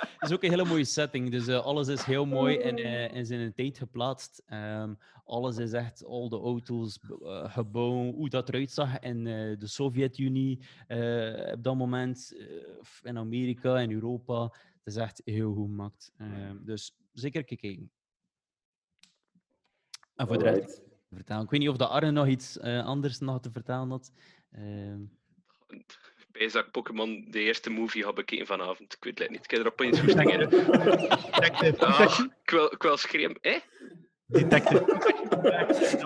Het is ook een hele mooie setting. Dus eh, alles is heel mooi in, eh, in zijn tijd geplaatst. Ehm, alles is echt, al de auto's, eh, gebouwen, hoe dat eruit zag in eh, de Sovjet-Unie eh, op dat moment, eh, in Amerika, in Europa. Het is echt heel goed gemaakt. Ehm, dus zeker kijken. En voor de rest. Ik weet niet of de Arne nog iets eh, anders nog te vertellen had. Bij dat ik Pokémon de eerste movie heb bekeken vanavond. Ik weet het niet. Ik heb er opeens goed in. Ah, ik, wil, ik wil schreeuwen. Eh? Detective.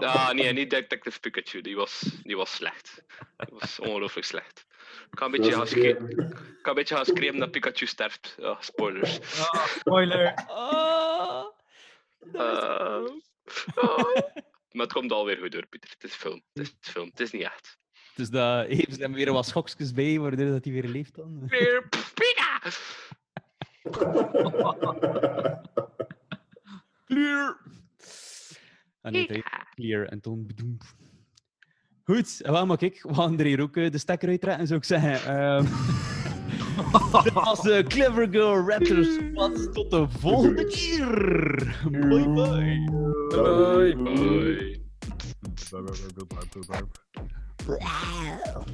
Ah, nee, niet Detective Pikachu. Die was, die was slecht. Die was ongelooflijk slecht. Ik ga een beetje gaan schreeuwen, ik ga een beetje gaan schreeuwen dat Pikachu sterft. Ja, spoilers. Ah, spoiler. Ah. Maar het komt alweer goed door, Pieter. Het is film. Het is film. Het is niet echt. Dus daar heeft hem weer wat schokjes bij, waardoor dat hij weer leeft dan. Weer Pika! Clear! En dan hij clear en toen bedoem. Goed, en wel maar kijk, we gaan er hier ook eh, de stekker uittrekken, zou ik zeggen. Ehm Dit was de Clever Girl Raptors. Wat tot de volgende keer. Bye bye. Bye. Bye. Bye. Wow.